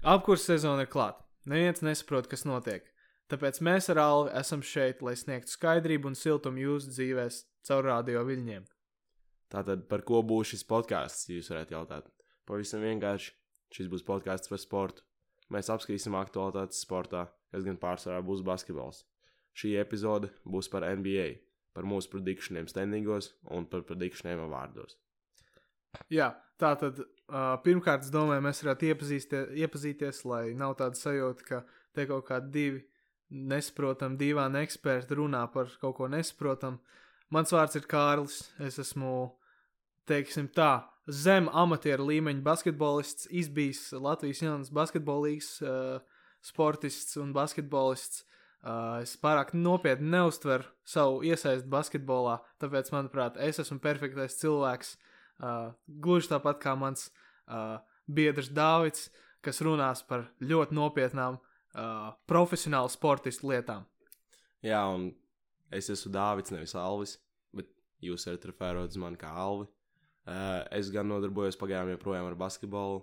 Apkurss sezona ir klāta. Neviens nesaprot, kas notiek. Tāpēc mēs ar Alvi esam šeit, lai sniegtu skaidrību un siltumu jūsu dzīvēs caur radio viļņiem. Tātad, par ko būs šis podkāsts, jūs varētu jautāt? Pavisam vienkārši, šis būs podkāsts par sportu. Mēs apskatīsim aktualitātes sportā, kas gan pārsvarā būs basketbols. Šī epizode būs par NBA, par mūsu predikšaniem standingos un par predikšaniem vārdos. Jā, tā tad uh, pirmkārt, es domāju, mēs varētu iepazīties, lai nav tāda sajūta, ka te kaut kādi divi nesaprotami, dīvaini eksperti runā par kaut ko nesaprotamu. Mans vārds ir Kārlis. Es esmu, teiksim tā, zem amatieru līmeņa basketbolists, izbijis Latvijas jaunas basketbolīgas uh, sportists un basketbolists. Uh, es pārāk nopietni neuztveru savu iesaistu basketbolā, tāpēc, manuprāt, es esmu perfektais cilvēks. Uh, gluži tāpat kā mans uh, biedrs Dāvids, kas runās par ļoti nopietnām uh, profesionālu sportistu lietām. Jā, un es esmu Dāvids, nevis Alvis, bet jūs varat referēt uz mani kā Alvi. Uh, es gan nodarbojos pagaidām joprojām ar basketbolu,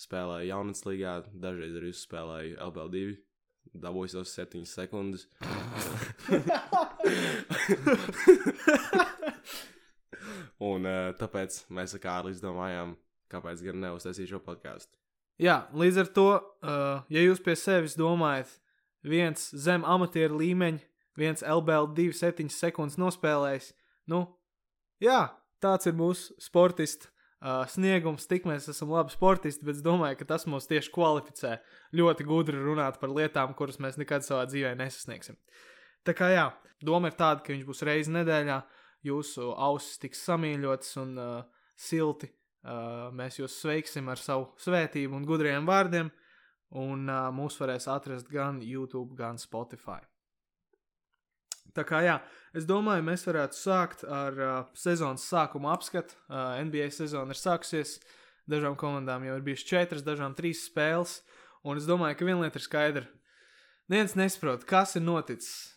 spēlēju jaunatnes līgā, dažreiz arī spēlēju LBL2. Dabūju savus septiņas sekundes. un uh, tāpēc mēs ar Kārli izdomājām, kāpēc gan neuztaisīt šo podkāstu. Jā, līdz ar to, uh, ja jūs pie sevis domājat, viens zem amatieru līmeņa, viens LBL 2,7 sekundes nospēlējis, nu, jā, tāds ir mūsu sportists. Uh, sniegums, tik mēs esam labi sportisti, bet es domāju, ka tas mūs tieši kvalificē ļoti gudri runāt par lietām, kuras mēs nekad savā dzīvē nesasniegsim. Tā kā jā, doma ir tāda, ka viņš būs reizi nedēļā, jūsu ausis tiks samīļotas un uh, silti mēs jūs sveiksim ar savu svētību un gudriem vārdiem, un uh, mūs varēs atrast gan YouTube, gan Spotify. Tā kā jā, es domāju, mēs varētu sākt ar uh, sezonas sākuma apskatu. Uh, NBA sezona ir sākusies, dažām komandām jau ir bijušas četras, dažām trīs spēles, un es domāju, ka viena lieta ir skaidra. Neviens nesaprot, kas ir noticis.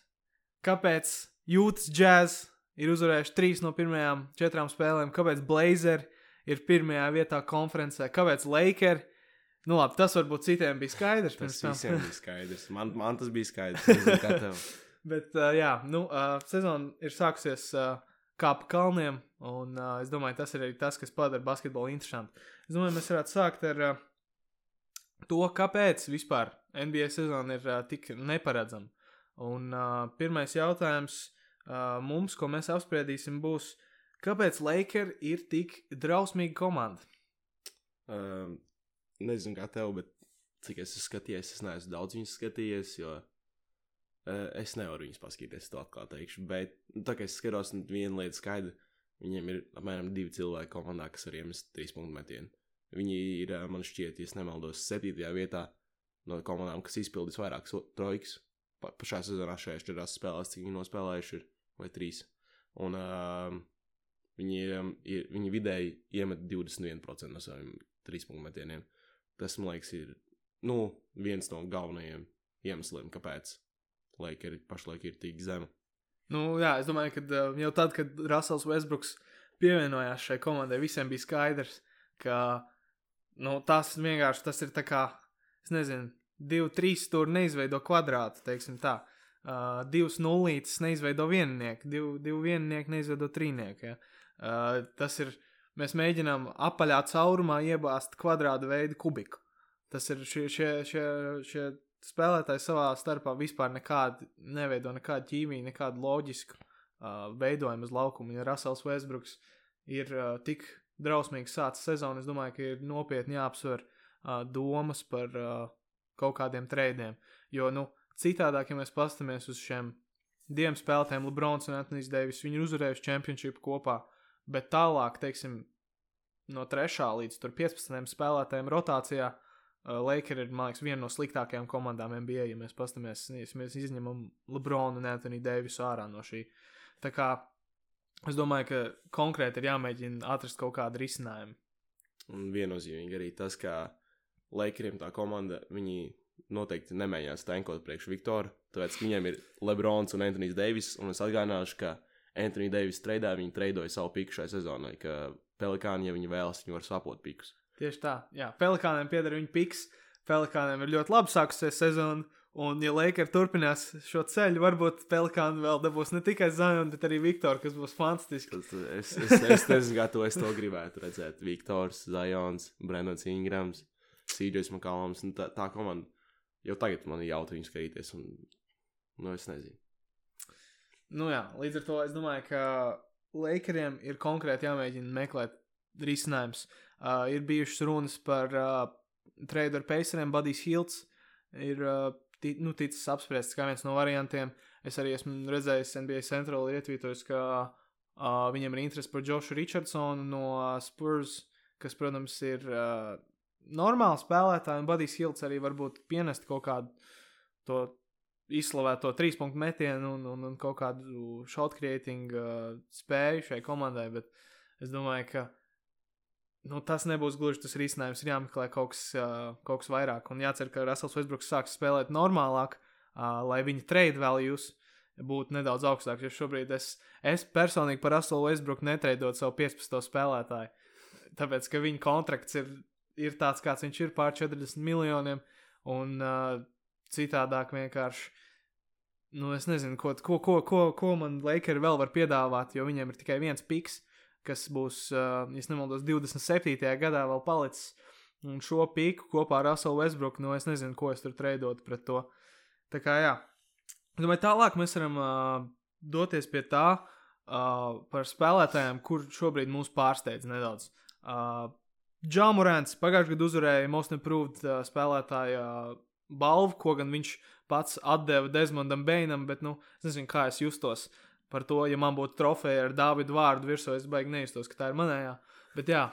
Kāpēc Jūtas Jazz ir uzvarējuši trīs no pirmajām četrām spēlēm, kāpēc Blazers ir pirmajā vietā konferencē. Kāpēc Lakers? Nu, labi, tas varbūt citiem bija skaidrs. Tas visiem bija skaidrs. Man, man tas bija skaidrs. Bet, uh, jā, nu, uh, sezona ir sākusies uh, kā pa kalniem, un uh, es domāju, tas ir arī tas, kas padara basketbolu interesantu. Es domāju, mēs varētu sākt ar uh, to, kāpēc vispār NBA sezona ir uh, tik neparedzama. Un uh, pirmais jautājums uh, mums, ko mēs apspriedīsim, būs, uh, Kāpēc Lakers ir tik drausmīga komanda? Um, nezinu, kā tev, bet cik es esmu skatījies, es neesmu daudz viņus skatījies, jo uh, es nevaru viņus paskatīties, to atklāti teikšu. Bet, nu, tā kā es skatos, viena lieta skaidra, viņiem ir apmēram divi cilvēki komandā, kas var iemest trīs punktu metienu. Viņi ir, man šķiet, ja nemaldos, septītajā vietā no komandām, kas izpildīs vairākas trojkas. Pa, pašā sezonā šajās četrās spēlēs, cik viņi nospēlējuši, ir vai trīs. Un, uh, Viņiem ir, viņi vidēji iemet 21% no saviem trīspunktu metieniem. Tas, man liekas, ir nu, viens no galvenajiem iemesliem, kāpēc Lakers pašlaik ir tik zema. Nu, jā, es domāju, ka jau tad, kad Rasels Westbrooks pievienojās šai komandai, visiem bija skaidrs, ka nu, tas vienkārši tas ir tā kā, es nezinu, divi, trīs stūri neizveido kvadrātu, teiksim tā. Uh, divas nulītes neizveido viennieku, divi, divi viennieki neizveido trīnieku. Ja? Uh, tas ir, mēs mēģinām apaļā caurumā iebāzt kvadrāta veidu kubiku. Tas ir šie, šie, šie, šie spēlētāji savā starpā vispār nekādu neveido nekādu ķīmiju, nekādu loģisku uh, veidojumu uz laukuma. Ja Rasels Westbrooks ir uh, tik drausmīgi sācis sezonu, es domāju, ka ir nopietni jāapsver uh, domas par uh, kaut kādiem treidiem. Jo, nu, citādāk, ja mēs paskatāmies uz šiem diviem spēlētājiem, Lebrons un Antonius Deivis, viņi ir uzvarējuši čempionšīpu kopā. Bet tālāk, teiksim, no 3. līdz 15. spēlētājiem rotācijā, uh, Lakers ir, liekas, viena no sliktākajām komandām NBA, ja mēs paskatāmies, ja mēs izņemam Lebronu un Anthony Davisu ārā no šī. Tā kā es domāju, ka konkrēti ir jāmēģina atrast kaut kādu risinājumu. Un viennozīmīgi arī tas, ka Lakeriem tā komanda, viņi noteikti nemēģinās tankot priekš Viktora, tāpēc viņiem ir Lebrons un Anthony Davis, un es atgādināšu, ka Anthony Davis treidā, viņi treidoja savu piku šai sezonai, ka Pelikāni, ja viņi vēlas, viņi var sapot pikus. Tieši tā, jā, Pelikāniem pieder viņa piks. Pelikāniem ir ļoti labi sākusies sezona. Un, ja Lakers turpinās šo ceļu, varbūt Pelikāna vēl dabūs ne tikai Zionu, bet arī Viktoru, kas būs fantastiski. Tas, es, es, es nezinu, kā to es to gribētu redzēt. Viktors, Zions, Brennans Ingrams, Sīdžers Makālams. Tā, tā komanda jau tagad man ir jautri viņu skatīties. Un, nu, es nezinu. Nu jā, līdz ar to es domāju, ka Lakeriem ir konkrēti jāmēģina meklēt risinājums. Uh, ir bijušas runas par uh, trade ar Paceriem, Budijs Hilts. Ir uh, ti, nu, ticis apspriests kā viens no variantiem. Es arī esmu redzējis NBA Central ietvītojis, ka uh, viņam ir interesi par Jošu Richardsonu no Spurs, kas, protams, ir uh, normāls spēlētājs, un Budijs Hilts arī varbūt pienest kaut kādu to izslavēto trīs punktu metienu un, un, un kaut kādu shot creating uh, spēju šai komandai, bet es domāju, ka nu, tas nebūs gluži tas risinājums. Ir jāmeklē kaut kas, uh, kaut kas vairāk. Un jācer, ka Rasels Westbrooks sāks spēlēt normālāk, uh, lai viņa trade values būtu nedaudz augstāks. Jo šobrīd es, es personīgi par Raselu Westbrooku netreidot savu 15. spēlētāju. Tāpēc, ka viņa kontrakts ir, ir tāds, kāds viņš ir, pār 40 miljoniem. Un uh, citādāk vienkārši. Nu, es nezinu, ko, ko, ko, ko, ko man Lakers vēl var piedāvāt, jo viņiem ir tikai viens piks kas būs, uh, ja nemaldos, 27. gadā vēl palicis. Un šo pīku kopā ar Russellu Westbrooku, nu es nezinu, ko es tur treidot pret to. Tā kā jā, domāju, tālāk mēs varam uh, doties pie tā uh, par spēlētājiem, kur šobrīd mūs pārsteidz nedaudz. Uh, Džāmurēns pagājušajā gadā uzvarēja Most Improved uh, spēlētāja uh, balvu, ko gan viņš pats atdeva Desmondam Beinam, bet, nu, es nezinu, kā es justos. Par to, ja man būtu trofeja ar Dāvidu vārdu virsū, es baigi neiztos, ka tā ir manējā. Bet jā,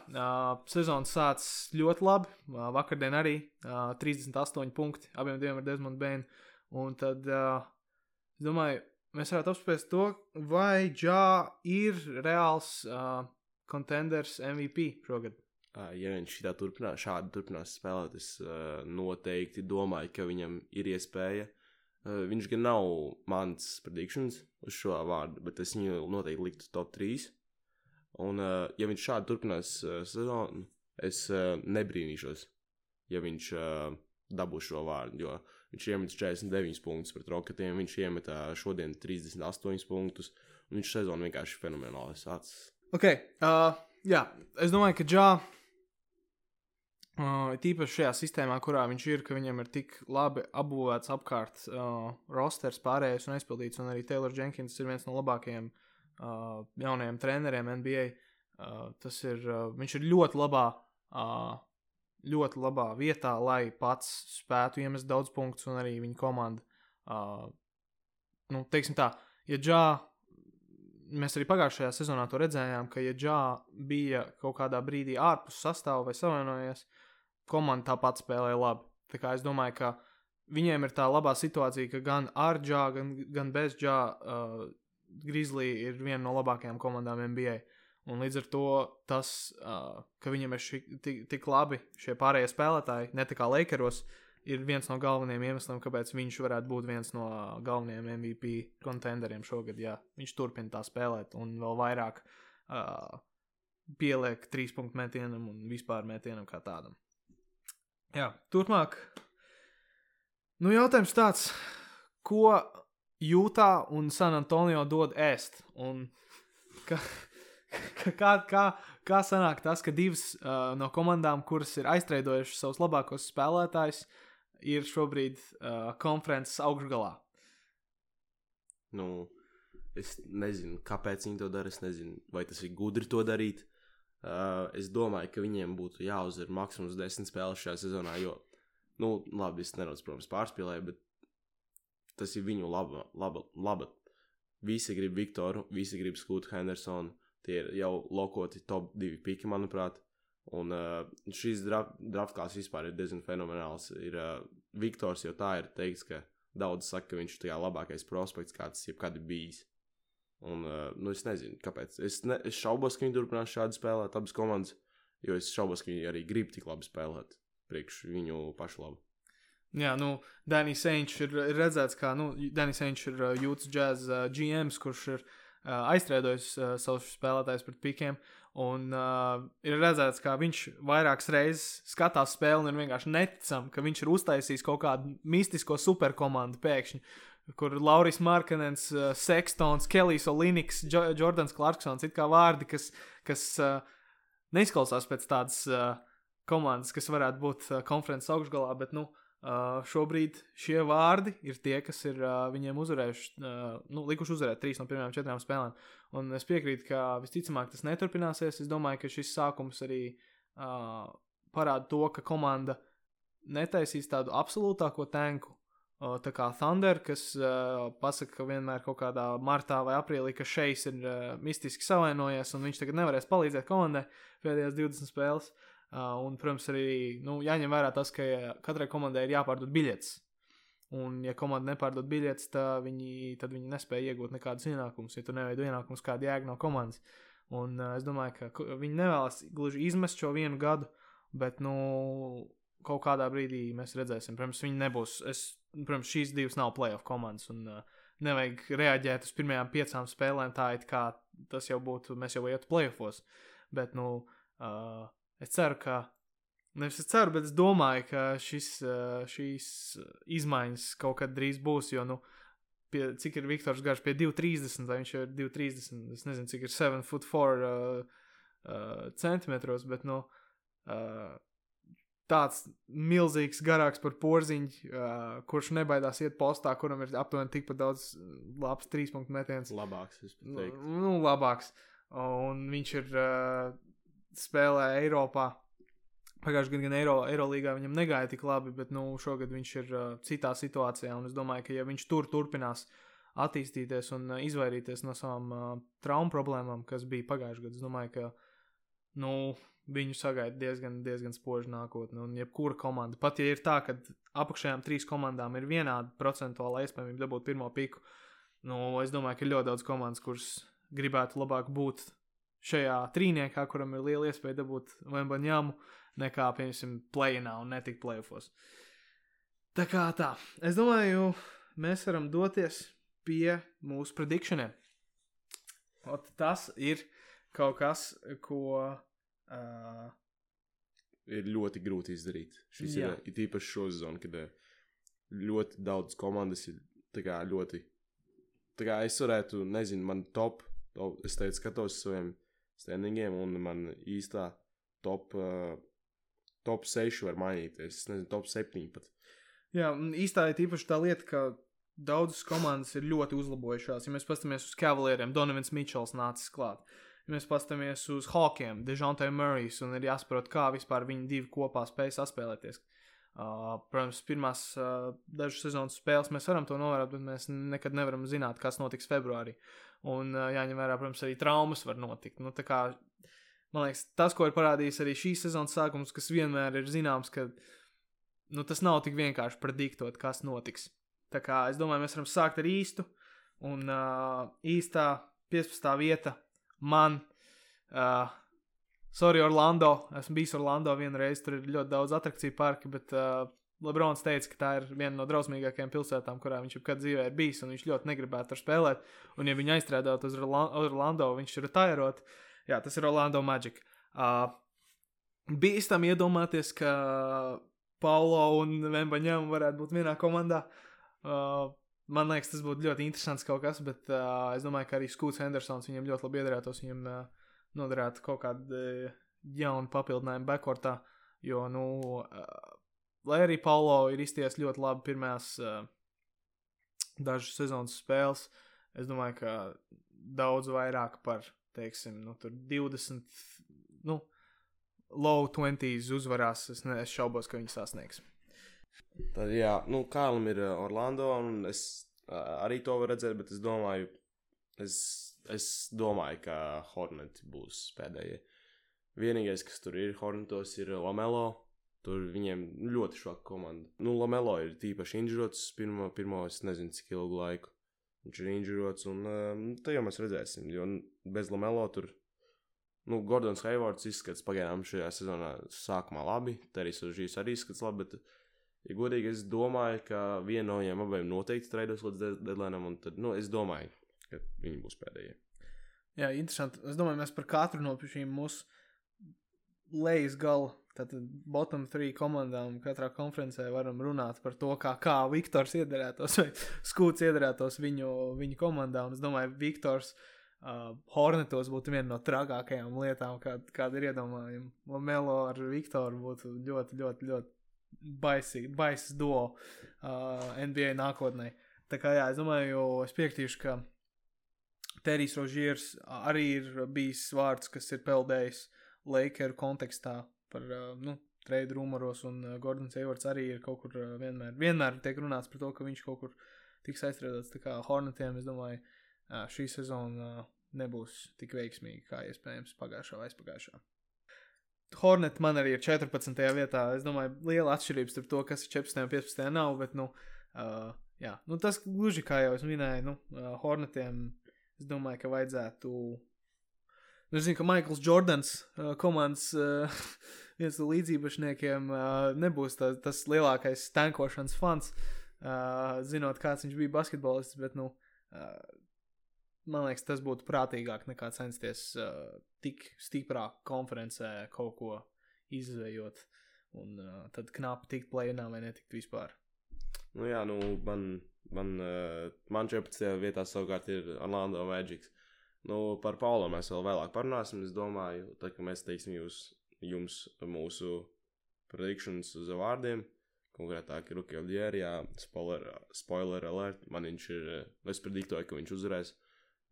sezonas sācis ļoti labi. Vakardien arī uh, 38 punkti abiem diviem ar Desmondu Bēnu. Un tad, es domāju, mēs varētu apspriest to, vai Džā ir reāls contenders MVP šogad. Ja viņš turpinās, šādi turpinās spēlēt, es uh, noteikti domāju, ka viņam ir iespēja uh, viņš gan nav mans predikšanas uz šo vārdu, bet es viņu noteikti liktu top 3. Un, uh, ja viņš šādi turpinās sezonu, es nebrīnīšos, ja viņš dabūs šo vārdu. Jo viņš iemet 49 punktus pret roketiem, viņš iemet šodien 38 punktus, un viņš sezonu vienkārši fenomenāli sācis. Ok, uh, jā, es domāju, ka Džā. Uh, tīpaši šajā sistēmā, kurā viņš ir, ka viņam ir tik labi apbūvēts apkārt uh, rosters, pārējais un aizpildīts, un arī Taylor Jenkins ir viens no labākajiem uh, jaunajiem treneriem NBA. Uh, ir, uh, viņš ir ļoti labā, uh, ļoti labā vietā, lai pats spētu iemest daudz punktus, un arī viņa komanda. Uh, nu, teiksim tā, ja Džā, mēs arī pagājušajā sezonā to redzējām, ka ja Džā bija kaut kādā brīdī ārpus sastāvā vai savainojies, komanda tāpat spēlē labi. Tā kā es domāju, ka viņiem ir tā labā situācija, ka gan ar džā, gan, gan bez džā uh, Grizzly ir viena no labākajām komandām NBA. Un līdz ar to tas, uh, ka viņam ir ši, tik, tik labi šie pārējie spēlētāji, ne tā kā Lakeros, ir viens no galvenajiem iemesliem, kāpēc viņš varētu būt viens no galvenajiem MVP kontenderiem šogad. Ja viņš turpina tā spēlēt un vēl vairāk uh, pieliek trīs punktu metienam un vispār metienam kā tādam. Jā, turpmāk. Nu, jautājums tāds, ko Jūtā un San Antonio dod ēst? Un ka, kā, kā, kā sanāk tas, ka divas uh, no komandām, kuras ir aiztraidojušas savus labākos spēlētājus, ir šobrīd uh, konferences augšgalā? Nu, es nezinu, kāpēc viņi to dara. Es nezinu, vai tas ir gudri to darīt. Uh, es domāju, ka viņiem būtu jāuzvar maksimums desmit spēles šajā sezonā, jo, nu, labi, es nedaudz, protams, pārspīlēju, bet tas ir viņu laba, laba, laba. Visi grib Viktoru, visi grib Skūtu Hendersonu, tie ir jau lokoti top divi piki, manuprāt. Un uh, šīs draft, draft klāsts vispār ir diezgan fenomenāls. Ir uh, Viktors, jo tā ir teikts, ka daudz saka, ka viņš ir labākais prospekts, kāds jebkad ir bijis. Un, uh, nu, es nezinu, kāpēc. Es, ne, es šaubos, ka viņi turpinās šādi spēlēt, abas komandas, jo es šaubos, ka viņi arī grib tik labi spēlēt priekš viņu pašu labu. Jā, nu, Danijs Sēņš ir, ir redzēts, kā, nu, Danijs Sēņš ir uh, Jūtas Jazz uh, GMs, kurš ir uh, aizstrādājis uh, savus spēlētājus pret pikiem, Un uh, ir redzēts, ka viņš vairākas reizes skatās spēli un ir vienkārši neticami, ka viņš ir uztaisījis kaut kādu mistisko superkomandu pēkšņi. Kur Lauris Markanens, uh, Sextons, Kelijs Oliniks, jo Jordans Clarksons ir kā vārdi, kas, kas uh, neizklausās pēc tādas uh, komandas, kas varētu būt uh, konferences augšgalā, bet nu, uh, šobrīd šie vārdi ir tie, kas ir uh, viņiem uzvarējuši, uh, nu, likuši uzvarēt trīs no pirmajām četrām spēlēm. Un es piekrītu, ka visticamāk tas neturpināsies. Es domāju, ka šis sākums arī uh, parāda to, ka komanda netaisīs tādu absolūtāko tanku. Tā kā Thunder, kas uh, pasaka, ka vienmēr kaut kādā martā vai aprīlī, ka šeit ir uh, mistiski savainojies, un viņš tagad nevarēs palīdzēt komandai pēdējās 20 spēles. Uh, un, protams, arī nu, jāņem vērā tas, ka katrai komandai ir jāpārdod biļetes. Un, ja komanda nepārdod biļetes, tad viņi, tad viņi nespēja iegūt nekādus ienākumus. Ja tu neveido ienākumus, kāda jēga no komandas. Un uh, es domāju, ka viņi nevēlas gluži izmest šo vienu gadu, bet, nu, kaut kādā brīdī mēs redzēsim. Protams, viņi nebūs. Es, protams, šīs divas nav playoff komandas. Un, uh, nevajag reaģēt uz pirmajām piecām spēlēm tā, it kā tas jau būtu, mēs jau ietu playoffos. Bet, nu, uh, es ceru, ka Nevis es ceru, bet es domāju, ka šis, šīs izmaiņas kaut kad drīz būs. Jo, nu, pie, cik ir Viktors Gārš pie 2,30, vai viņš ir 2,30. Es nezinu, cik ir 7 foot 4 uh, uh, centimetros, bet nu, uh, tāds milzīgs, garāks par porziņu, uh, kurš nebaidās iet postā, kuram ir aptuveni tikpat daudz labs trīs punktu metiens. Labāks, es pat teiktu. Nu, nu, labāks. Un viņš ir uh, spēlē Eiropā Pagājušajā gadā gan Eiro, Eirolīgā viņam negāja tik labi, bet nu, šogad viņš ir uh, citā situācijā. Es domāju, ka ja viņš tur turpinās attīstīties un uh, izvairīties no savām uh, traumu problēmām, kas bija pagājušajā gadā, es domāju, ka nu, viņu sagaida diezgan, diezgan spoža nākotne. Un jebkura komanda, pat ja ir tā, ka apakšējām trīs komandām ir vienāda procentuāla iespējamība dabūt pirmo piku, nu, es domāju, ka ir ļoti daudz komandas, kuras gribētu labāk būt šajā trīniekā, kuram ir liela iespēja dabūt Vembaņāmu nekā, piemēram, plēnā un netikt plēfos. Tā kā tā, es domāju, mēs varam doties pie mūsu predikšaniem. Tas ir kaut kas, ko. Uh, ir ļoti grūti izdarīt. Šis Jā. ir, ir īpaši šo sezonu, kad ļoti daudz komandas ir kā, ļoti. Tā kā es varētu, nezinu, man top, top es teicu, skatos saviem standingiem, un man īstā top uh, top 6 var mainīties. Es nezinu, top 7 pat. Jā, īstā ir īpaši tā lieta, ka daudzas komandas ir ļoti uzlabojušās. Ja mēs paskatāmies uz Cavalieriem, Donovans Mičels nācis klāt. Ja mēs paskatāmies uz Hawkiem, Dežantē Murray's un ir jāsaprot, kā vispār viņi divi kopā spēj saspēlēties. Uh, protams, pirmās uh, dažas sezonas spēles mēs varam to novērot, bet mēs nekad nevaram zināt, kas notiks februārī. Un uh, jāņem vērā, protams, arī traumas var notikt. Nu, kā man liekas, tas, ko ir parādījis arī šīs sezonas sākums, kas vienmēr ir zināms, ka nu, tas nav tik vienkārši prediktot, kas notiks. Tā kā es domāju, mēs varam sākt ar īstu, un uh, īstā 15. vieta man. Uh, Sorry, Orlando. Esmu bijis Orlando vienreiz. Tur ir ļoti daudz attrakciju parki, bet uh, Lebrons teica, ka tā ir viena no drausmīgākajām pilsētām, kurā viņš jebkad dzīvē ir bijis, un viņš ļoti negribētu tur spēlēt. Un, ja viņi aizstrādātu uz Orlando, viņš ir retairot. Uh, Jā, tas ir Orlando Magic. Uh, bīstam iedomāties, ka Paulo un Vembaņam varētu būt vienā komandā. Uh, man liekas, tas būtu ļoti interesants kaut kas, bet uh, es domāju, ka arī Skūts Hendersons viņam ļoti labi iedarētos. Viņam uh, noderētu kaut kādu uh, jaunu papildinājumu backcourtā, jo, nu, uh, lai arī Paulo ir izties ļoti labi pirmās uh, dažas sezonas spēles, es domāju, ka daudz vairāk par teiksim, nu, 20, nu, low 20s uzvarās. Es, ne, es šaubos, ka viņi sasniegs. Tad, jā, nu, Kālam ir uh, Orlando, un es uh, arī to varu redzēt, bet es domāju, es, es domāju, ka Hornets būs pēdējie. Vienīgais, kas tur ir Hornetos, ir Lamelo. Tur viņiem ļoti švaka komanda. Nu, Lamelo ir tīpaši inžurots pirmo, pirmo, es nezinu, cik ilgu laiku. Viņš ir inžurots, un uh, te jau mēs redzēsim, jo bez Lamelo tur. Nu, Gordons Heivards izskatās pagaidām šajā sezonā sākumā labi. Terijs Užīs arī izskatās labi, bet, ja godīgi, es domāju, ka viena no viņiem abiem noteikti traidos līdz deadline, un tad, nu, es domāju, ka viņi būs pēdējie. Jā, interesanti. Es domāju, mēs par katru no šīm mūsu lejas gala, tātad bottom three komandām katrā konferencē varam runāt par to, kā, kā Viktors iedarētos vai Skūts iedarētos viņu, viņu komandā. Un es domāju, Viktors uh, Hornetos būtu viena no trakākajām lietām, kā, kāda ir iedomājama. Melo ar Viktoru būtu ļoti, ļoti, ļoti baisi, baisas duo uh, NBA nākotnē. Tā kā jā, es domāju, es piektīšu, ka Terijs Rožīrs arī ir bijis vārds, kas ir peldējis Lakeru kontekstā par, uh, nu, trade rumoros, un uh, Gordons Eivards arī ir kaut kur uh, vienmēr, vienmēr tiek runāts par to, ka viņš kaut kur tiks aizstrādāts. Tā kā Hornetiem, es domāju, uh, šī sezona uh, nebūs tik veiksmīga kā iespējams pagājušā vai aizpagājušā. Hornet man arī ir 14. vietā. Es domāju, liela atšķirība starp to, kas ir 14. un 15. nav, bet, nu, uh, jā, nu tas gluži kā jau es minēju, nu, uh, Hornetiem Es domāju, ka vajadzētu. Nu, es zinu, ka Maikls Jordans, uh, komandas uh, viens no līdzīpašniekiem, uh, nebūs tā, tas lielākais tankošanas fans, uh, zinot, kāds viņš bija basketbolists, bet, nu, uh, man liekas, tas būtu prātīgāk nekā censties uh, tik stiprā konferencē kaut ko izvējot un uh, tad knapi tikt plēnā vai netikt vispār. Nu, jā, nu, man Man, uh, man 14. vietā savukārt ir Orlando Magic. Nu, par Paulo mēs vēl vēlāk parunāsim. Es domāju, tā, ka mēs teiksim jūs, jums mūsu predikšanas uz vārdiem. Konkrētāk, Rukija Dierijā, spoiler, spoiler alert. Man viņš ir, es prediktoju, ka viņš uzvarēs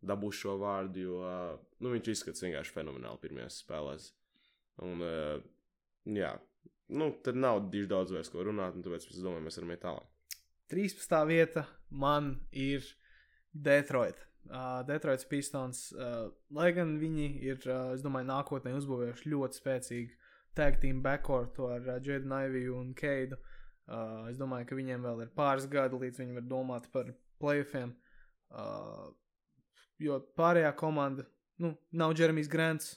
dabūs šo vārdu, jo nu, viņš izskatās vienkārši fenomenāli pirmajās spēlēs. Un, uh, jā, nu, tad nav diži daudz vairs ko runāt, un tāpēc es domāju, mēs varam iet tālāk. 13. vieta man ir Detroit. Uh, Detroits Pistons, uh, lai gan viņi ir, uh, es domāju, nākotnē uzbūvējuši ļoti spēcīgu tag team backcourt ar uh, Jēdu Naiviju un Keidu. Uh, es domāju, ka viņiem vēl ir pāris gadi, līdz viņi var domāt par playoffiem. Uh, jo pārējā komanda, nu, nav Jeremijs Grants,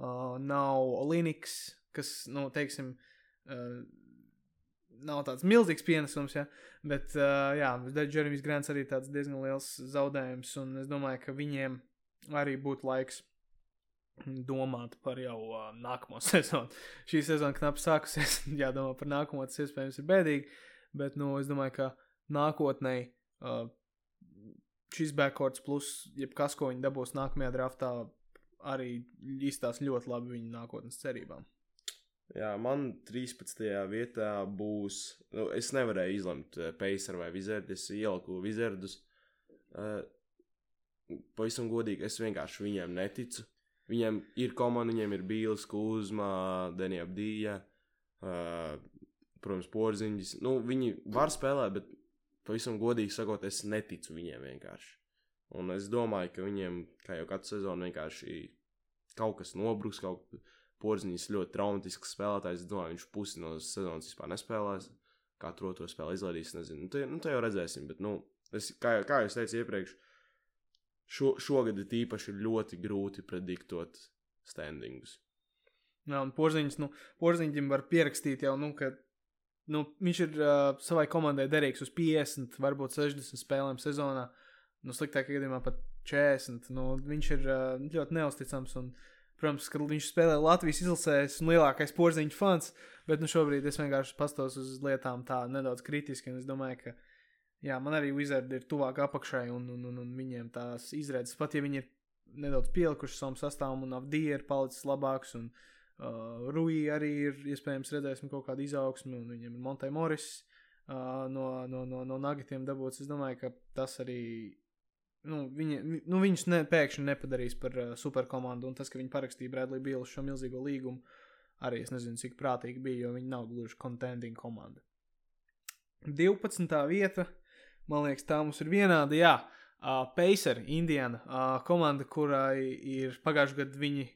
uh, nav Linux, kas, nu, teiksim, uh, nav tāds milzīgs pienesums, ja, bet, uh, jā, Džeremijs Grants arī tāds diezgan liels zaudējums, un es domāju, ka viņiem arī būtu laiks domāt par jau uh, nākamo sezonu. Šī sezona knapi sākusies, jādomā par nākamo, tas iespējams ir bēdīgi, bet, nu, es domāju, ka nākotnē uh, šis backcourts plus jebkas, ko viņi dabūs nākamajā draftā, arī izstās ļoti labi viņu nākotnes cerībām. Jā, man 13. vietā būs. Nu, es nevarēju izlemt uh, Pacer vai Wizardu. Es ieliku Wizardus. Uh, pavisam godīgi, es vienkārši viņiem neticu. Viņiem ir komanda, viņiem ir Bīls, Kuzma, Denija Abdija, uh, protams, Porziņģis. Nu, viņi var spēlēt, bet pavisam godīgi sakot, es neticu viņiem vienkārši. Un es domāju, ka viņiem, kā jau katru sezonu, vienkārši kaut kas nobruks, kaut kas Porziņš ļoti traumatisks spēlētājs. Es domāju, viņš pusi no sezonas vispār nespēlēs. Katru otro spēli izlaidīs, nezinu. Nu, to, nu, to jau redzēsim. Bet, nu, es, kā, kā jau teicu iepriekš, šo, šogad ir īpaši ļoti grūti prediktot standingus. Jā, un Porziņš, nu, Porziņģim var pierakstīt jau, nu, ka nu, viņš ir uh, savai komandai derīgs uz 50, varbūt 60 spēlēm sezonā. Nu, sliktākajā gadījumā pat 40. Nu, viņš ir uh, ļoti neusticams. Un, Protams, ka viņš spēlē Latvijas izlasē, esmu lielākais porziņu fans, bet nu, šobrīd es vienkārši pastos uz lietām tā nedaudz kritiski. Es domāju, ka jā, man arī Wizardi ir tuvāk apakšai, un, un, un, un viņiem tās izredzes, pat ja viņi ir nedaudz pielikuši savam sastāvam, un Avdija ir palicis labāks, un uh, Rui arī ir iespējams redzēsim kaut kādu izaugsmu, un viņiem ir Montai Morris uh, no, no, no, no Nagitiem dabūts. Es domāju, ka tas arī nu, viņi, nu, viņus ne, pēkšņi nepadarīs par uh, superkomandu. Un tas, ka viņi parakstīja Bradley Bīlu šo milzīgo līgumu, arī es nezinu, cik prātīgi bija, jo viņi nav gluži contending komanda. 12. vieta, man liekas, tā mums ir vienāda. Jā, uh, Pacer, Indiana, uh, komanda, kurai ir pagājušajā gadā viņi,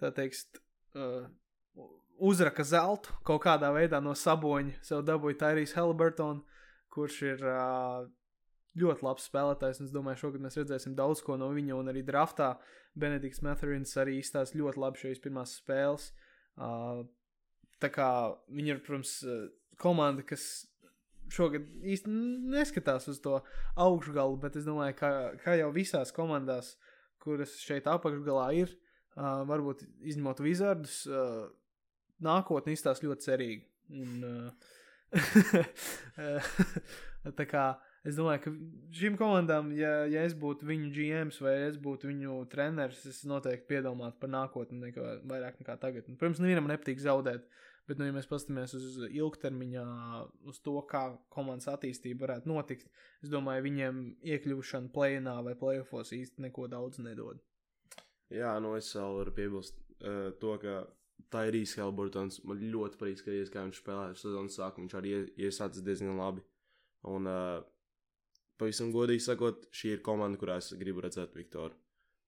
tā teikt, uh, uzraka zeltu kaut kādā veidā no saboņa. Sev dabūja Tyrese Halliburton, kurš ir uh, ļoti labs spēlētājs. Es domāju, šogad mēs redzēsim daudz ko no viņa, un arī draftā Benedikts Matherins arī izstāsta ļoti labi šīs pirmās spēles. Uh, tā kā viņi ir, protams, komanda, kas šogad īsti neskatās uz to augšgalu, bet es domāju, ka kā jau visās komandās, kuras šeit apakšgalā ir, uh, varbūt izņemot Wizardus, uh, nākotnē izstāsta ļoti cerīgi. Un, uh, tā kā es domāju, ka šīm komandām, ja, ja es būtu viņu GMs vai es būtu viņu treneris, es noteikti piedomātu par nākotni nekā, vairāk nekā tagad. Un, protams, nevienam nepatīk zaudēt. Bet, nu, ja mēs paskatāmies uz ilgtermiņā, uz to, kā komandas attīstība varētu notikt, es domāju, viņiem iekļūšana plēnā vai plēsofos īsti neko daudz nedod. Jā, nu es vēl varu piebilst uh, to, ka tā ir īsa Helburtons. Man ļoti patīk skatīties, kā viņš spēlē sezonas sākumā. Viņš arī iesācis diezgan labi. Un, uh, pavisam godīgi sakot, šī ir komanda, kurā es gribu redzēt Viktoru.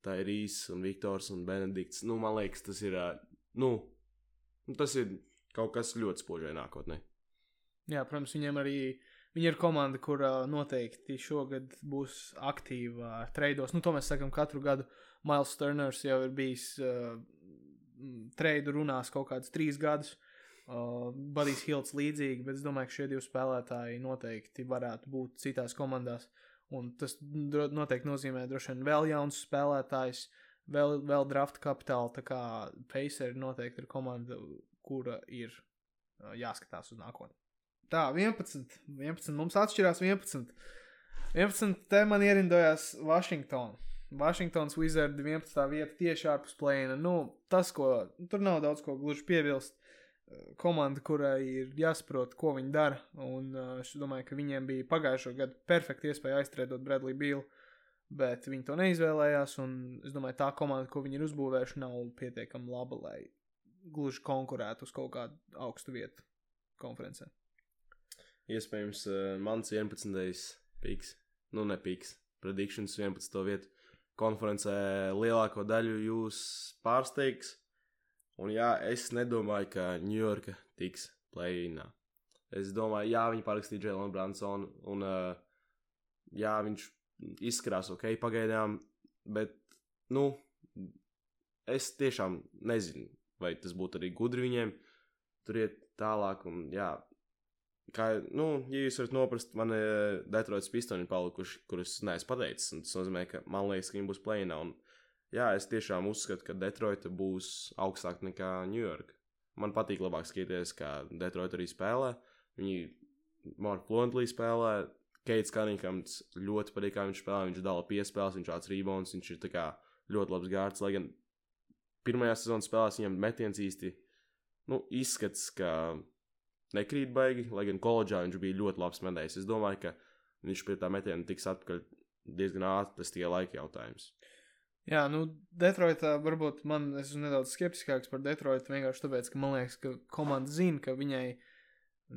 Tā ir īsa un Viktors un Benedikts. Nu, man liekas, tas ir. Uh, nu, tas ir kaut kas ļoti spožai nākotnē. Jā, protams, viņiem arī viņi ir komanda, kur uh, noteikti šogad būs aktīva uh, treidos. Nu, to mēs sakām katru gadu. Miles Turners jau ir bijis uh, treidu runās kaut kādus trīs gadus. Uh, Budijs Hilts līdzīgi, bet es domāju, ka šie divi spēlētāji noteikti varētu būt citās komandās. Un tas noteikti nozīmē droši vien vēl jauns spēlētājs, vēl, vēl draft kapitālu. Tā kā Pacers noteikti ir komanda, kura ir uh, jāskatās uz nākotni. Tā, 11. 11. Mums atšķirās 11. 11. te man ierindojās Vašingtona. Vašingtons Wizard 11. vieta tieši ārpus plēna. Nu, tas, ko tur nav daudz ko gluži piebilst. Komanda, kurai ir jāsaprot, ko viņi dara. Un es domāju, ka viņiem bija pagājušo gadu perfekta iespēja aizstrādāt Bradley Bīlu, bet viņi to neizvēlējās. Un es domāju, tā komanda, ko viņi ir uzbūvējuši, nav pietiekami laba, lai gluži konkurētu uz kaut kādu augstu vietu konferencē. Iespējams, mans 11. piks, nu ne piks, predikšanas 11. vietu konferencē lielāko daļu jūs pārsteigs. Un jā, es nedomāju, ka Ņujorka tiks play-inā. Es domāju, jā, viņi parakstīja Jēlonu Bransonu, un uh, jā, viņš izskatās ok pagaidām, bet, nu, es tiešām nezinu, vai tas būtu arī gudri viņiem tur iet tālāk, un jā, kā, nu, ja jūs varat noprast, man ir eh, Detroitas pistoni palikuši, kurus neesmu pateicis. Tas nozīmē, ka man liekas, ka viņi būs plēnā. Un, jā, es tiešām uzskatu, ka Detroita būs augstāk nekā New York. Man patīk labāk skatīties, kā Detroita arī spēlē. Viņi Mark Plontlī spēlē. Keits Kanīkams ļoti patīk, kā viņš spēlē. Viņš dala piespēles, viņš šāds rebounds, viņš ir kā, ļoti labs gārds. Lai gan pirmajā sezonas spēlēs viņam metiens īsti nu, izskats, ka nekrīt baigi, lai gan koledžā viņš bija ļoti labs medējs. Es domāju, ka viņš pie tā metiena tiks atpakaļ diezgan ātri, tas tikai laika jautājums. Jā, nu, Detroitā varbūt man esmu nedaudz skeptiskāks par Detroitu vienkārši tāpēc, ka man liekas, ka komanda zina, ka viņai,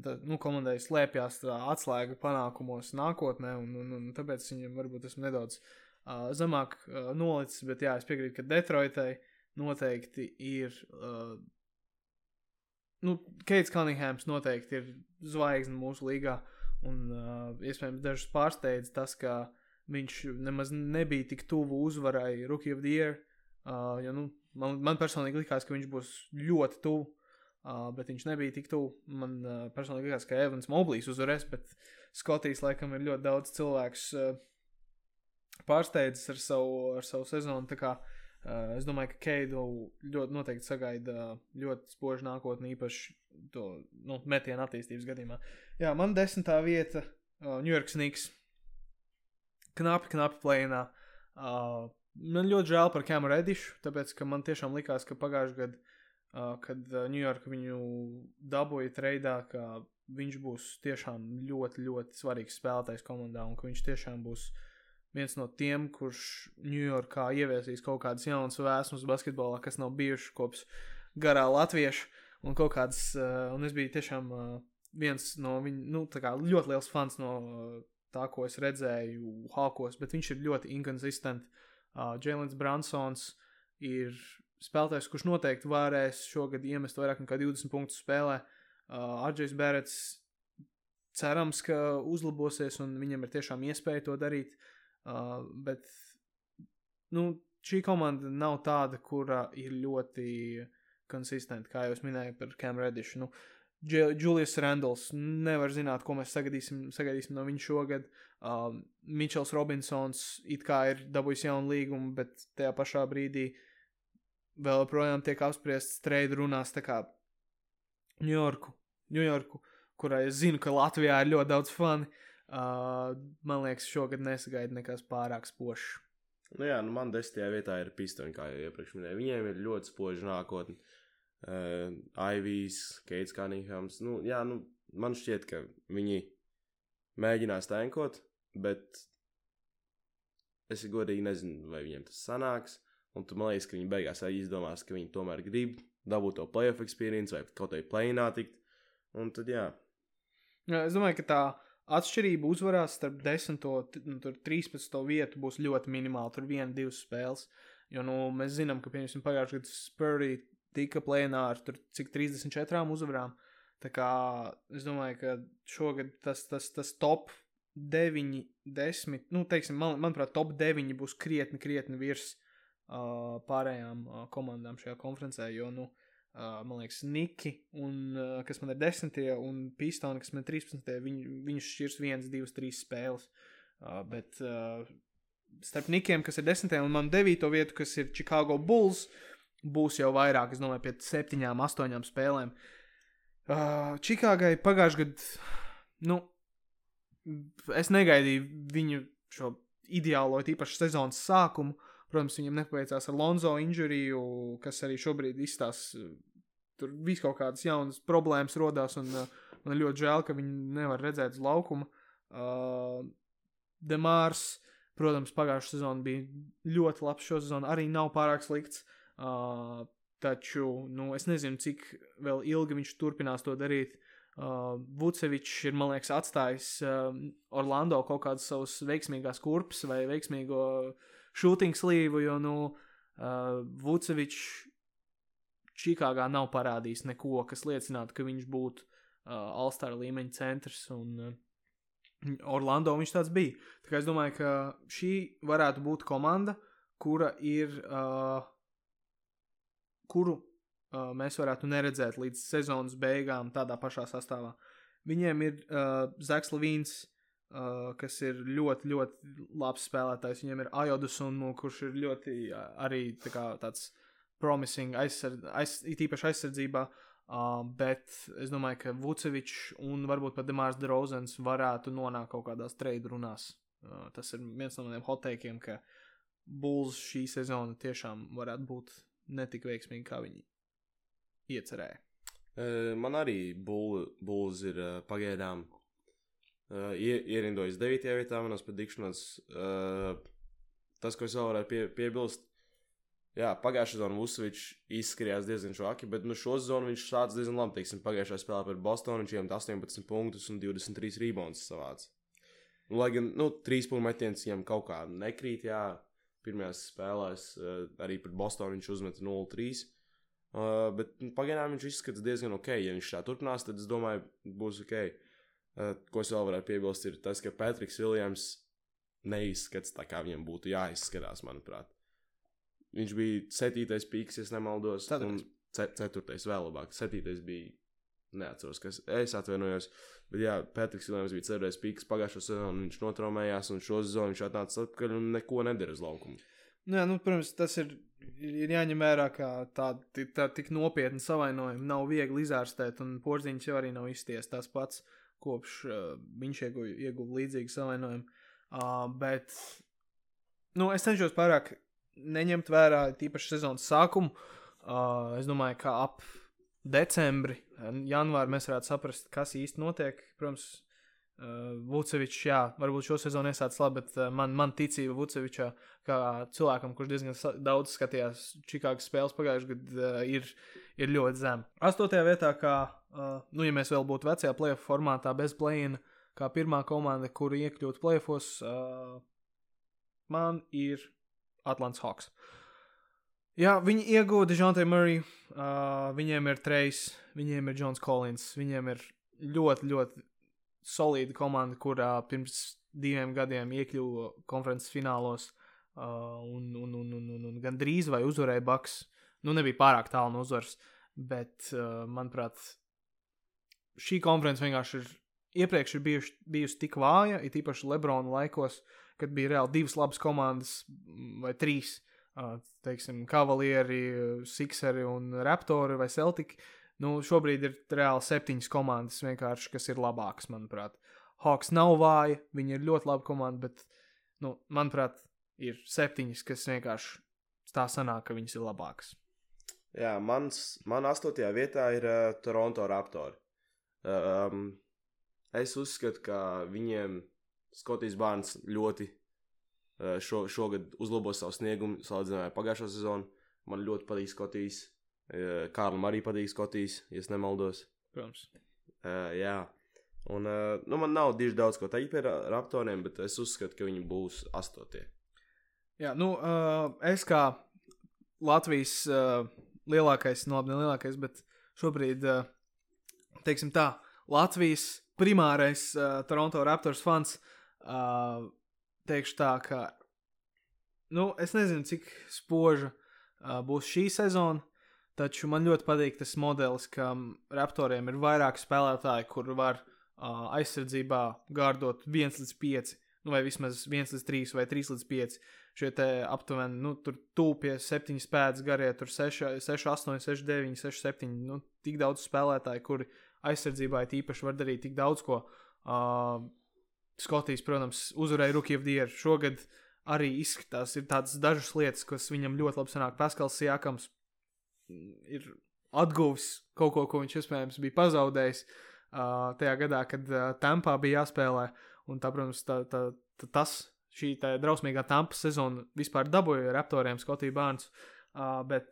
tā, nu, komandai slēpjas tā atslēga panākumos nākotnē, un, un, un tāpēc viņam varbūt esmu nedaudz uh, zemāk uh, nolicis, bet jā, es piekrītu, ka Detroitai noteikti ir uh, nu, Keits Cunninghams noteikti ir zvaigzne mūsu līgā. Un uh, iespējams, dažus pārsteidz tas, ka viņš nemaz nebija tik tuvu uzvarai Rookie of the Year. Uh, jo, nu, man, man personīgi likās, ka viņš būs ļoti tuvu, uh, bet viņš nebija tik tuvu. Man uh, personīgi likās, ka Evans Moblīs uzvarēs, bet Skotijas laikam ir ļoti daudz cilvēku uh, pārsteidzis ar savu, ar savu sezonu. Tā kā uh, Uh, es domāju, ka Keidu ļoti noteikti sagaida ļoti spožu nākotni, īpaši to nu, metienu attīstības gadījumā. Jā, man desmitā vieta uh, New York Snigs. Knapi, knapi plēnā. Uh, man ļoti žēl par Cameru Edišu, tāpēc, ka man tiešām likās, ka pagājušajā gadā, uh, kad uh, New York viņu dabūja treidā, ka viņš būs tiešām ļoti, ļoti svarīgs spēlētājs komandā un ka viņš tiešām būs uh, viens no tiem, kurš Ņujorkā ieviesīs kaut kādas jaunas vēsmas basketbolā, kas nav bijušas kopš garā latviešu. Un, kāds, uh, un es biju tiešām uh, viens no viņa, nu, ļoti liels fans no uh, tā, ko es redzēju Hawkos, bet viņš ir ļoti inkonsistent. Uh, Jēlins Bransons ir spēlētājs, kurš noteikti varēs šogad iemest vairāk nekā 20 punktus spēlē. Uh, Arģis Bērets cerams, ka uzlabosies un viņam ir tiešām iespēja to darīt. Uh, Uh, bet nu, šī komanda nav tāda, kura ir ļoti konsistenta, kā jau minēju par Cam Redišu. Nu, Julius Randalls. Nevar zināt, ko mēs sagaidīsim, sagaidīsim no viņa šogad. Uh, Mičels Robinsons it kā ir dabūjis jaunu līgumu, bet tajā pašā brīdī vēl joprojām tiek apspriests trade runās tā kā Ņujorku, Ņujorku, kurā es zinu, ka Latvijā ir ļoti daudz fani. Uh, man liekas, šogad nesagaida nekas pārāk spožs. Nu jā, nu man desmitajā vietā ir pistoni, kā jau iepriekš minēju. Viņiem ir ļoti spoža nākotne. Uh, Ivijs, Keits Kanīhams. Nu, jā, nu, man šķiet, ka viņi mēģinās tankot, bet es godīgi nezinu, vai viņiem tas sanāks. Un tu man liekas, ka viņi beigās arī izdomās, ka viņi tomēr grib dabūt to playoff experience vai kaut kādā plēnā tikt. Un tad jā. jā. Es domāju, ka tā atšķirība uzvarās starp 10 un 13 vietu būs ļoti minimāla. Tur viena, divas spēles. Jo nu, mēs zinām, ka pagājušajā gadā Spurry tika plēnā ar tur, cik 34 uzvarām. Tā kā es domāju, ka šogad tas, tas, tas top 9, 10, nu, teiksim, man, manuprāt, top 9 būs krietni, krietni virs uh, pārējām uh, komandām šajā konferencē. Jo, nu, uh, Uh, man liekas, Niki, un, uh, kas man ir 10. un Pistoni, kas man ir 13. Viņ, viņš šķirs 1, 2, 3 spēles. Uh, bet uh, starp Nikiem, kas ir 10. un man 9. vietu, kas ir Chicago Bulls, būs jau vairāk, es domāju, pie 7, 8 spēlēm. Uh, Čikāgai pagājušajā gadā, nu, es negaidīju viņu šo ideālo, tīpaši sezonas sākumu. Uh, Protams, viņam nepaveicās ar Lonzo injuriju, kas arī šobrīd izstāsta. Tur viss kaut kādas jaunas problēmas rodās, un man ļoti žēl, ka viņi nevar redzēt uz laukuma. Uh, Demārs, protams, pagājušā sezona bija ļoti labs. Šo sezonu arī nav pārāk slikts. Uh, taču nu, es nezinu, cik ilgi viņš turpinās to darīt. Uh, Vucevičs ir, man liekas, atstājis uh, Orlando kaut kādas savas veiksmīgās kurpes vai veiksmīgo uh, shooting slīvu, jo, nu, uh, Vucevičs Čikāgā nav parādījis neko, kas liecinātu, ka viņš būtu uh, Alstāra līmeņa centrs. Un, uh, Orlando viņš tāds bija. Tā kā es domāju, ka šī varētu būt komanda, kura ir, uh, kuru uh, mēs varētu neredzēt līdz sezonas beigām tādā pašā sastāvā. Viņiem ir uh, Zaks Levīns, Uh, kas ir ļoti, ļoti labs spēlētājs. Viņam ir Ajodus, un, kurš ir ļoti uh, arī tā kā, tāds promising, aizsardz, aiz, īpaši aizsardzībā. Uh, bet es domāju, ka Vucevičs un varbūt pat Demārs Drozens varētu nonākt kaut kādās trade runās. Uh, tas ir viens no maniem hoteikiem, ka Bulls šī sezona tiešām varētu būt netik veiksmīga, kā viņi iecerēja. Uh, man arī Bulls ir uh, pagaidām Uh, ierindojas 9. vietā manas predikšanas. Uh, tas, ko es vēl varētu pie, piebilst, jā, pagājušā sezonā Vusovičs izskatījās diezgan švaki, bet nu, šo sezonu viņš sācis diezgan labi. Teiksim, pagājušā spēlē par Bostonu viņš iemet 18 punktus un 23 rebounds savāds. Nu, lai gan nu, 3 punktu metiens viņam kaut kā nekrīt, jā, pirmajās spēlēs uh, arī pret Bostonu viņš uzmeta 0-3. Uh, bet nu, pagaidām viņš izskatās diezgan ok. Ja viņš tā turpinās, tad es domāju, būs ok. Uh, Uh, ko es vēl varētu piebilst, ir tas, ka Patriks Viljams neizskatās tā, kā viņam būtu jāizskatās, manuprāt. Viņš bija septītais pīks, ja nemaldos. Tad un ce ceturtais vēl labāk. Septītais bija. Neatceros, kas es atvainojos. Bet, jā, Patriks Viljams bija ceturtais pīks pagājušo sezonu. Viņš notraumējās, un šo sezonu viņš atnāca atpakaļ un neko nedara uz laukumu. Nu, jā, nu, protams, tas ir, ir jāņem vērā, ka tāda tā, tik nopietna savainojuma nav viegli izārstēt, un porziņš jau arī nav izties tas pats. Uh, kopš uh, viņš ieguva, ieguva līdzīgu savainojumu. Uh, bet nu, es cenšos pārāk neņemt vērā tīpaši sezonas sākumu. Uh, es domāju, ka ap decembri, janvāri mēs varētu saprast, kas īsti notiek. Protams, uh, Vucevičs, jā, varbūt šo sezonu iesācis labi, bet uh, man, man ticība Vucevičā, kā cilvēkam, kurš diezgan daudz skatījās Čikāgas spēles pagājušajā gadā, uh, ir, ir ļoti zema. Astotajā vietā, kā Uh, nu, ja mēs vēl būtu vecajā playoff formātā bez plēna, kā pirmā komanda, kura iekļūtu playoffos, uh, man ir Atlants Hawks. Jā, viņi ieguva Dejounte Murray, uh, viņiem ir Trejs, viņiem ir Jons Collins, viņiem ir ļoti, ļoti solīda komanda, kurā pirms diviem gadiem iekļuva konferences finālos uh, un, un, un, un, un, un gandrīz vai uzvarēja Baks. Nu, nebija pārāk tālu no uzvaras, bet, uh, manuprāt, šī konference vienkārši ir iepriekš ir bijuši, bijusi tik vāja, it īpaši Lebrona laikos, kad bija reāli divas labas komandas mm, vai trīs. Teiksim, Kavalieri, Sixeri un Raptori vai Celtic. Nu, šobrīd ir reāli septiņas komandas, kas ir labākas, manuprāt. Hawks nav vāja, viņi ir ļoti laba komanda, bet, nu, manuprāt, ir septiņas, kas vienkārši tā sanāk, ka viņas ir labākas. Jā, mans, man astotajā vietā ir uh, Toronto Raptori. Um, es uzskatu, ka viņiem Skotijas bērns ļoti uh, šo, šogad uzlabo savu sniegumu, salīdzinājumā ar pagājušo sezonu. Man ļoti patīk Skotijas. Uh, Kārlim arī patīk Skotijas, ja nemaldos. Protams. Uh, jā. Un, uh, nu, man nav diži daudz ko teikt par raptoriem, bet es uzskatu, ka viņi būs astotie. Jā, nu, uh, es kā Latvijas uh, lielākais, nu, labi, ne lielākais, bet šobrīd, uh, teiksim tā, Latvijas primārais uh, Toronto Raptors fans. Uh, teikšu tā, ka, nu, es nezinu, cik spoža uh, būs šī sezona, taču man ļoti patīk tas modelis, ka Raptoriem ir vairāk spēlētāji, kur var uh, aizsardzībā gārdot 1 līdz 5, nu, vai vismaz 1 līdz 3 vai 3 līdz 5 šie aptuveni, nu, tur tūpie septiņas pēdas garie, tur 6, 6 8, 6, 9, 6, 7, nu, tik daudz spēlētāju, kuri aizsardzībā īpaši var darīt tik daudz ko. Uh, Skotijas, protams, uzvarēja the Year. Šogad arī izskatās, ir tādas dažas lietas, kas viņam ļoti labi sanāk. Paskals Jākams ir atguvis kaut ko, ko viņš iespējams bija pazaudējis uh, tajā gadā, kad uh, Tampā bija jāspēlē. Un tā, protams, tā, tā, tā, tas šī drausmīgā tampa sezona vispār dabūja raptoriem Skotiju Bārns. Uh, bet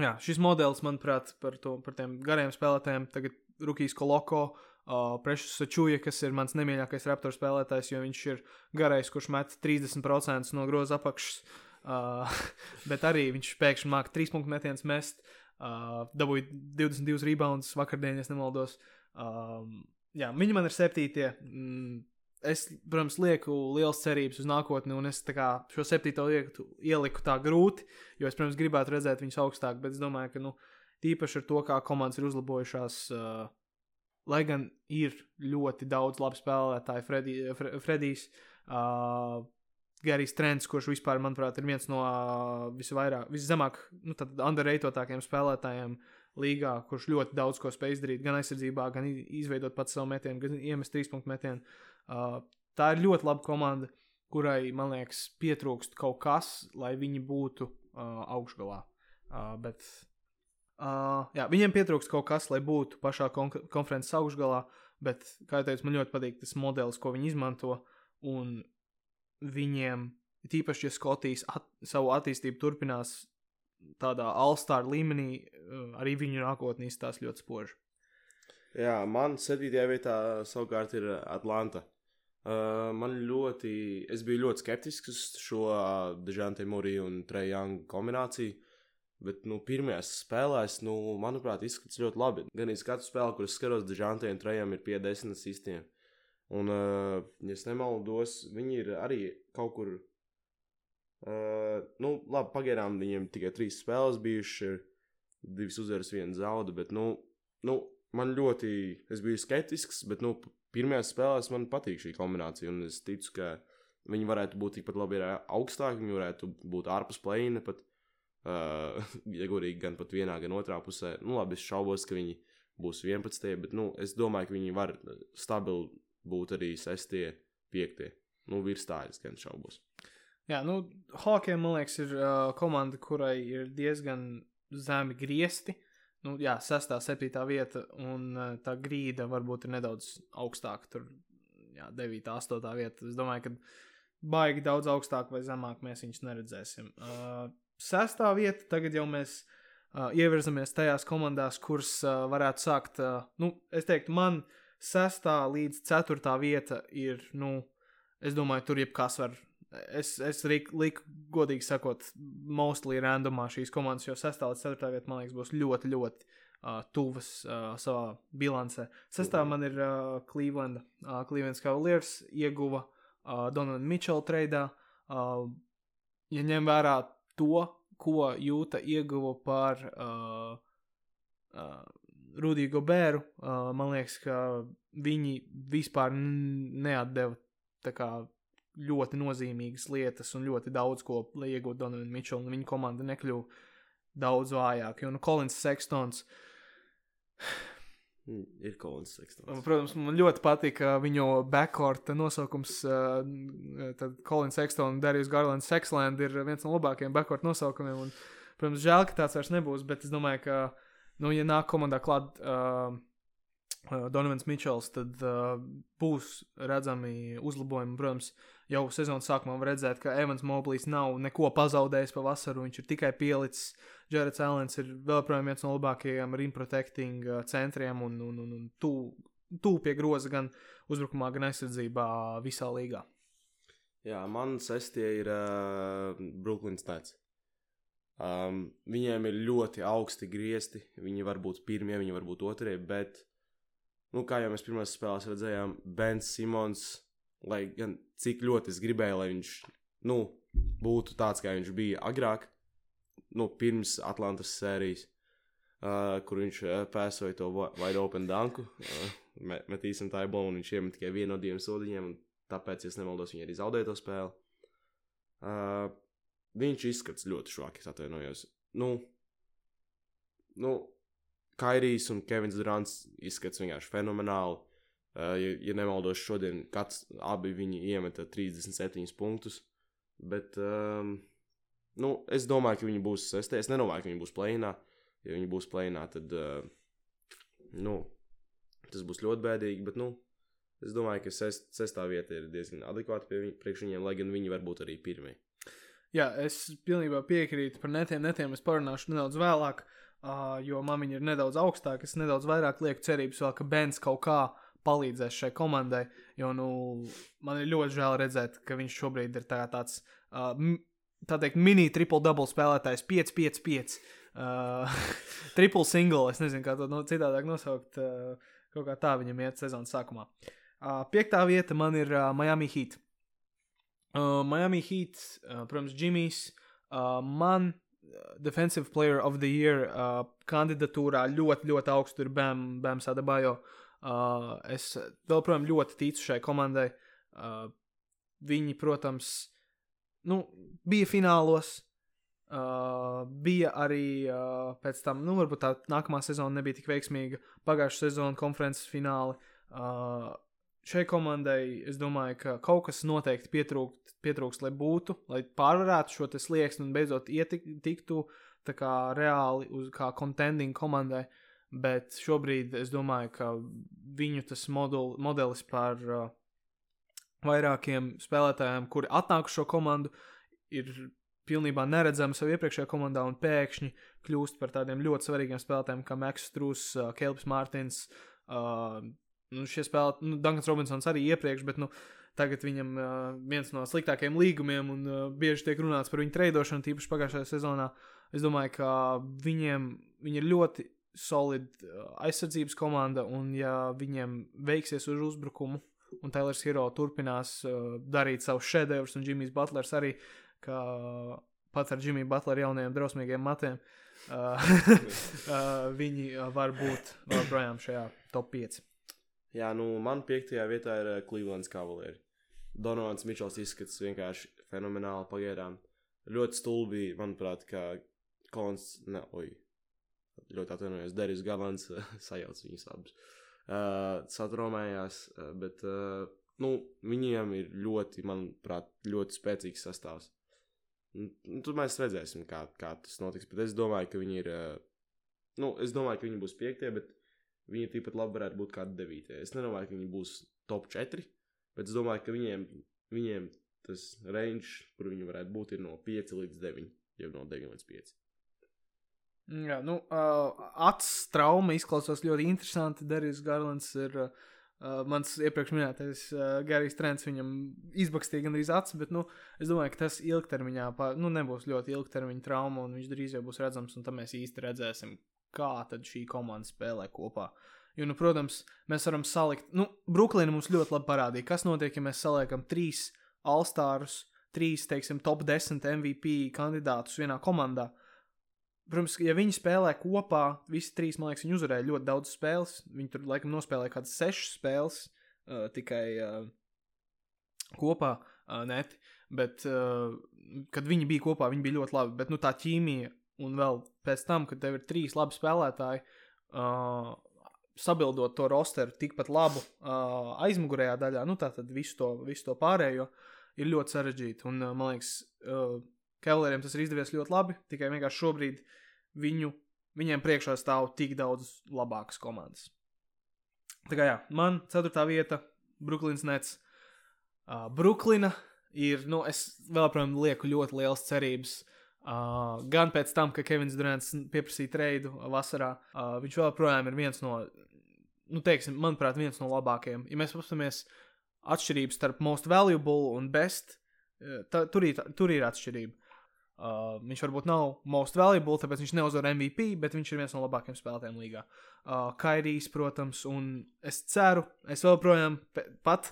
jā, šis modelis, manuprāt, par, to, par tiem gariem spēlētājiem, tagad Rukijs Koloko, uh, Prešs Sačuja, kas ir mans nemīļākais raptoru spēlētājs, jo viņš ir garais, kurš met 30% no groza apakšas. Uh, bet arī viņš pēkšņi māca 3 punktu metienus mest, uh, dabūja 22 rebounds vakardien, ja nemaldos. Um, jā, viņi man ir septītie. Mm, es, protams, lieku liels cerības uz nākotni, un es kā, šo septīto lietu ieliku tā grūti, jo es, protams, gribētu redzēt viņus augstāk, bet es domāju, ka, nu, tīpaši ar to, kā komandas ir uzlabojušās, uh, lai gan ir ļoti daudz labu spēlētāju, Fredi, Fre, Fredijs, uh, Garijs Trends, kurš vispār, manuprāt, ir viens no uh, visvairāk, viszemāk, nu, underrated spēlētājiem līgā, kurš ļoti daudz ko spēj izdarīt, gan aizsardzībā, gan izveidot pats savu metienu, gan iemest trīs punktu metienu. Uh, tā ir ļoti laba komanda, kurai, man liekas, pietrūkst kaut kas, lai viņi būtu uh, augšgalā. Uh, bet uh, jā, viņiem pietrūkst kaut kas, lai būtu pašā kon konferences augšgalā. Bet, kā jau teicu, man ļoti patīk tas modelis, ko viņi izmanto. Un viņiem, tīpaši, ja Skotijas at savu attīstību turpinās tādā All-Star līmenī, arī viņu nākotnē izstāsta ļoti spoži. Jā, man septītajā vietā savukārt ir Atlanta. Uh, man ļoti, es biju ļoti skeptisks uz šo uh, Dežante Mūriju un Trejānu kombināciju. Bet, nu, pirmajās spēlēs, nu, manuprāt, izskatās ļoti labi. Gan arī katru spēli, kuras skatos, Dežante un Trejām ir pie desmit asistiem. Un, uh, ja es nemaldos, viņi ir arī kaut kur. Uh, nu, labi, pagaidām viņiem tikai trīs spēles bijušas, divas uzvaras, viena zauda. Bet, nu, nu, man ļoti, es biju skeptisks, bet, nu, pirmajās spēlēs man patīk šī kombinācija, un es ticu, ka viņi varētu būt tikpat labi augstāki, viņi varētu būt ārpus plēna, pat, uh, ja godīgi, gan pat vienā, gan otrā pusē. Nu, labi, es šaubos, ka viņi būs 11, bet, nu, es domāju, ka viņi var stabili būt arī 6, 5. Nu, virs tā es gan šaubos. Jā, nu, Hawkiem, man liekas, ir uh, komanda, kurai ir diezgan zemi griesti. Uh, nu, jā, sestā, septītā vieta, un uh, tā grīda varbūt ir nedaudz augstāka. Tur, jā, devītā, astotā vieta. Es domāju, ka baigi daudz augstāk vai zemāk mēs viņus neredzēsim. Uh, sestā vieta, tagad jau mēs uh, ievirzamies tajās komandās, kuras uh, varētu sākt. Uh, nu, es teiktu, man sestā līdz ceturtā vieta ir, nu, es domāju, tur jebkas var Es, es liku, godīgi sakot, mostly randomā šīs komandas, jo 6. līdz 4. vietā, man liekas, būs ļoti, ļoti uh, tuvas uh, savā bilancē. 6. man ir uh, Cleveland, uh, Cleveland Cavaliers, ieguva uh, Donalda Mitchell treidā. Uh, ja ņem vērā to, ko jūta ieguva par uh, uh, Rudiju Goberu. Uh, man liekas, ka viņi vispār neatdeva tā kā ļoti nozīmīgas lietas un ļoti daudz ko, lai iegūtu Donovanu Mičelu, un viņa komanda nekļuva daudz vājāka. Jo, nu, Kolins Sekstons, Mm, Ir Kolins Sekstons. protams, man ļoti patīk uh, viņu backcourt nosaukums. Uh, tad Kolins Sekstons un Darījus Garlands Seksland ir viens no labākajiem backcourt nosaukumiem. Un, protams, žēl, ka tāds vairs nebūs, bet es domāju, ka, nu, ja nāk komandā klāt uh, uh, Donovans Mičels, tad uh, būs redzami uzlabojumi. Protams, jau sezonas sākumā var redzēt, ka Evans Moblijs nav neko pazaudējis pa vasaru, viņš ir tikai pielicis. Jareds Alens ir vēl projām viens no labākajiem rim protecting uh, centriem un, un, un, un tuvu pie groza gan uzbrukumā, gan aizsardzībā visā līgā. Jā, man sestie ir uh, Brooklyns Nets. Um, viņiem ir ļoti augsti griezti. Viņi var būt pirmie, viņi var būt otrie, bet, nu, kā jau mēs pirmās spēlēs redzējām, Bens Simons, lai gan cik ļoti es gribēju, lai viņš, nu, būtu tāds, kā viņš bija agrāk, nu, pirms Atlantas sērijas, uh, kur viņš uh, pēsoja to wide open danku, uh, met, metīsim tā iebolu, un viņš iemet tikai vienu no diviem sodiņiem, un tāpēc, ja nemaldos, viņi arī zaudēja to spēli. Uh, viņš izskats ļoti švaki, es atvainojos. Nu, nu Kairijs un Kevins Durants izskats vienkārši fenomenāli. Uh, ja, ja nemaldos, šodien kāds abi viņi iemeta 37 punktus. Bet, um, nu, es domāju, ka viņi būs sestie. Es nedomāju, ka viņi būs plēnā. Ja viņi būs plēnā, tad, uh, nu, tas būs ļoti bēdīgi. Bet, nu, es domāju, ka sest, sestā vieta ir diezgan adekvāta viņ, priekš viņiem, lai gan viņi var būt arī pirmie. Jā, es pilnībā piekrītu par netiem. Netiem es parunāšu nedaudz vēlāk, uh, jo viņi ir nedaudz augstāk. Es nedaudz vairāk lieku cerības vēl, ka Bens kaut kā palīdzēs šai komandai. Jo nu, man ir ļoti žēl redzēt, ka viņš šobrīd ir tā, tāds, uh, tā teikt, mini triple double spēlētājs, 5, 5, 5. Uh, triple single, es nezinu, kā to no, citādāk nosaukt. Uh, kaut kā tā viņam iet sezonas sākumā. Uh, piektā vieta man ir uh, Miami Heat. Uh, Miami Heat, uh, protams, Džimijs. Uh, man Defensive Player of the Year uh, kandidatūrā ļoti, ļoti augstu ir Bam, Bams Adebayo. Uh, es vēl, protams, ļoti ticu šai komandai. Uh, viņi, protams, nu, bija finālos. Uh, bija arī uh, pēc tam, nu, varbūt tā nākamā sezona nebija tik veiksmīga. Pagājušā sezona konferences fināli. Uh, šai komandai es domāju, ka kaut kas noteikti pietrūkst, pietrūkst lai būtu, lai pārvarētu šo slieksni un beidzot ietiktu kā reāli uz kā contending komandai. Bet šobrīd es domāju, ka viņu tas modul, modelis par uh, vairākiem spēlētājiem, kuri atnāk šo komandu, ir pilnībā neredzami savā iepriekšējā komandā un pēkšņi kļūst par tādiem ļoti svarīgiem spēlētājiem, kā Maks Strūss, uh, Kelps Mārtiņš. Uh, nu, šie spēlētāji, nu, Dunkans Robinsons arī iepriekš, bet nu, tagad viņam uh, viens no sliktākajiem līgumiem, un uh, bieži tiek runāts par viņu treidošanu, tīpaši pagājušajā sezonā. Es domāju, ka viņiem viņi ir ļoti solida uh, aizsardzības komanda, un ja viņiem veiksies uz uzbrukumu, un Tailers Hero turpinās uh, darīt savus šedevrus, un Džimijs Butlers arī, kā pats ar Džimiju Butleru jaunajiem drausmīgiem matiem, uh, uh, viņi var būt joprojām šajā top 5. Jā, nu, man piektajā vietā ir uh, Clevelands Cavalieri. Donovans Mičels izskats vienkārši fenomenāli pagaidām. Ļoti stulbi, manuprāt, ka Kolons, ne, oi, ļoti atvainojos, Deris Galants sajauc viņus abus. Uh, satromējās, uh, bet, uh, nu, viņiem ir ļoti, manuprāt, ļoti spēcīgs sastāvs. Nu, Tur mēs redzēsim, kā, kā tas notiks. Bet es domāju, ka viņi ir. Uh, nu, es domāju, ka viņi būs piektie, bet viņi tikpat labi varētu būt kādi devītie. Es nedomāju, ka viņi būs top 4, bet es domāju, ka viņiem, viņiem tas range, kur viņi varētu būt, ir no 5 līdz 9, jau no 9 līdz 5. Jā, nu, uh, acis trauma izklausās ļoti interesanti. Darījis Garlands ir uh, mans iepriekš minētais uh, Garijs Trends. Viņam izbakstīja gan arī acis, bet nu, es domāju, ka tas ilgtermiņā pār, nu, nebūs ļoti ilgtermiņa trauma, un viņš drīz jau būs redzams, un tad mēs īsti redzēsim, kā tad šī komanda spēlē kopā. Jo, nu, protams, mēs varam salikt, nu, Brooklyna mums ļoti labi parādīja, kas notiek, ja mēs saliekam trīs Alstārus, trīs, teiksim, top 10 MVP kandidātus vienā komandā. Protams, ja viņi spēlē kopā, visi trīs, man liekas, viņi uzvarēja ļoti daudz spēles. Viņi tur laikam nospēlēja kaut kādas sešas spēles uh, tikai uh, kopā, uh, neti. Bet, uh, kad viņi bija kopā, viņi bija ļoti labi. Bet nu, tā ķīmija, un vēl pēc tam, kad tev ir trīs labi spēlētāji, uh, sabildot to rosteru tikpat labu uh, aizmugurējā daļā, nu tā tad visu to, visu to pārējo, ir ļoti sarežģīti. Un, uh, man liekas, uh, Cavaliers tas ir izdevies ļoti labi, tikai vienkārši šobrīd viņu, viņiem priekšā stāv tik daudz labākas komandas. Tā kā jā, man ceturtā vieta - Brooklyns Nets. Uh, Brooklyna ir, nu, es vēl, protams, lieku ļoti liels cerības. Uh, gan pēc tam, ka Kevins Durants pieprasīja treidu vasarā, uh, viņš joprojām ir viens no, nu, teiksim, manuprāt, viens no labākajiem. Ja mēs paskatāmies atšķirības starp most valuable un best, uh, tā, tur, ir, tur ir atšķirība. Uh, viņš varbūt nav most valuable, tāpēc viņš neuzvar MVP, bet viņš ir viens no labākajiem spēlētājiem līgā. Uh, Kairijs, protams, un es ceru, es joprojām pat,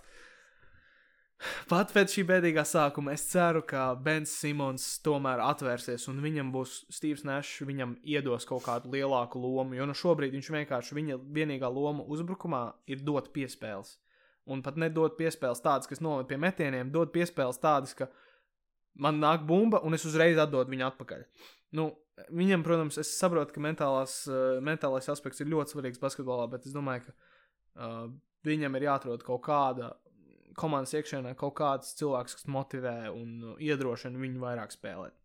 pat pēc šī bēdīgā sākuma, es ceru, ka Bens Simons tomēr atvērsies un viņam būs Steve's Nash, viņam iedos kaut kādu lielāku lomu, jo nu šobrīd viņš vienkārši, viņa vienīgā loma uzbrukumā ir dot piespēles. Un pat nedod piespēles tādas, kas noved pie metieniem, dod piespēles tādas, ka man nāk bumba, un es uzreiz atdodu viņu atpakaļ. Nu, viņam, protams, es saprotu, ka mentālās, uh, mentālais aspekts ir ļoti svarīgs basketbolā, bet es domāju, ka uh, viņam ir jāatrod kaut kāda komandas iekšienē, kaut kāds cilvēks, kas motivē un uh, iedrošina viņu vairāk spēlēt.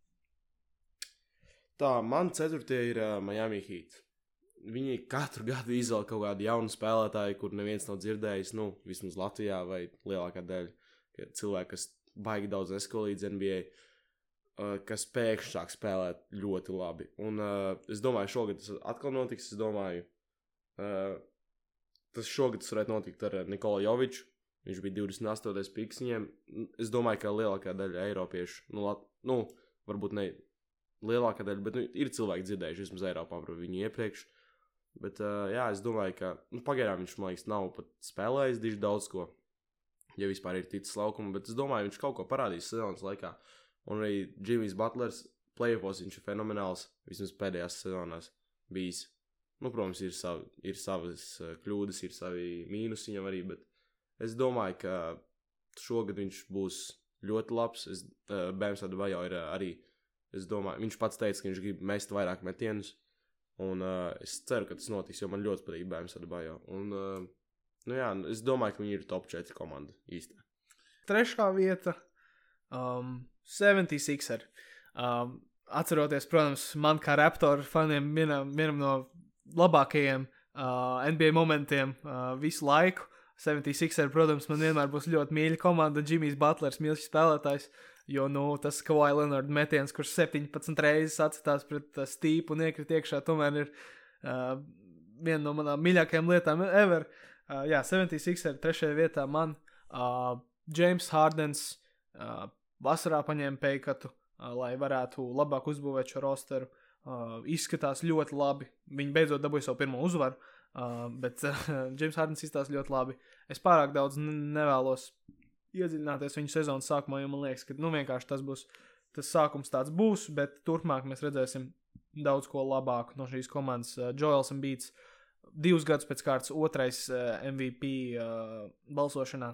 Tā, man ceturtie ir uh, Miami Heat. Viņi katru gadu izvēl kaut kādu jaunu spēlētāju, kur neviens nav dzirdējis, nu, vismaz Latvijā vai lielākā daļa cilvēku, kas baigi daudz nesko līdz NBA, uh, kas pēkšņi sāk spēlēt ļoti labi. Un uh, es domāju, šogad tas atkal notiks. Es domāju, uh, tas šogad tas varētu notikt ar Nikolu Joviču. Viņš bija 28. piks viņiem. Es domāju, ka lielākā daļa eiropiešu, nu, lat, nu varbūt ne lielākā daļa, bet nu, ir cilvēki dzirdējuši vismaz Eiropā par viņu iepriekš. Bet, uh, jā, es domāju, ka nu, pagaidām viņš, man liekas, nav pat spēlējis diži daudz ko ja vispār ir ticis laukuma, bet es domāju, viņš kaut ko parādīs sezonas laikā. Un arī Jimmy's Butlers plēsofos viņš ir fenomenāls vismaz pēdējās sezonās bijis. Nu, protams, ir, savi, ir savas eh, kļūdas, ir savi mīnusi viņam arī, bet es domāju, ka šogad viņš būs ļoti labs. Es, uh, Bēns Advajo ir uh, arī, es domāju, viņš pats teica, ka viņš grib mest vairāk metienus. Un uh, es ceru, ka tas notiks, jo man ļoti patīk Bēns Advajo. Un uh, Nu, jā, nu, es domāju, ka viņi ir top 4 komanda īstenībā. Trešā vieta um, - 76. Um, atceroties, protams, man kā raptoru faniem vienam, vienam no labākajiem uh, NBA momentiem uh, visu laiku. 76, protams, man vienmēr būs ļoti mīļa komanda. Jimmy's Butlers, mīļš spēlētājs. Jo nu, tas Kawhi Leonard metiens, kurš 17 reizes atcitās pret uh, stīpu un iekrita iekšā, tomēr ir uh, viena no manām mīļākajām lietām ever. Uh, Uh, jā, 76 ir trešajā vietā man. Uh, James Hardens uh, vasarā paņēma peikatu, uh, lai varētu labāk uzbūvēt šo rosteru. Uh, izskatās ļoti labi. Viņi beidzot dabūja savu pirmo uzvaru, uh, bet uh, James Hardens izskatās ļoti labi. Es pārāk daudz nevēlos iedziļināties viņa sezonas sākumā, jo man liekas, ka nu, vienkārši tas būs. Tas sākums tāds būs, bet turpmāk mēs redzēsim daudz ko labāku no šīs komandas. Uh, Joels Beats uh, divus gadus pēc kārtas otrais uh, eh, MVP uh, eh, balsošanā.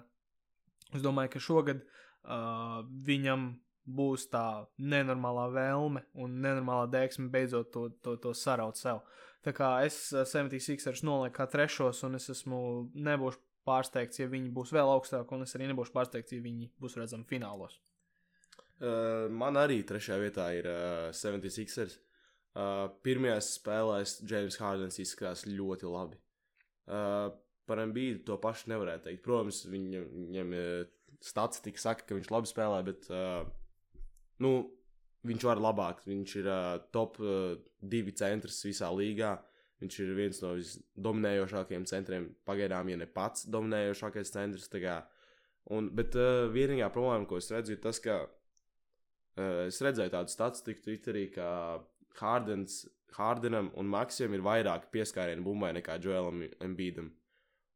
Es domāju, ka šogad uh, viņam būs tā nenormālā vēlme un nenormālā deksme beidzot to, to, to saraut sev. Tā kā es uh, 76ers nolieku kā trešos, un es esmu nebūšu pārsteigts, ja viņi būs vēl augstāk, un es arī nebūšu pārsteigts, ja viņi būs redzami finālos. Uh, man arī trešajā vietā ir uh, 76ers. Uh, pirmajās spēlēs James Hardens izskatās ļoti labi. Uh, par Mbīdu to pašu nevarētu teikt. Protams, viņam, viņam statistika saka, ka viņš labi spēlē, bet uh, nu, viņš var labāk. Viņš ir uh, top uh, divi centrs visā līgā. Viņš ir viens no visdominējošākajiem centriem. Pagaidām, ja ne pats dominējošākais centrs. Un, bet uh, vienīgā problēma, ko es redzu, ir tas, ka uh, es redzēju tādu statistiku Twitterī, ka Hardens, Hardenam un Maksam ir vairāk pieskārienu bumbai nekā Joelam Embīdam.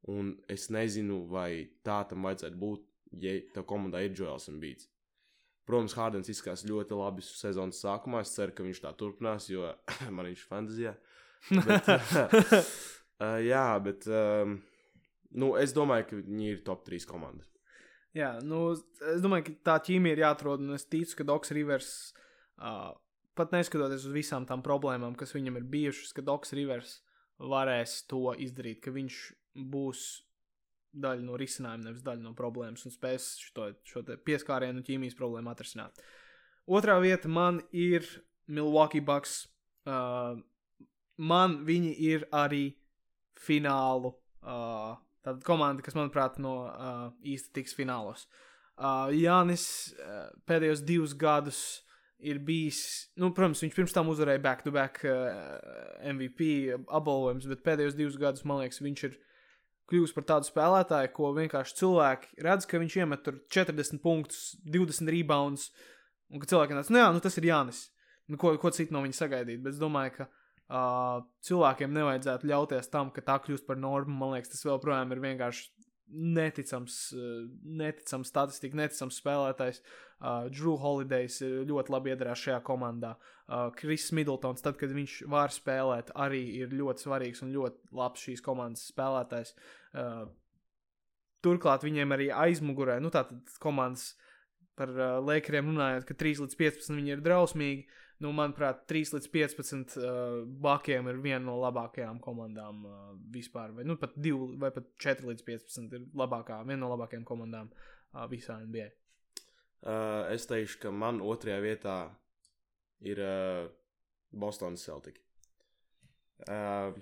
Un es nezinu, vai tā tam vajadzētu būt, ja tev komandā ir Joels Embīds. Protams, Hārdens izskatās ļoti labi sezonas sākumā. Es ceru, ka viņš tā turpinās, jo man viņš ir fantāzijā. Bet, uh, jā, bet um, nu, es domāju, ka viņi ir top 3 komanda. Jā, nu, es domāju, ka tā ķīmija ir jāatrod, es ticu, ka Doks Rivers, uh, pat neskatoties uz visām tām problēmām, kas viņam ir bijušas, ka Doks Rivers varēs to izdarīt, ka viņš būs daļa no risinājuma, nevis daļa no problēmas, un spēs šo, šo pieskārienu ķīmijas problēmu atrisināt. Otrā vieta man ir Milwaukee Bucks. Uh, man viņi ir arī finālu. Uh, Tāda komanda, kas, manuprāt, no uh, īsti tiks finālos. Uh, Jānis uh, pēdējos divus gadus ir bijis, nu, protams, viņš pirms tam uzvarēja back-to-back uh, MVP apbalvojums, bet pēdējos divus gadus, man liekas, viņš ir kļuvis par tādu spēlētāju, ko vienkārši cilvēki redz, ka viņš iemet tur 40 punktus, 20 rebounds, un ka cilvēkiem tāds, nu jā, nu tas ir Jānis. Nu, ko, ko citu no viņa sagaidīt? Bet es domāju, ka uh, cilvēkiem nevajadzētu ļauties tam, ka tā kļūst par normu. Man liekas, tas joprojām ir vienkārši neticams, uh, neticams statistika, neticams spēlētājs. Uh, Drew Holidays ļoti labi iedarās šajā komandā. Uh, Kris Middletons, tad, kad viņš var spēlēt, arī ir ļoti svarīgs un ļoti labs šīs komandas spēlētājs. Uh, turklāt viņiem arī aizmugurē, nu tātad komandas par uh, Lakeriem runājot, ka 3 līdz 15 viņi ir drausmīgi. Uh, nu, manuprāt, 3 līdz 15 uh, bakiem ir viena no labākajām komandām uh, vispār. Vai, nu, pat 2 vai pat 4 līdz 15 ir labākā, viena no labākajām komandām uh, visā NBA. Uh, es teikšu, ka man otrajā vietā ir uh, Bostonas Celtic. Uh,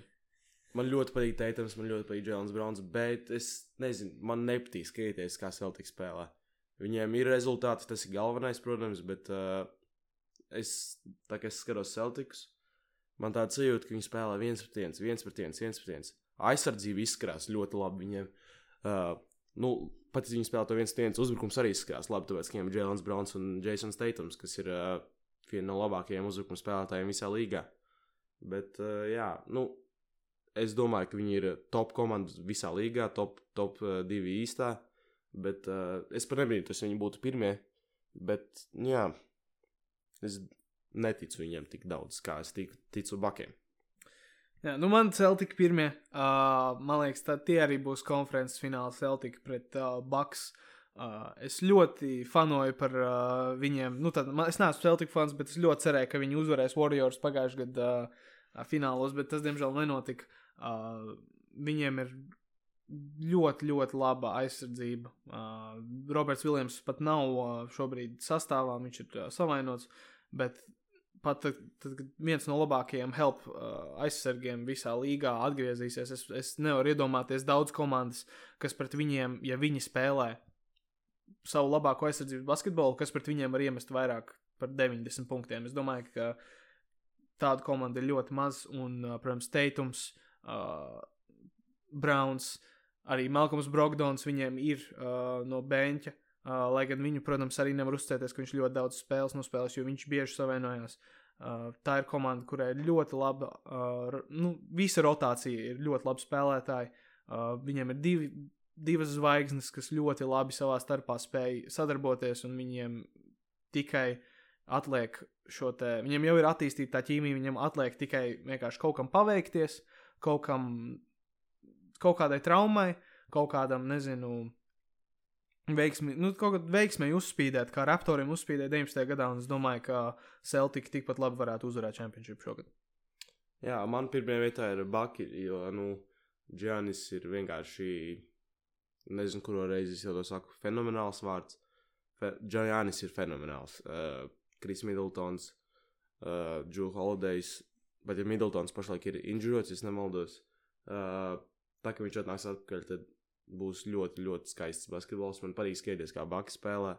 man ļoti patīk Teitams, man ļoti patīk Jēlins Browns, bet es nezinu, man nepatīk skatīties, kā Celtic spēlē. Viņiem ir rezultāti, tas ir galvenais, protams, bet uh, es, tā, es skatos Celtics, man tāda sajūta, ka viņi spēlē viens pret viens, viens pret viens, viens pret viens. Aizsardzība izskatās ļoti labi viņiem. Uh, nu, pat ja viņi spēlē to viens pret viens, uzbrukums arī izskatās labi, tāpēc, ka viņiem ir Jēlins Browns un Jasons Teitons, kas ir uh, viena no labākajiem uzbrukuma spēlētājiem visā līgā. Bet, uh, jā, nu, es domāju, ka viņi ir top komanda visā līgā, top, top uh, divi īstā. Bet uh, es pat nebrīnos, ja viņi būtu pirmie. Bet, jā, Es neticu viņiem tik daudz, kā es tiku, ticu Bakiem. Jā, nu man Celtic pirmie, uh, man liekas, tā tie arī būs konferences fināls Celtic pret uh, Bucks. Uh, es ļoti fanoju par uh, viņiem. Nu, tad, man, es neesmu Celtic fans, bet es ļoti cerēju, ka viņi uzvarēs Warriors pagājušajā gadā uh, finālos, bet tas, diemžēl, nenotika. Uh, viņiem ir ļoti, ļoti laba aizsardzība. Uh, Roberts Viljams pat nav uh, šobrīd sastāvā, viņš ir uh, savainots. Bet pat tad, tad, viens no labākajiem help uh, aizsargiem visā līgā atgriezīsies, es, es nevaru iedomāties daudz komandas, kas pret viņiem, ja viņi spēlē savu labāko aizsardzību basketbolu, kas pret viņiem var iemest vairāk par 90 punktiem. Es domāju, ka tādu komandu ir ļoti maz, un, uh, protams, Teitums, uh, Browns, arī Malcolms Brogdons viņiem ir uh, no beņķa. Uh, Uh, lai gan viņu, protams, arī nevar uzticēties, ka viņš ļoti daudz spēles nospēlēs, jo viņš bieži savainojās. Uh, tā ir komanda, kurai ir ļoti laba, uh, nu, visa rotācija ir ļoti labi spēlētāji. Uh, viņiem ir divi, divas zvaigznes, kas ļoti labi savā starpā spēj sadarboties, un viņiem tikai atliek šo te, viņiem jau ir attīstīta tā ķīmija, viņiem atliek tikai vienkārši kaut kam paveikties, kaut kam, kaut kādai traumai, kaut kādam, nezinu, veiksmi, nu, kaut kādā veiksmē uzspīdēt, kā Raptoriem uzspīdēja 19. gadā, un es domāju, ka Celtic tikpat labi varētu uzvarēt Championship šogad. Jā, man pirmajā vietā ir Baki, jo, nu, Džanis ir vienkārši, nezinu, kuru reizi es jau to saku, fenomenāls vārds. Fe, Džanis ir fenomenāls. Uh, Kris Middletons, uh, Drew Holidays, bet ja Middletons pašlaik ir injurots, ja nemaldos, uh, tā kā viņš atnāks atpakaļ, tad būs ļoti, ļoti skaists basketbols. Man patīk skatīties, kā Baka spēlē.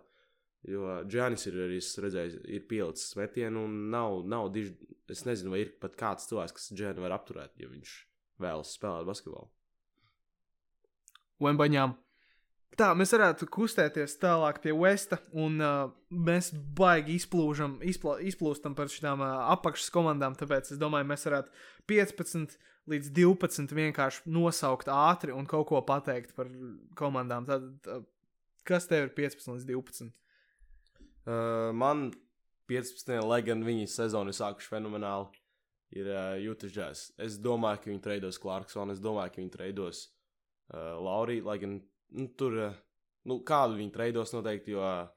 Jo Džanis ir arī redzējis, ir pielicis metienu, un nav, nav diži, es nezinu, vai ir pat kāds cilvēks, kas Džanu var apturēt, ja viņš vēlas spēlēt basketbolu. Wembaņām. Tā, mēs varētu kustēties tālāk pie Westa, un uh, mēs baigi izplūžam, izpla, izplūstam par šīm uh, apakšas komandām. Tāpēc es domāju, mēs varētu 15 līdz 12 vienkārši nosaukt ātri un kaut ko pateikt par komandām. Tad, uh, kas tev ir 15 līdz 12? Uh, man 15. lai gan viņi sezonu ir sākuši fenomenāli, ir uh, Jūtas Jazz. Es domāju, ka viņi treidos Clarksonu, es domāju, ka viņi treidos uh, Lauriju, lai gan nu, tur, uh, nu, kādu viņi treidos noteikti, jo uh,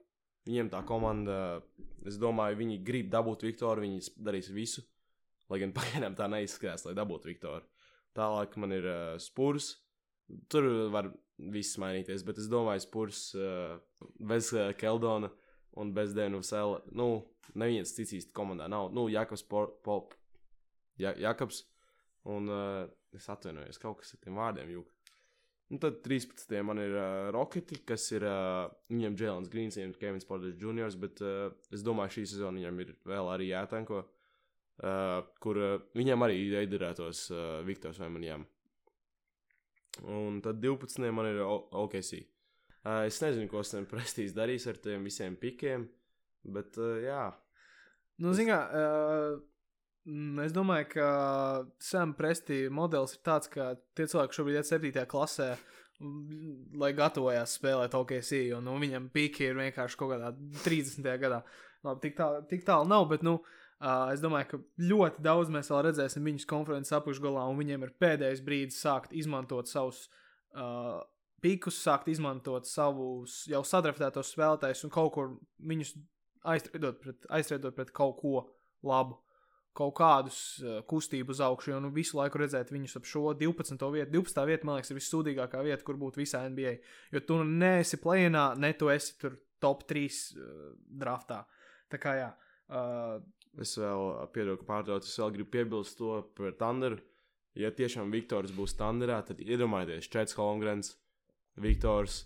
viņiem tā komanda, uh, es domāju, viņi grib dabūt Viktoru, viņi darīs visu, lai gan pagaidām tā neizskatās, lai dabūtu Viktoru. Tālāk man ir uh, Spurs. Tur var viss mainīties, bet es domāju, Spurs uh, bez uh, Keldona un bez Dēnu Sela. Nu, neviens cits īsti komandā nav. Nu, Jakobs, Pop, ja, Jakobs. Un uh, es atvainojos, kaut kas ar tiem vārdiem jūg. Un tad 13. man ir uh, Roketi, kas ir uh, viņiem Jēlens Grīns, un Kevins Porters Jr., bet uh, es domāju, šī sezona viņam ir vēl arī jātanko, uh, kur uh, viņam arī iederētos uh, Viktors vai manijām. Un tad 12. man ir OKC. Uh, es nezinu, ko Sam Prestīs darīs ar tiem visiem pikiem, bet uh, jā. Nu, zin kā, uh, es domāju, ka Sam Prestī modelis ir tāds, ka tie cilvēki šobrīd iet 7. klasē, lai gatavojās spēlēt OKC, jo nu, viņam piki ir vienkārši kaut kādā 30. gadā. Labi, tik tālu, tik tālu nav, bet, nu, uh, es domāju, ka ļoti daudz mēs vēl redzēsim viņus konferences apakšgalā, un viņiem ir pēdējais brīdis sākt izmantot savus uh, pīkus sākt izmantot savus jau sadraftētos spēlētājus un kaut kur viņus aizstrādāt pret, aizstrādāt pret kaut ko labu. Kaut kādus uh, kustību uz augšu, jo nu, visu laiku redzēt viņus ap šo 12. vietu. 12. vieta, man liekas, ir vissūdīgākā vieta, kur būt visā NBA. Jo tu nu neesi plēnā, ne tu esi tur top 3 uh, draftā. Tā kā jā. Uh, es vēl piedodu, ka pārtraucu, es vēl gribu piebilst to par Thunderu. Ja tiešām Viktors būs Thunderā, tad iedomājieties, Čets Holmgrens, Viktors.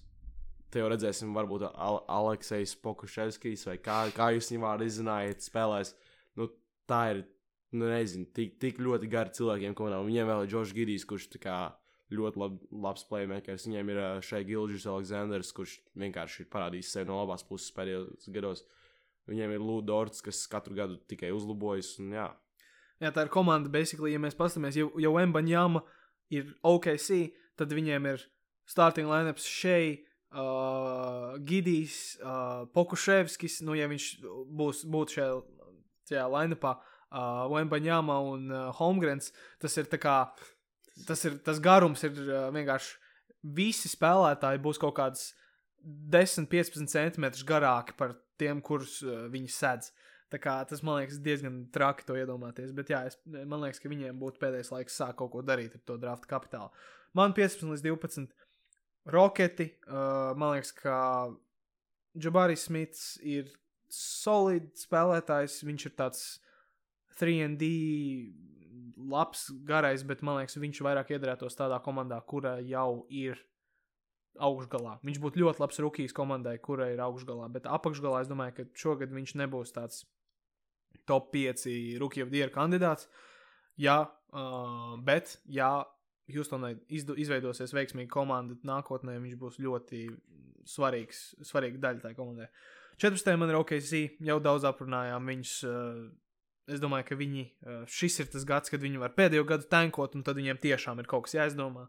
Te jau redzēsim, varbūt Al Aleksis Pokuševskis vai kā, kā jūs viņu vārdu izzinājāt, spēlēs. Nu, tā ir, nu, nezinu, tik, tik ļoti gari cilvēkiem, ko nav. Viņiem vēl ir Džošs Gidijs, kurš tā kā ļoti lab, labs playmakers. Viņiem ir šai Gilģis Aleksandrs, kurš vienkārši ir parādījis sevi no labās puses pēdējos gados. Viņiem ir Lūdzu kas katru gadu tikai uzlabojas. Un, jā. jā, tā ir komanda, basically, ja mēs paskatāmies, jau, jau Mbaņāma ir OKC, tad viņiem ir starting lineups šeit. Uh, Gidijs, uh, Pokuševskis, nu, ja viņš būs, būtu šajā, šajā lineupā, uh, Wembaņāma un uh, Holmgrens, tas ir tā kā, tas, ir, tas garums ir uh, vienkārši, visi spēlētāji būs kaut kāds 10-15 centimetrus garāki par tiem, kurus uh, viņi sedz. Tā kā, tas man liekas diezgan traki to iedomāties, bet jā, es, man liekas, ka viņiem būtu pēdējais laiks sākt kaut ko darīt ar to drafta kapitālu. Man 15 līdz 12 Roketi. Uh, man liekas, ka Džabaris Smits ir solids spēlētājs. Viņš ir tāds 3D labs, garais, bet man liekas, viņš vairāk iedarētos tādā komandā, kura jau ir augšgalā. Viņš būtu ļoti labs rookies komandai, kurai ir augšgalā, bet apakšgalā es domāju, ka šogad viņš nebūs tāds top 5 rookie of the year kandidāts. Jā, uh, bet jā, Houstonai izveidosies veiksmīga komanda nākotnē, viņš būs ļoti svarīgs, svarīga daļa tajā komandai. 14. man ir OKC, jau daudz aprunājām viņus. Uh, es domāju, ka viņi, uh, šis ir tas gads, kad viņi var pēdējo gadu tankot, un tad viņiem tiešām ir kaut kas jāizdomā.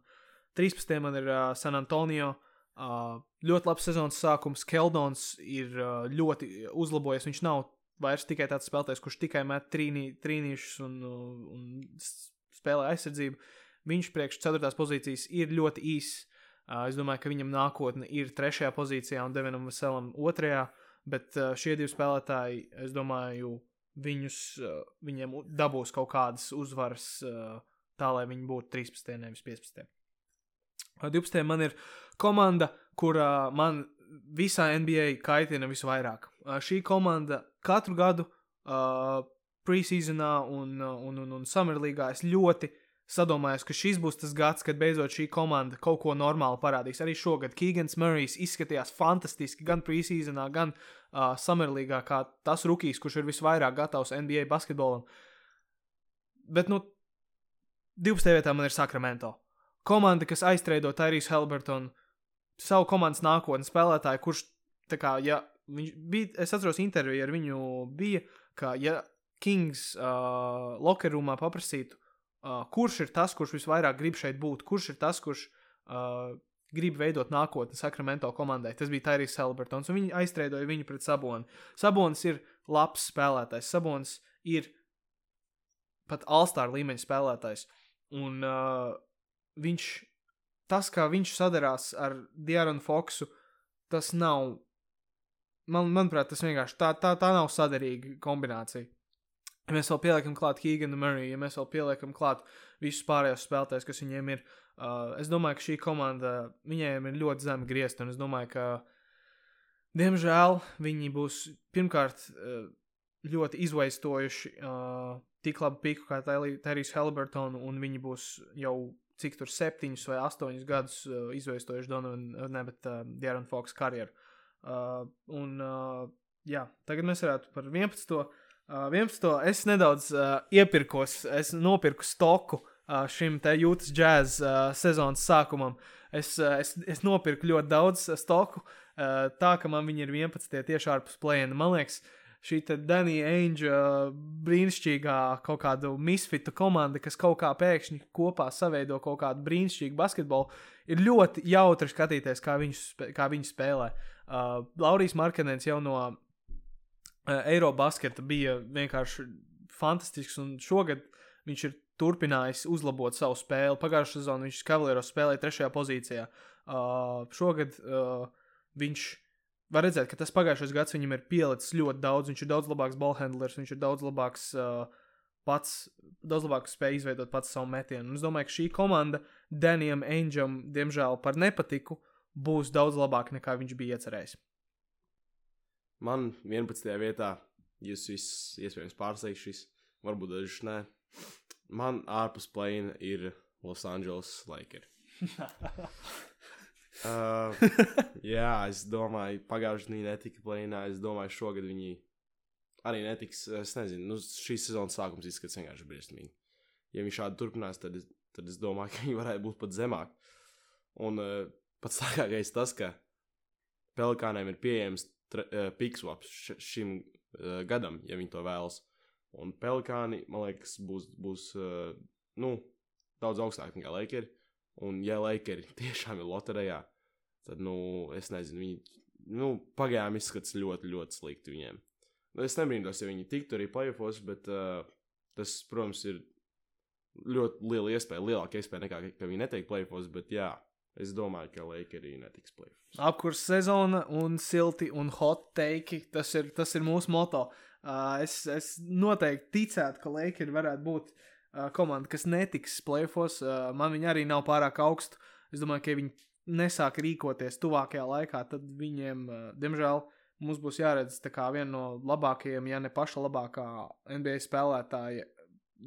13. man ir uh, San Antonio. Uh, ļoti labs sezonas sākums. Keldons ir uh, ļoti uzlabojies. Viņš nav vairs tikai tāds spēlētājs, kurš tikai met trīnī, trīnīšus un, un spēlē aizsardzību. Viņš priekš 4. pozīcijas ir ļoti īss. Uh, es domāju, ka viņam nākotne ir 3. pozīcijā un Devinam Veselam 2. Bet uh, šie divi spēlētāji, es domāju, viņus, uh, viņiem dabūs kaut kādas uzvaras tā, lai viņi būtu 13. nevis 15. 12. man ir komanda, kurā man visā NBA kaitina visvairāk. Šī komanda katru gadu uh, preseasonā un, un, un, un summer līgā es ļoti sadomājos, ka šis būs tas gads, kad beidzot šī komanda kaut ko normālu parādīs. Arī šogad Keegans Murray's izskatījās fantastiski gan preseasonā, gan uh, Summerlīgā, kā tas rookies, kurš ir visvairāk gatavs NBA basketbolam. Bet, nu, 12. vietā man ir Sacramento. Komanda, kas aiztreido Tyrese Helbertonu, savu komandas nākotnes spēlētāju, kurš, kā, ja viņš bija, es atceros interviju ar viņu, bija, ka, ja Kings uh, lokerumā paprasītu, uh, kurš ir tas, kurš visvairāk grib šeit būt, kurš ir tas, kurš uh, grib veidot nākotni Sakramento komandai. Tas bija Tairijs Helbertons, un viņi aizstrēdoja viņu pret Sabonu. Sabonis ir labs spēlētājs. Sabonis ir pat Alstāra līmeņa spēlētājs. Un uh, viņš, tas, kā viņš sadarās ar Diānu Foksu, tas nav, man, manuprāt, tas vienkārši tā, tā, tā nav sadarīga kombinācija. Ja mēs vēl pieliekam klāt Hīganu Murray, ja mēs vēl pieliekam klāt visus pārējos spēlētājus, kas viņiem ir, uh, es domāju, ka šī komanda, viņiem ir ļoti zemi griezti, un es domāju, ka, diemžēl, viņi būs pirmkārt uh, ļoti izvaistojuši uh, tik labu piku kā Terijs Helbertonu, un viņi būs jau cik tur septiņus vai astoņus gadus uh, izveidojuši Donovanu, ne, bet uh, Dārnu Fox karjeru. Uh, un, uh, jā, tagad mēs varētu par 11. Uh, 11. es nedaudz uh, iepirkos, es nopirku stoku uh, šim te jūtas jazz uh, sezonas sākumam. Es, uh, es, es nopirku ļoti daudz stoku, uh, tā ka man viņi ir 11. tieši ārpus plēna. Man liekas, uh, šī Danija Ainge brīnišķīgā kaut kādu misfitu komanda, kas kaut kā pēkšņi kopā saveido kaut kādu brīnišķīgu basketbolu, ir ļoti jautri skatīties, kā viņš, kā viņš spēlē. Uh, Laurijas Markenēns jau no uh, Eirobasketa bija vienkārši fantastisks, un šogad viņš ir turpinājis uzlabot savu spēli. Pagājušā sezonā viņš Cavalieros spēlēja trešajā pozīcijā. Uh, šogad uh, viņš var redzēt, ka tas pagājušais gads viņam ir pielicis ļoti daudz. Viņš ir daudz labāks ballhandlers, viņš ir daudz labāks uh, pats, daudz labāk spēja izveidot pats savu metienu. Un es domāju, ka šī komanda Danijam Angam, diemžēl, par nepatiku būs daudz labāka nekā viņš bija iecerējis. Man 11. vietā, jūs visi iespējams pārsteigts šis, varbūt dažs nē. Man ārpus plēna ir Los Angeles Lakers. Uh, jā, es domāju, pagājušajā gadā netika plēnā. Es domāju, šogad viņi arī netiks. Es nezinu, nu, šīs sezonas sākums izskatās vienkārši briesmīgi. Ja viņi šādi turpinās, tad es, tad es domāju, ka viņi varētu būt pat zemāk. Un uh, pats sākākais tas, ka Pelikāniem ir pieejams uh, pikswaps šim uh, gadam, ja viņi to vēlas. Un Pelikāni, man liekas, būs, būs uh, nu, daudz augstāk nekā Lakers. Un, ja Lakers tiešām ir loterijā, tad, nu, es nezinu, viņi nu, pagaidām izskatās ļoti, ļoti slikti viņiem. Nu, es nebrīnos, ja viņi tiktu arī playoffs, bet uh, tas, protams, ir ļoti liela iespēja, lielāka iespēja nekā, ka viņi netiek playoffs, bet jā. Es domāju, ka Lakers netiks playoffs. Apkurs sezona un silti un hot take. Tas ir, tas ir mūsu moto. Uh, es, es noteikti ticētu, ka Lakers varētu būt uh, uh, komanda, kas netiks plēfos. Uh, man viņa arī nav pārāk augsta. Es domāju, ka ja viņi nesāk rīkoties tuvākajā laikā, tad viņiem, uh, diemžēl, mums būs jāredz viena no labākajiem, ja ne paša labākā NBA spēlētāja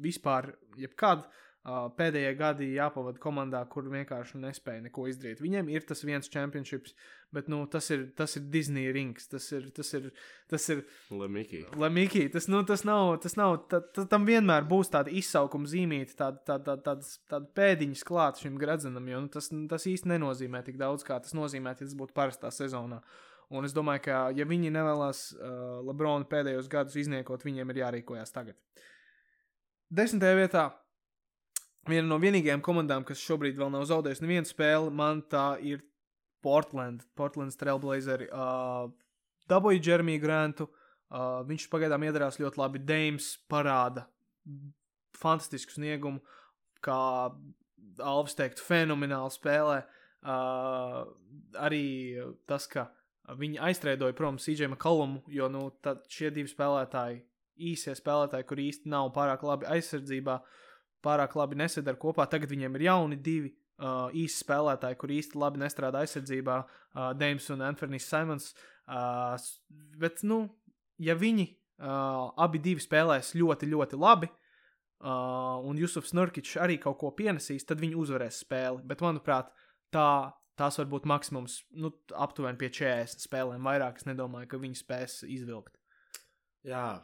vispār, jebkad. Uh, pēdējie gadi jāpavada komandā, kur vienkārši nespēja neko izdarīt. Viņiem ir tas viens čempionships, bet nu, tas, ir, tas ir Disney rings, tas ir. Tas ir, tas ir Lemiki. Lemiki. Tas, nu, tas nav, tas nav tā, tā, tam vienmēr būs tāda izsaukuma zīmīta, tāda, tāda, tāda, tāda pēdiņas klāt šim gradzenam, jo nu, tas, tas īsti nenozīmē tik daudz, kā tas nozīmē, ja tas būtu parastā sezonā. Un es domāju, ka, ja viņi nevēlas uh, Lebronu pēdējos gadus izniekot, viņiem ir jārīkojas tagad. Desmitajā vietā viena no vienīgajām komandām, kas šobrīd vēl nav zaudējusi nevienu spēli, man tā ir Portland. Portlands Trailblazeri uh, dabūja Jeremiju Grantu. Uh, viņš pagaidām iedarās ļoti labi. Deims parāda fantastisku sniegumu, kā Alvis teiktu, fenomenāli spēlē. Uh, arī tas, ka viņi aiztrēdoja prom CJ McCollumu, jo nu, šie divi spēlētāji, īsie spēlētāji, kur īsti nav pārāk labi aizsardzībā, uh, pārāk labi nesadara kopā. Tagad viņiem ir jauni divi uh, īsi spēlētāji, kur īsti labi nestrādā aizsardzībā, uh, Deims un Anthony's Simons. Uh, bet, nu, ja viņi uh, abi divi spēlēs ļoti, ļoti labi, uh, un Jusufs Nurkičs arī kaut ko pienesīs, tad viņi uzvarēs spēli. Bet, manuprāt, tā, tās var būt maksimums nu, aptuveni pie 40 spēlēm. Vairāk es nedomāju, ka viņi spēs izvilkt. Jā,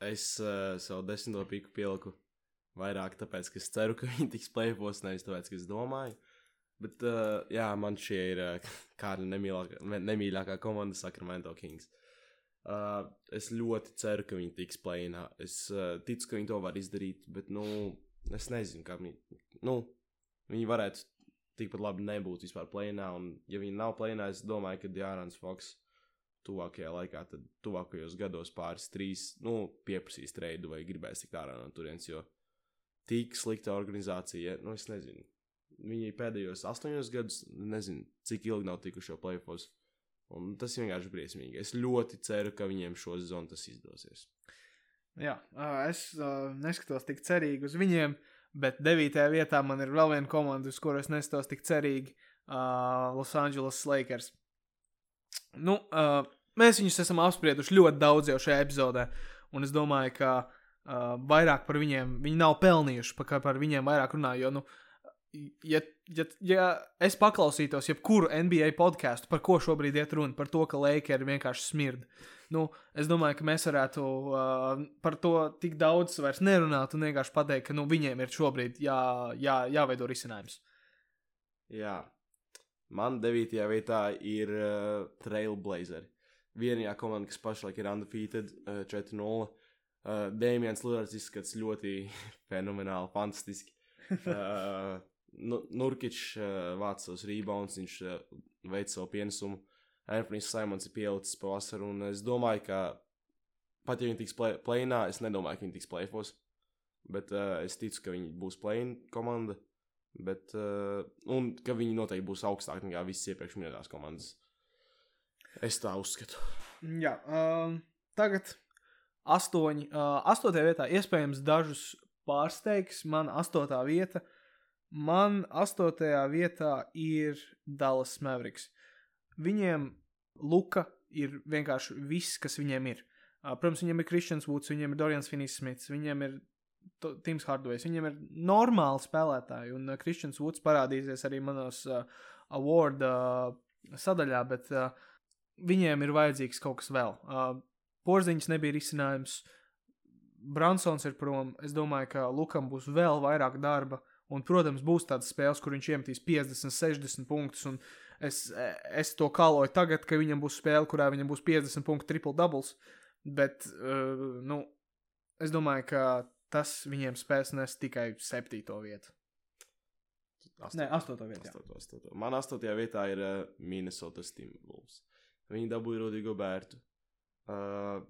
es uh, savu desmito piku pieliku Vairāk tāpēc, ka es ceru, ka viņi tiks plēpos, nevis tāpēc, ka es domāju. Bet, uh, jā, man šie ir uh, kāda nemīļākā, nemīļākā komanda, Sacramento Kings. Uh, es ļoti ceru, ka viņi tiks plēnā. Es uh, ticu, ka viņi to var izdarīt, bet, nu, es nezinu, kā viņi, nu, viņi varētu tikpat labi nebūtu vispār plēnā. Un, ja viņi nav plēnā, es domāju, ka Jārans Foks tuvākajā laikā, tad tuvākajos gados pāris trīs, nu, pieprasīs treidu vai gribēs tikt ārā no turienes, jo tik slikta organizācija, nu, es nezinu. Viņi pēdējos astoņos gadus, nezinu, cik ilgi nav tikuši jau plēfos. Un tas vienkārši briesmīgi. Es ļoti ceru, ka viņiem šo sezonu tas izdosies. Jā, es neskatos tik cerīgi uz viņiem, bet devītajā vietā man ir vēl viena komanda, uz kuru es neskatos tik cerīgi uh, - Los Angeles Lakers. Nu, uh, mēs viņus esam apsprieduši ļoti daudz jau šajā epizodē, un es domāju, ka uh, vairāk par viņiem viņi nav pelnījuši, pa, kā par viņiem vairāk runāju. Jo, nu, ja, ja, ja es paklausītos jebkuru NBA podkāstu, par ko šobrīd iet runa, par to, ka Lakers vienkārši smird. Nu, es domāju, ka mēs varētu uh, par to tik daudz vairs nerunāt un vienkārši pateikt, ka nu, viņiem ir šobrīd jā, jā, jāveido risinājums. Jā, man devītajā vietā ir uh, Trailblazeri. Vienīgā komanda, kas pašlaik ir undefeated, uh, 4-0. Uh, Dēmijans Lillards izskatās ļoti fenomenāli, fantastiski. Uh, nu, Nurkičs uh, vāc savus rebounds, viņš uh, veic savu pienesumu. Anthony's Simons ir pielicis pavasaru, un es domāju, ka pat ja viņi tiks play, plēnā, es nedomāju, ka viņi tiks plēfos. Bet uh, es ticu, ka viņi būs plēna komanda. Bet, uh, un ka viņi noteikti būs augstāki nekā visas iepriekš minētās komandas. Es tā uzskatu. Jā, uh, tagad astoņi. Uh, astotajā vietā iespējams dažus pārsteigs. Man astotā vieta. Man astotajā vietā ir Dallas Mavericks. Viņiem Luka ir vienkārši viss, kas viņiem ir. Uh, protams, viņiem ir Kristians Woods, viņiem ir Dorians Finis-Smits, viņiem ir Tims Hardways. Viņiem ir normāli spēlētāji, un Kristians uh, Woods parādīsies arī manos uh, award uh, sadaļā, bet uh, viņiem ir vajadzīgs kaut kas vēl. Uh, Porziņš nebija risinājums. Bransons ir prom. Es domāju, ka Lukam būs vēl vairāk darba. Un, protams, būs tādas spēles, kur viņš iemetīs 50, 60 punktus. Es, es to kāloju tagad, ka viņam būs spēle, kurā viņam būs 50 punktu triple doubles. Bet, uh, nu, es domāju, ka tas viņiem spēs nes tikai septīto vietu. Astoto, Nē, astoto vietā. Astoto, astoto. Man astotajā vietā ir uh, Minnesota Timberwolves. Viņi dabūja Rudīgu Bērtu. Uh,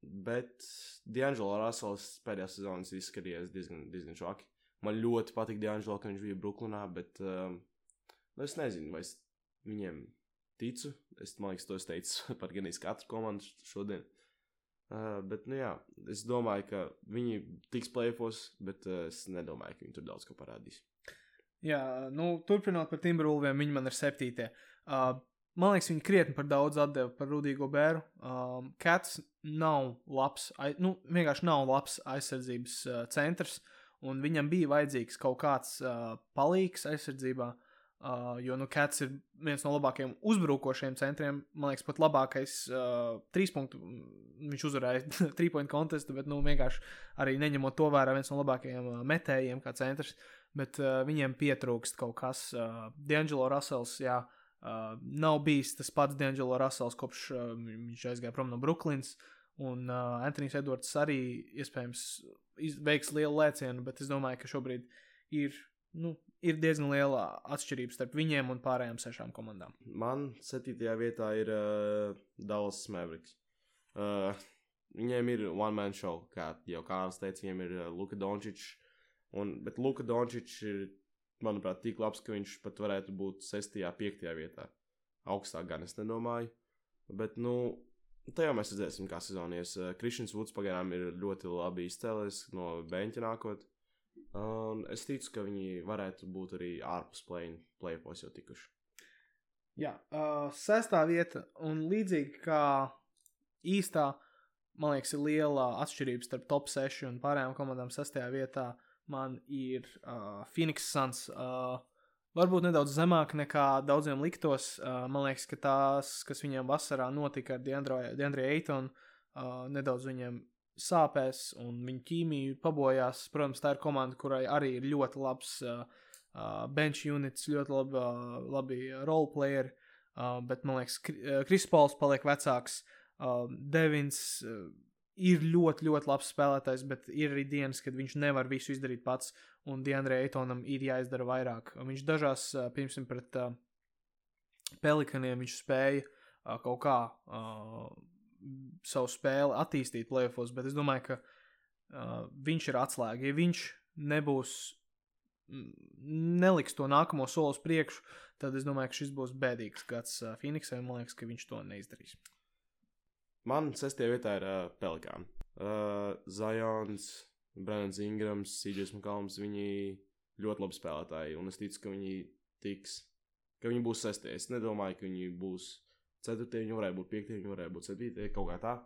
bet D'Angelo Russells pēdējā sezonā izskatījās diezgan, diezgan šoki. Man ļoti patīk D'Angelo, ka viņš bija Brooklynā, bet uh, es nezinu, vai es viņiem ticu. Es domāju, ka to es teicu par gan katru komandu šodien. Uh, bet, nu jā, es domāju, ka viņi tiks plēfos, bet uh, es nedomāju, ka viņi tur daudz ko parādīs. Jā, nu, turpinot par Timberwolviem, viņi man ir septītie. Uh, man liekas, viņi krietni par daudz atdeva par Rudīgo bēru. Um, Cats nav labs, ai, nu, vienkārši nav labs aizsardzības uh, centrs, un viņam bija vajadzīgs kaut kāds uh, palīgs aizsardzībā. Uh, jo nu, Cats ir viens no labākajiem uzbrukošiem centriem. Man liekas, pat labākais uh, trīs punktu. Viņš uzvarēja trīs punktu kontestu, bet nu, vienkārši arī neņemot to vērā, viens no labākajiem uh, metējiem kā centrs. Bet uh, viņiem pietrūkst kaut kas. Uh, D'Angelo Russells, jā, uh, nav bijis tas pats D'Angelo Russells, kopš uh, viņš aizgāja prom no Brooklynas. Un uh, Antonius Edvards arī iespējams veiks lielu lēcienu, bet es domāju, ka šobrīd ir, nu, ir diezgan liela atšķirība starp viņiem un pārējām sešām komandām. Man septītajā vietā ir uh, Dallas Mavericks. Uh, viņiem ir one man show, kā jau Kārls teica, viņiem ir uh, Luka Dončičs, Un, bet Luka Dončičs ir, manuprāt, tik labs, ka viņš pat varētu būt 6. un 5. vietā. Augstāk gan es nedomāju. Bet, nu, jau mēs redzēsim, kā sezonijas. Kristians Vuds pagaidām ir ļoti labi izcēlies no beņķa nākot. Un es ticu, ka viņi varētu būt arī ārpus plēpos jau tikuši. Jā, uh, sestā vieta, un līdzīgi kā īstā, man liekas, ir liela atšķirība starp top 6 un pārējām komandām sestajā vietā. Uh, man ir uh, Phoenix Suns. Uh, varbūt nedaudz zemāk nekā daudziem liktos. Uh, man liekas, ka tās, kas viņiem vasarā notika ar Deandre Eitonu, uh, nedaudz viņiem sāpēs un viņa ķīmija pabojās. Protams, tā ir komanda, kurai arī ir ļoti labs uh, bench units, ļoti labi, uh, labi roleplayeri. Uh, bet man liekas, Kris Pols paliek vecāks. Uh, Devins uh, ir ļoti, ļoti labs spēlētājs, bet ir arī dienas, kad viņš nevar visu izdarīt pats, un Dienvidē Eitonam ir jāizdara vairāk. Viņš dažās, piemēram, pret uh, Pelikaniem viņš spēja uh, kaut kā uh, savu spēli attīstīt plēfos, bet es domāju, ka uh, viņš ir atslēga. Ja viņš nebūs, neliks to nākamo soli uz priekšu, tad es domāju, ka šis būs bēdīgs gads Phoenixai, un man liekas, ka viņš to neizdarīs. Man sestajā vietā ir uh, Pelikāna. Uh, Zions, Brennans Ingrams, Sīdžers Makalms, viņi ļoti labi spēlētāji, un es ticu, ka viņi tiks, ka viņi būs sestie. Es nedomāju, ka viņi būs ceturtie, viņi varētu būt piektie, viņi varētu būt septītie, kaut kā tā.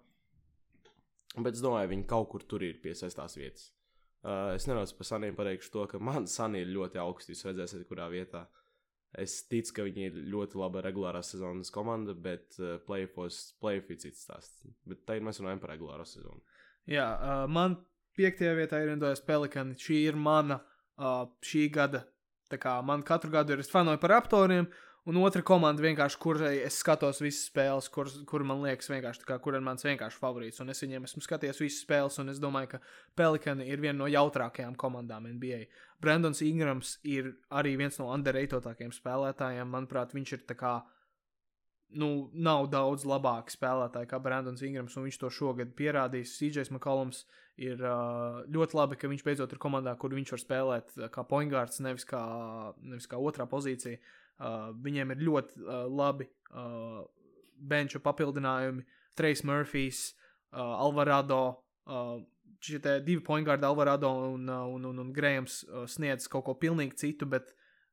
Bet es domāju, viņi kaut kur tur ir pie sestās vietas. Uh, es nevaru par Saniem pateikt to, ka man Sanī ir ļoti augsti. Jūs redzēsiet, kurā vietā. Uh, Es ticu, ka viņi ir ļoti laba regulārās sezonas komanda, bet uh, playoffs, playoff ir cits stāsts. Bet tā ir mēs runājam par regulāro sezonu. Jā, uh, man piektajā vietā ir Indojas Pelikani. Šī ir mana uh, šī gada. Tā kā man katru gadu ir, es fanoju par aptoriem, Un otra komanda vienkārši, kurai es skatos visas spēles, kur, kur man liekas, vienkārši kā, kur ir mans vienkārši favorīts. Un es viņiem esmu skatījies visas spēles, un es domāju, ka Pelikani ir viena no jautrākajām komandām NBA. Brandons Ingrams ir arī viens no underrated spēlētājiem. Manuprāt, viņš ir tā kā. Nu, nav daudz labāki spēlētāji kā Brandons Ingrams, un viņš to šogad pierādījis. CJs McCollums ir uh, ļoti labi, ka viņš beidzot ir komandā, kur viņš var spēlēt kā poingārds, nevis kā, nevis kā otrā pozīcija. Uh, Uh, viņiem ir ļoti uh, labi uh, benču papildinājumi. Trejs Murphys, uh, Alvarado. Uh, Šie divi pointgārdi, Alvarado un, uh, un, un, un Grējams, uh, sniedz kaut ko pilnīgi citu, bet,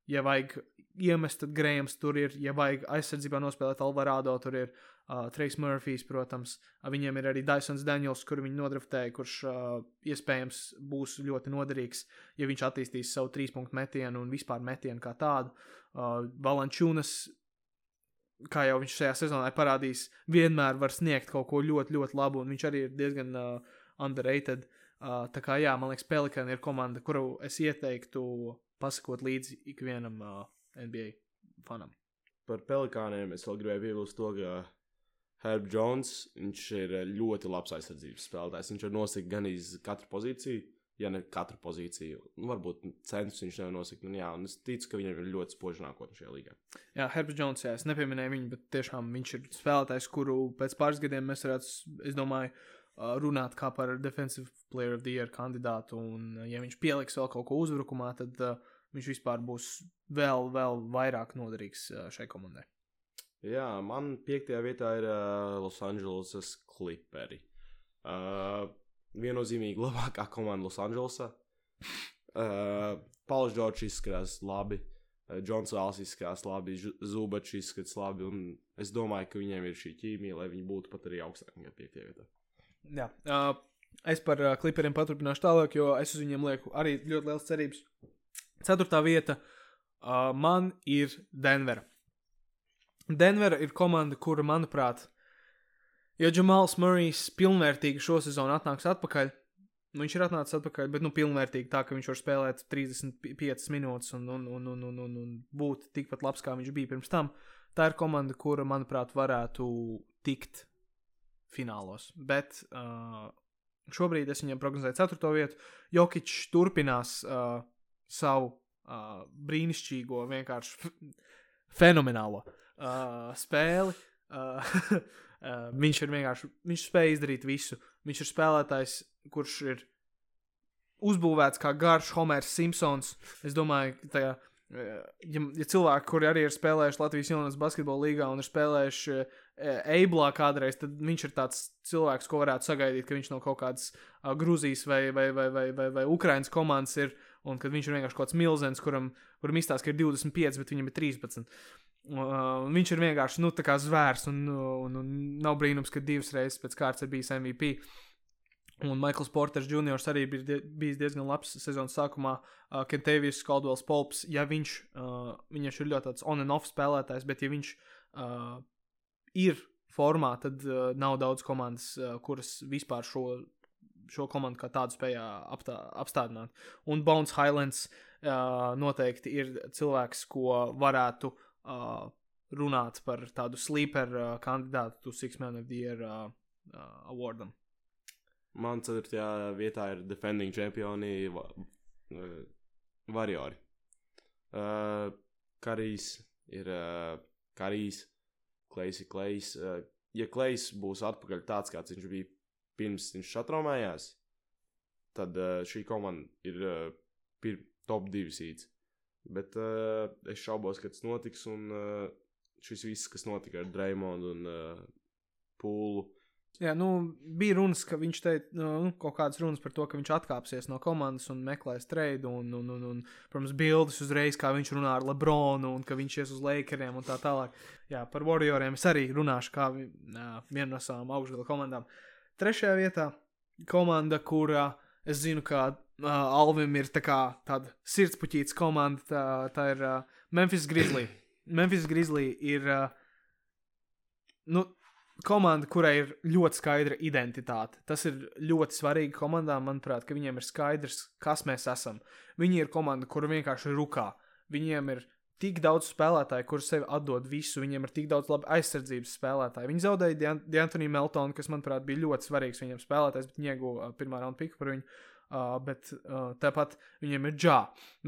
ja vajag iemest, tad Grējams tur ir, ja vajag aizsardzībā nospēlēt Alvarado, tur ir uh, Trejs Murphys, protams. Viņiem ir arī Dysons Daniels, kuru viņi nodraftēja, kurš uh, iespējams būs ļoti noderīgs, ja viņš attīstīs savu trīspunktu metienu un vispār metienu kā tādu. Uh, Uh, Valančūnas, kā jau viņš šajā sezonā ir parādījis, vienmēr var sniegt kaut ko ļoti, ļoti labu, un viņš arī ir diezgan uh, underrated. Uh, tā kā jā, man liekas, Pelikāna ir komanda, kuru es ieteiktu pasakot līdzi ikvienam uh, NBA fanam. Par Pelikāniem es vēl gribēju piebilst to, ka Herb Jones ir ļoti labs aizsardzības spēlētājs. Viņš var nosakt gan iz katru pozīciju, ja ne katru pozīciju. Nu, varbūt centus viņš nevar nosakt. Un, jā, un es ticu, ka viņam ir ļoti spoža nākotne šajā līgā. Jā, Herbs Jones, jā, es nepieminēju viņu, bet tiešām viņš ir spēlētājs, kuru pēc pāris gadiem mēs varētu, es domāju, runāt kā par Defensive Player of the Year kandidātu. Un, ja viņš pieliks vēl kaut ko uzbrukumā, tad uh, viņš vispār būs vēl, vēl vairāk noderīgs uh, šai komandai. Jā, man piektajā vietā ir uh, Los Angeles Clipperi. Uh, viennozīmīgi labākā komanda Losandželosā. Uh, Pauls Džordžs izskatās labi, uh, Džons Vāls izskatās labi, Zubačs izskatās labi, es domāju, ka viņiem ir šī ķīmija, lai viņi būtu pat arī augstāk nekā piektajā vietā. Jā, uh, es par uh, klipriem paturpināšu tālāk, jo es uz viņiem lieku arī ļoti liels cerības. Ceturtā vieta uh, man ir Denvera. Denvera ir komanda, kura, manuprāt, Ja Džamals Murrays pilnvērtīgi šo sezonu atnāks atpakaļ, nu viņš ir atnācis atpakaļ, bet nu pilnvērtīgi tā, ka viņš var spēlēt 35 minūtes un, un, un, un, un, un, un būt tikpat labs, kā viņš bija pirms tam. Tā ir komanda, kura, manuprāt, varētu tikt finālos. Bet uh, šobrīd es viņam prognozēju 4. vietu. Jokičs turpinās uh, savu uh, brīnišķīgo, vienkārši fenomenālo uh, spēli. Uh, Uh, viņš ir vienkārši, viņš spēja izdarīt visu. Viņš ir spēlētājs, kurš ir uzbūvēts kā garš Homers Simpsons. Es domāju, ka tajā, ja, ja cilvēki, kuri arī ir spēlējuši Latvijas Jonas basketbola līgā un ir spēlējuši uh, Eiblā kādreiz, tad viņš ir tāds cilvēks, ko varētu sagaidīt, ka viņš no kaut kādas uh, Grūzijas vai, vai, vai, vai, vai, vai Ukrainas komandas ir. Un kad viņš ir vienkārši kaut kāds milzens, kuram, kuram izstāsta, ka ir 25, bet viņam ir 13. Uh, viņš ir vienkārši nu, zvērs, un, un, un nav brīnums, ka divas reizes pēc kārtas ir bijis MVP. Un Maikls Porters Jr. arī bija bijis diezgan labs sezonas sākumā. Uh, Kentavijas Skaldwells Polps, ja viņš, uh, viņš ir ļoti tāds on and off spēlētājs, bet ja viņš uh, ir formā, tad uh, nav daudz komandas, uh, kuras vispār šo, šo komandu kā tādu spēja aptā, apstādināt. Un Bones Highlands uh, noteikti ir cilvēks, ko varētu uh, runāts par tādu sleeper uh, kandidātu Six Man of the Year uh, uh, awardam. Man ceturtajā vietā ir defending čempioni va, uh, Variori. Uh, Karijs ir uh, Karijs, Klejs ir Klejs. Uh, ja Klejs būs atpakaļ tāds, kāds viņš bija pirms viņš satraumējās, tad uh, šī komanda ir uh, top 2 sīds. Bet uh, es šaubos, ka tas notiks, un uh, šis viss, kas notika ar Dreimondu un uh, Pūlu, Jā, nu, bija runas, ka viņš teica, nu, kaut kādas runas par to, ka viņš atkāpsies no komandas un meklēs trade. Un, un, un, un, protams, bildes uzreiz, kā viņš runā ar Lebronu un ka viņš ies uz Lakeriem un tā tālāk. Jā, par Warrioriem es arī runāšu kā viena no savām augšgala komandām. Trešajā vietā komanda, kurā es zinu, ka uh, Alvim ir tā kā tāda sirdspuķītas komanda, tā, tā ir uh, Memphis Grizzly. Memphis Grizzly ir. Uh, nu, komanda, kurai ir ļoti skaidra identitāte. Tas ir ļoti svarīgi komandām, manuprāt, ka viņiem ir skaidrs, kas mēs esam. Viņi ir komanda, kur vienkārši rukā. Viņiem ir tik daudz spēlētāju, kurus sev atdod visu, viņiem ir tik daudz labi aizsardzības spēlētāju. Viņi zaudēja Diantonu Meltonu, kas, manuprāt, bija ļoti svarīgs viņiem spēlētājs, bet viņi ieguva pirmā raunda piku par viņu. Uh, bet uh, tāpat viņiem ir džā.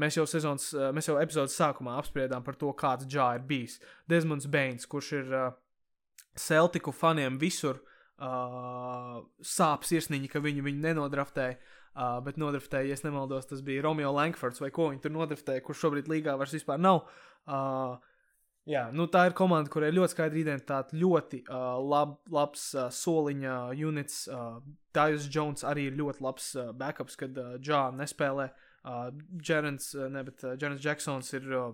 Mēs jau sezonas, uh, mēs jau epizodes sākumā apspriedām par to, kāds džā ir bijis. Desmonds Bains, kurš ir uh, Celtiku faniem visur uh, sāp sirsniņi, ka viņu, viņu nenodraftēja. Uh, bet nodraftēja, ja nemaldos, tas bija Romeo Lankfords vai ko viņi tur nodraftēja, kurš šobrīd līgā vairs vispār nav. Uh, jā, nu tā ir komanda, kurai ir ļoti skaidra identitāte, ļoti uh, lab, labs uh, soliņa units. Uh, Dājus Jones arī ir ļoti labs uh, backups, kad uh, Džā nespēlē. Uh, Jerens, uh, ne, bet uh, Jerens Jacksons ir uh,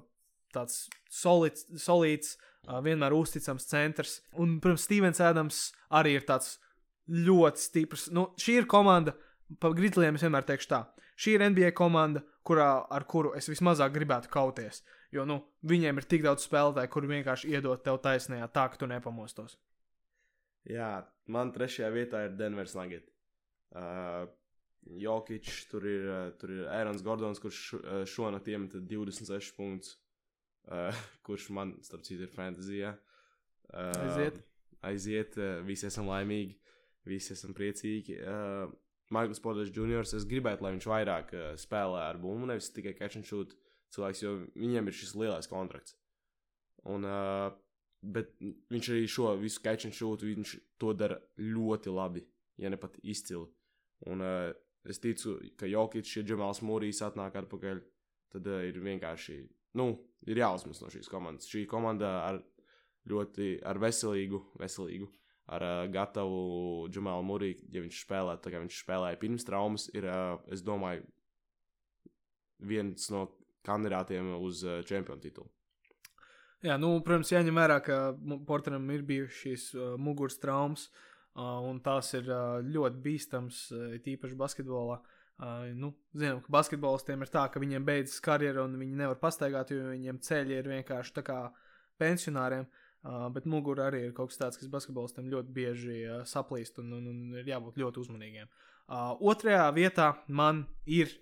tāds solids, solīts, uh, vienmēr uzticams centrs. Un, protams, Stevens Adams arī ir tāds ļoti stiprs. Nu, šī ir komanda, pa Grizzliem es vienmēr teikšu tā. Šī ir NBA komanda, kurā, ar kuru es vismazāk gribētu kauties. Jo nu, viņiem ir tik daudz spēlētāju, kuri vienkārši iedod tev taisnējā, tā ka tu nepamostos. Jā, man trešajā vietā ir Denveras Nugget. Uh, Jokic, tur ir, tur ir Ērons Gordons, kurš šonakt iemeta 26 punktus uh, kurš man, starp citu, ir fantāzijā. Uh, aiziet. Aiziet, visi esam laimīgi, visi esam priecīgi. Uh, Maikls Poders Jr. Es gribētu, lai viņš vairāk uh, spēlē ar bumbu, nevis tikai catch and shoot cilvēks, jo viņiem ir šis lielais kontrakts. Un, uh, bet viņš arī šo visu catch and shoot, viņš to dara ļoti labi, ja ne pat izcili. Un uh, es ticu, ka Jokic, ja Džemāls Mūrijs atnāk atpakaļ, tad uh, ir vienkārši nu, ir jāuzmas no šīs komandas. Šī komanda ar ļoti ar veselīgu, veselīgu ar uh, gatavu Džamalu Mūriju, ja viņš spēlē tā, kā viņš spēlēja pirms traumas, ir, uh, es domāju, viens no kandidātiem uz uh, čempionu titulu. Jā, nu, protams, jāņem vērā, ka Porteram ir bijušas uh, muguras traumas, uh, un tās ir uh, ļoti bīstamas, uh, tīpaši basketbolā. Uh, nu, zinām, ka basketbolistiem ir tā, ka viņiem beidzas karjera un viņi nevar pastaigāt, jo viņiem ceļi ir vienkārši tā kā pensionāriem. Uh, bet mugurā arī ir kaut kas tāds, kas basketbolistiem ļoti bieži uh, saplīst un, un, un ir jābūt ļoti uzmanīgiem. Uh, otrajā vietā man ir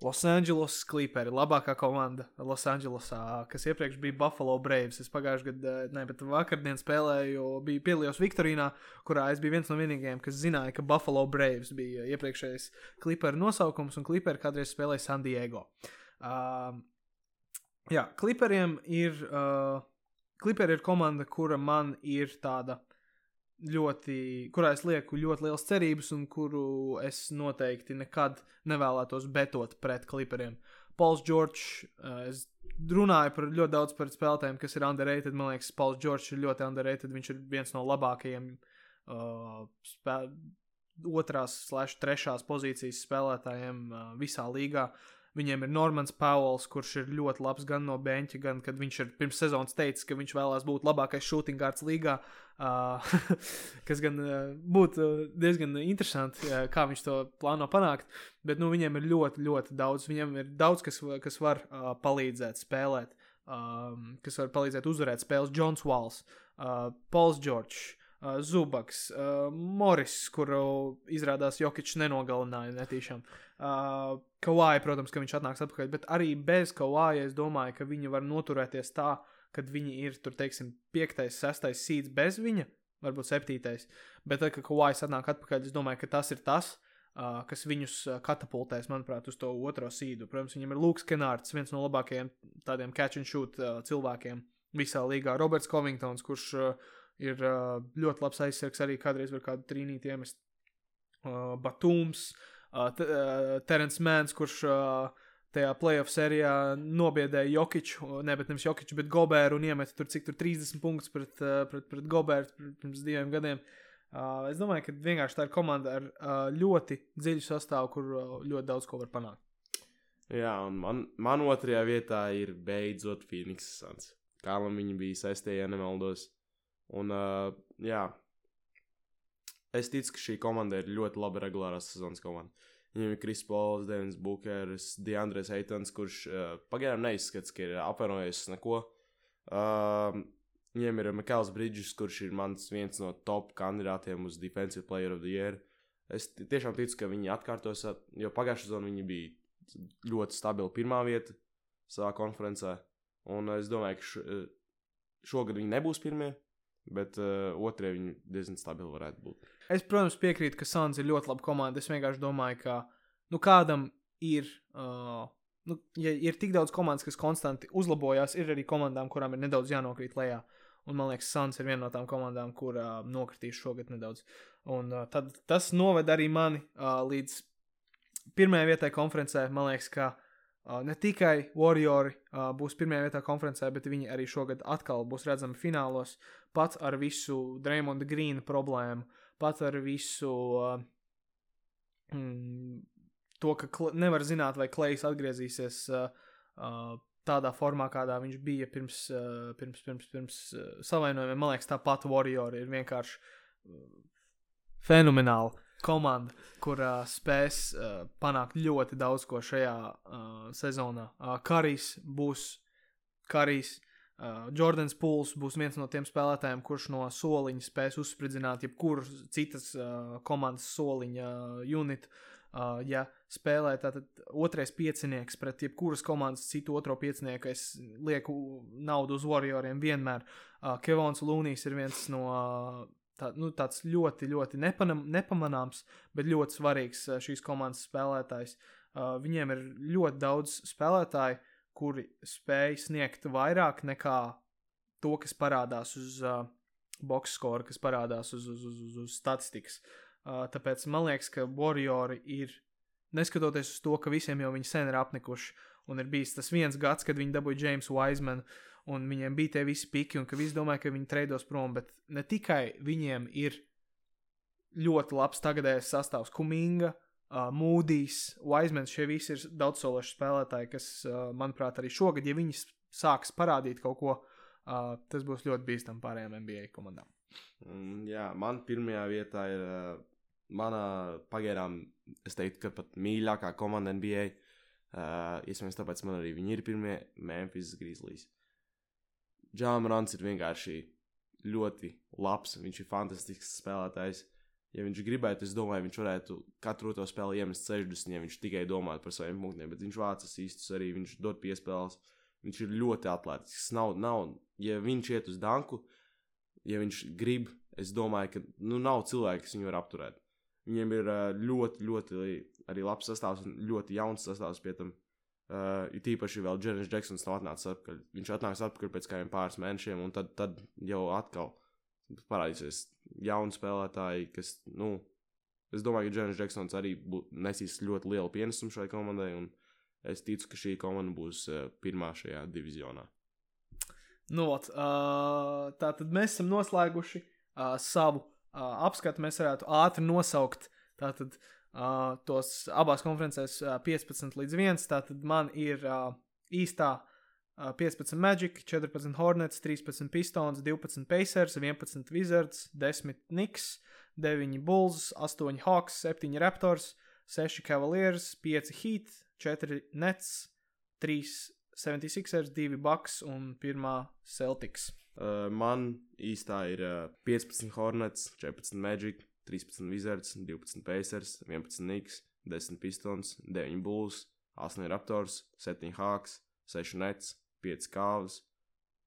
Los Angeles Clippers, labākā komanda Losandželosā, kas iepriekš bija Buffalo Braves. Es pagājušajā gadā, ne, bet vakardien spēlēju, biju piedalījos Viktorīnā, kurā es biju viens no vienīgajiem, kas zināja, ka Buffalo Braves bija iepriekšējais Clippers nosaukums, un Clippers kādreiz spēlēja San Diego. Uh, jā, Clipperiem ir, uh, Clipper ir komanda, kura man ir tāda ļoti, kurā es lieku ļoti liels cerības un kuru es noteikti nekad nevēlētos betot pret klipriem. Pols Čorčs, uh, es runāju par ļoti daudz par spēlētājiem, kas ir underrated. Man liekas, Pols Čorčs ir ļoti underrated. Viņš ir viens no labākajiem uh, spē otrās, slash, trešās pozīcijas spēlētājiem uh, visā līgā. Viņiem ir Normans Pauls, kurš ir ļoti labs gan no beņķa, gan kad viņš ir pirms sezonas teicis, ka viņš vēlās būt labākais shooting guards līgā. Uh, kas gan uh, būtu diezgan interesanti, uh, kā viņš to plāno panākt. Bet nu, viņiem ir ļoti, ļoti daudz. Viņiem ir daudz, kas, kas var uh, palīdzēt spēlēt, um, kas var palīdzēt uzvarēt spēles. Jons Walls, uh, Pauls Čorčs. Uh, Zubaks, uh, Moris, kuru izrādās Jokičs nenogalināja netīšām. Uh, Kawai, protams, ka viņš atnāks atpakaļ, bet arī bez Kawai es domāju, ka viņi var noturēties tā, kad viņi ir tur, teiksim, piektais, sestais sīds bez viņa, varbūt septītais. Bet tad, kad Kawai atnāk atpakaļ, es domāju, ka tas ir tas, uh, kas viņus katapultēs, manuprāt, uz to otro sīdu. Protams, viņam ir Lūks Kenārds, viens no labākajiem tādiem catch and shoot uh, cilvēkiem visā līgā. Roberts Covingtons, kurš uh, ir uh, ļoti labs aizsargs, arī kādreiz var kādu trīnīti iemest. Uh, Batūms, uh, Terence Mans, kurš uh, tajā playoff sērijā nobiedēja Jokiču, ne, bet nevis Jokiču, bet Goberu un iemeta tur cik tur 30 punktus pret, pret, pret Goberu pirms diviem gadiem. Uh, es domāju, ka vienkārši tā ir komanda ar uh, ļoti dziļu sastāvu, kur uh, ļoti daudz ko var panākt. Jā, un man, man otrajā vietā ir beidzot Phoenix Suns. Kā man viņi bija sestajā, ja nemaldos. Un, uh, jā, es ticu, ka šī komanda ir ļoti laba regulārās sezonas komanda. Viņam ir Kris Pols, Devins Bukers, Diandres Eitons, kurš uh, pagaidām neizskatās, ka ir apvainojies neko. Uh, Viņiem ir Mikls Bridges, kurš ir mans viens no top kandidātiem uz Defensive Player of the Year. Es tiešām ticu, ka viņi atkārtos, jo pagājušā sezonā viņi bija ļoti stabili pirmā vieta savā konferencē. Un es domāju, ka š, šogad viņi nebūs pirmie, bet uh, otrie viņi diezgan stabili varētu būt. Es, protams, piekrītu, ka Suns ir ļoti laba komanda. Es vienkārši domāju, ka nu, kādam ir. Uh, nu, ja ir tik daudz komandas, kas konstanti uzlabojās, ir arī komandām, kurām ir nedaudz jānokrīt lejā. Un man liekas, Suns ir viena no tām komandām, kur uh, nokritīs šogad nedaudz. Un uh, tad, tas noved arī mani uh, līdz pirmajai vietai konferencē. Man liekas, ka uh, ne tikai Warriori uh, būs pirmajā vietā konferencē, bet viņi arī šogad atkal būs redzami finālos, pat ar visu Dreymonda Grīna problēmu, pat ar visu uh, mm, to, ka nevar zināt, vai Klejs atgriezīsies. Uh, uh, tādā formā, kādā viņš bija pirms, uh, pirms, pirms, pirms uh, savainojumiem. Man liekas, tāpat Warrior ir vienkārši uh, fenomenāla komanda, kurā uh, spēs uh, panākt ļoti daudz ko šajā uh, sezonā. Uh, Karijs būs Karijs. Uh, Jordans Pūls būs viens no tiem spēlētājiem, kurš no soliņa spēs uzspridzināt jebkuru citas uh, komandas soliņa uh, unitu. Uh, ja spēlē tātad otrais piecinieks pret jebkuras komandas citu otro piecinieku, es lieku naudu uz Warrioriem vienmēr. Uh, Kevons Lūnijs ir viens no uh, tā, nu, tāds ļoti, ļoti nepanam, nepamanāms, bet ļoti svarīgs uh, šīs komandas spēlētājs. Uh, viņiem ir ļoti daudz spēlētāju, kuri spēj sniegt vairāk nekā to, kas parādās uz uh, box score, kas parādās uz, uz, uz, uz, uz statistikas. Uh, tāpēc man liekas, ka Warriori ir, neskatoties uz to, ka visiem jau viņi sen ir apnikuši, un ir bijis tas viens gads, kad viņi dabūja Jamesu Wisemanu, un viņiem bija tie visi piki, un ka visi domāja, ka viņi treidos prom, bet ne tikai viņiem ir ļoti labs tagadējais sastāvs Kuminga, uh, Mūdijs, Wisemans, šie visi ir daudzsološi spēlētāji, kas, uh, manuprāt, arī šogad, ja viņi sāks parādīt kaut ko, uh, tas būs ļoti bīstami pārējām NBA komandām. Mm, jā, man pirmajā vietā ir uh, mana pagaidām, es teiktu, ka pat mīļākā komanda NBA. Uh, iespējams, tāpēc man arī viņi ir pirmie Memphis Grizzlies. Džāmarants ir vienkārši ļoti labs, viņš ir fantastisks spēlētājs. Ja viņš gribētu, es domāju, viņš varētu katru to spēli iemest 60, ja viņš tikai domātu par saviem punktiem, bet viņš vācas īstus arī, viņš dod piespēles. Viņš ir ļoti atletisks. Nav, nav, ja viņš iet uz danku, ja viņš grib, es domāju, ka nu, nav cilvēki, kas viņu var apturēt. Viņiem ir ļoti, ļoti arī labs sastāvs un ļoti jauns sastāvs pie tam. Uh, it īpaši vēl Džerijs Džeksons nav atnācis atpakaļ. Viņš atnāks atpakaļ pēc kādiem pāris mēnešiem, un tad, tad jau atkal parādīsies jauni spēlētāji, kas, nu, es domāju, ka Džerijs Džeksons arī bū, nesīs ļoti lielu pienesumu šai komandai, un es ticu, ka šī komanda būs uh, pirmā šajā divizionā. Nu, ot, uh, tā tad mēs esam noslēguši uh, savu uh, apskatu. Mēs varētu ātri nosaukt tātad, uh, tos abās konferencēs uh, 15 līdz 1. Tātad man ir uh, īstā uh, 15 Magic, 14 Hornets, 13 Pistons, 12 Pacers, 11 Wizards, 10 Knicks, 9 Bulls, 8 Hawks, 7 Raptors, 6 Cavaliers, 5 Heat, 4 Nets, 3 76ers, 2 Bucks un 1 Celtics. Uh, man īstā ir uh, 15 Hornets, 14 Magic, 13 Wizards, 12 Pacers, 11 Knicks, 10 Pistons, 9 Bulls, 8 Raptors, 7 Hawks, 6 Nets, 5 Cavs,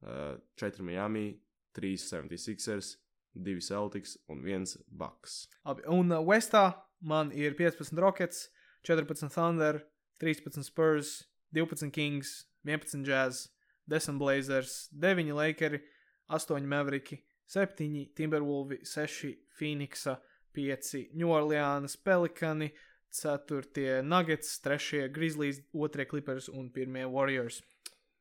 uh, 4 Miami, 3 76ers, 2 Celtics un 1 Bucks. Labi, un uh, Westā man ir 15 Rockets, 14 Thunder, 13 Spurs, 12 Kings, 11 Jazz, 10 Blazers, 9 Lakeri, 8 Mavericki, 7 Timberwolvi, 6 Phoenixa, 5 New Orleans Pelikani, 4 Nuggets, 3 Grizzlies, 2 Clippers un 1 Warriors.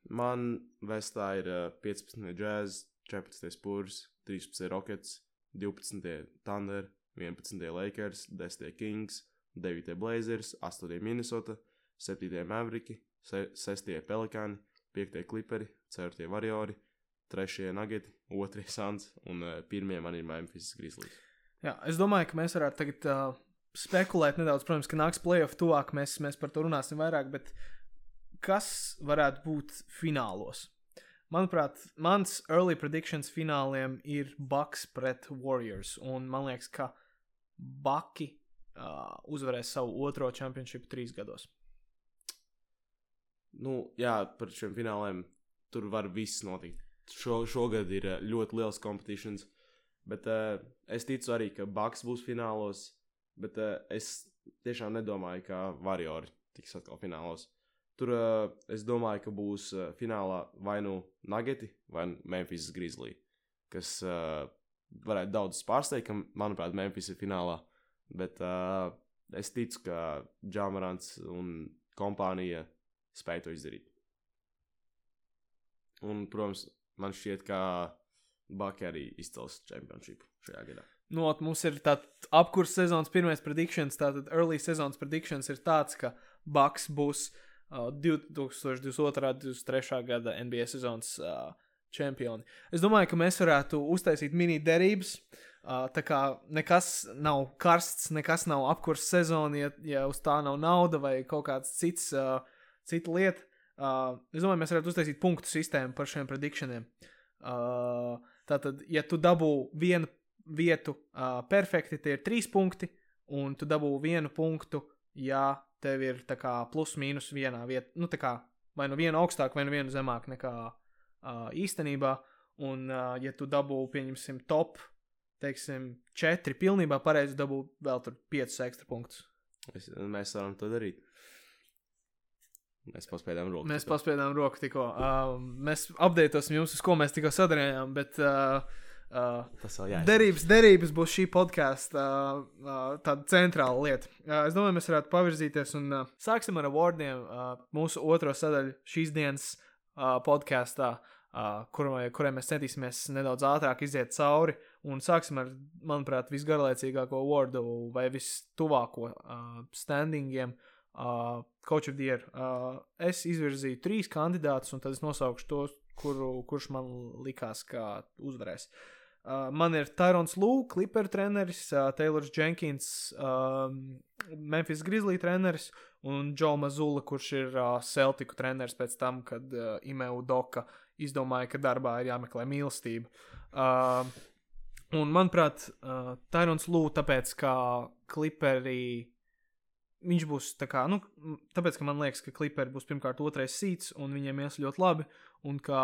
Man vestā ir uh, 15 Jazz, 14 Spurs, 13 Rockets, 12 Thunder, 11 Lakers, 10 Kings, 9 Blazers, 8 Minnesota, 7 Mavericki, 6 Pelikāni, 5 Clipperi, 4 Warriori, 3 Nuggeti, 2 Suns un 1 man ir Memphis Grizzlies. Jā, es domāju, ka mēs varētu tagad uh, spekulēt nedaudz. Protams, ka nāks playoff tuvāk, mēs, mēs par to runāsim vairāk, bet kas varētu būt finālos? Manuprāt, mans early predictions fināliem ir Bucks pret Warriors. Un man liekas, ka Baki uh, uzvarēs savu otro čempionšīpu trīs gados. Nu, jā, par šiem fināliem tur var viss notikt. Šo, šogad ir ļoti liels competitions, bet uh, es ticu arī, ka Bucks būs finālos, bet uh, es tiešām nedomāju, ka Warriors tiks atkal finālos. Tur uh, es domāju, ka būs uh, finālā vai nu Nageti vai Memphis Grizzly, kas uh, varētu daudz pārsteigt, ka, manuprāt, Memphis ir finālā. Bet uh, es ticu, ka Džamarants un kompānija spēj to izdarīt. Un, protams, man šķiet, ka Baki arī izcels čempionšīpu šajā gadā. Nu, ot, mums ir tāds apkurss sezonas pirmais prediktions, tātad early sezonas prediktions ir tāds, ka Baks būs uh, 2022. un 2023. gada NBA sezonas uh, čempioni. Es domāju, ka mēs varētu uztaisīt mini derības. Uh, tā kā nekas nav karsts, nekas nav apkurss sezona, ja, ja uz tā nav nauda vai kaut kāds cits, uh, cita lieta. Uh, es domāju, mēs varētu uztaisīt punktu sistēmu par šiem predikšaniem. Uh, tātad, ja tu dabū vienu vietu uh, perfekti, tie ir trīs punkti, un tu dabū vienu punktu, ja tev ir tā kā plus mīnus vienā vietā, nu tā kā vai nu vienu augstāk, vai nu vienu zemāk nekā uh, īstenībā. Un, uh, ja tu dabū, pieņemsim, top, teiksim, četri pilnībā pareizi dabū vēl tur piecus ekstra punktus. Es, mēs varam to darīt. Mēs paspējām roku. Mēs paspējām roku tikko. Uh, mēs apdeitosim jums, uz ko mēs tikko sadarījām, bet uh, uh, Tas vēl jāizsaka. derības, derības būs šī podkāsta uh, uh, tāda centrāla lieta. Uh, es domāju, mēs varētu pavirzīties un uh, sāksim ar awardiem. Uh, mūsu otro sadaļu šīs dienas uh, podkāstā, uh, kurai, kurai mēs centīsimies nedaudz ātrāk iziet cauri. Un sāksim ar, manuprāt, visgarlaicīgāko awardu vai vistuvāko uh, standingiem. Uh, Coach of the Year. Uh, es izvirzīju trīs kandidātus, un tad es nosaukšu tos, kuru, kurš man likās, ka uzvarēs. Uh, man ir Tyrons Lūks, Clipper treneris, uh, Taylors Jenkins, um, Memphis Grizzly treneris un Džo Mazula, kurš ir uh, Celticu treneris pēc tam, kad uh, Imeu Doka izdomāja, ka darbā ir jāmeklē mīlestība. Uh, un, manuprāt, uh, Tyrons Lūks, tāpēc, ka Clipperi viņš būs tā kā, nu, tāpēc, ka man liekas, ka Clipperi būs pirmkārt otrais sīts, un viņiem ies ļoti labi, un ka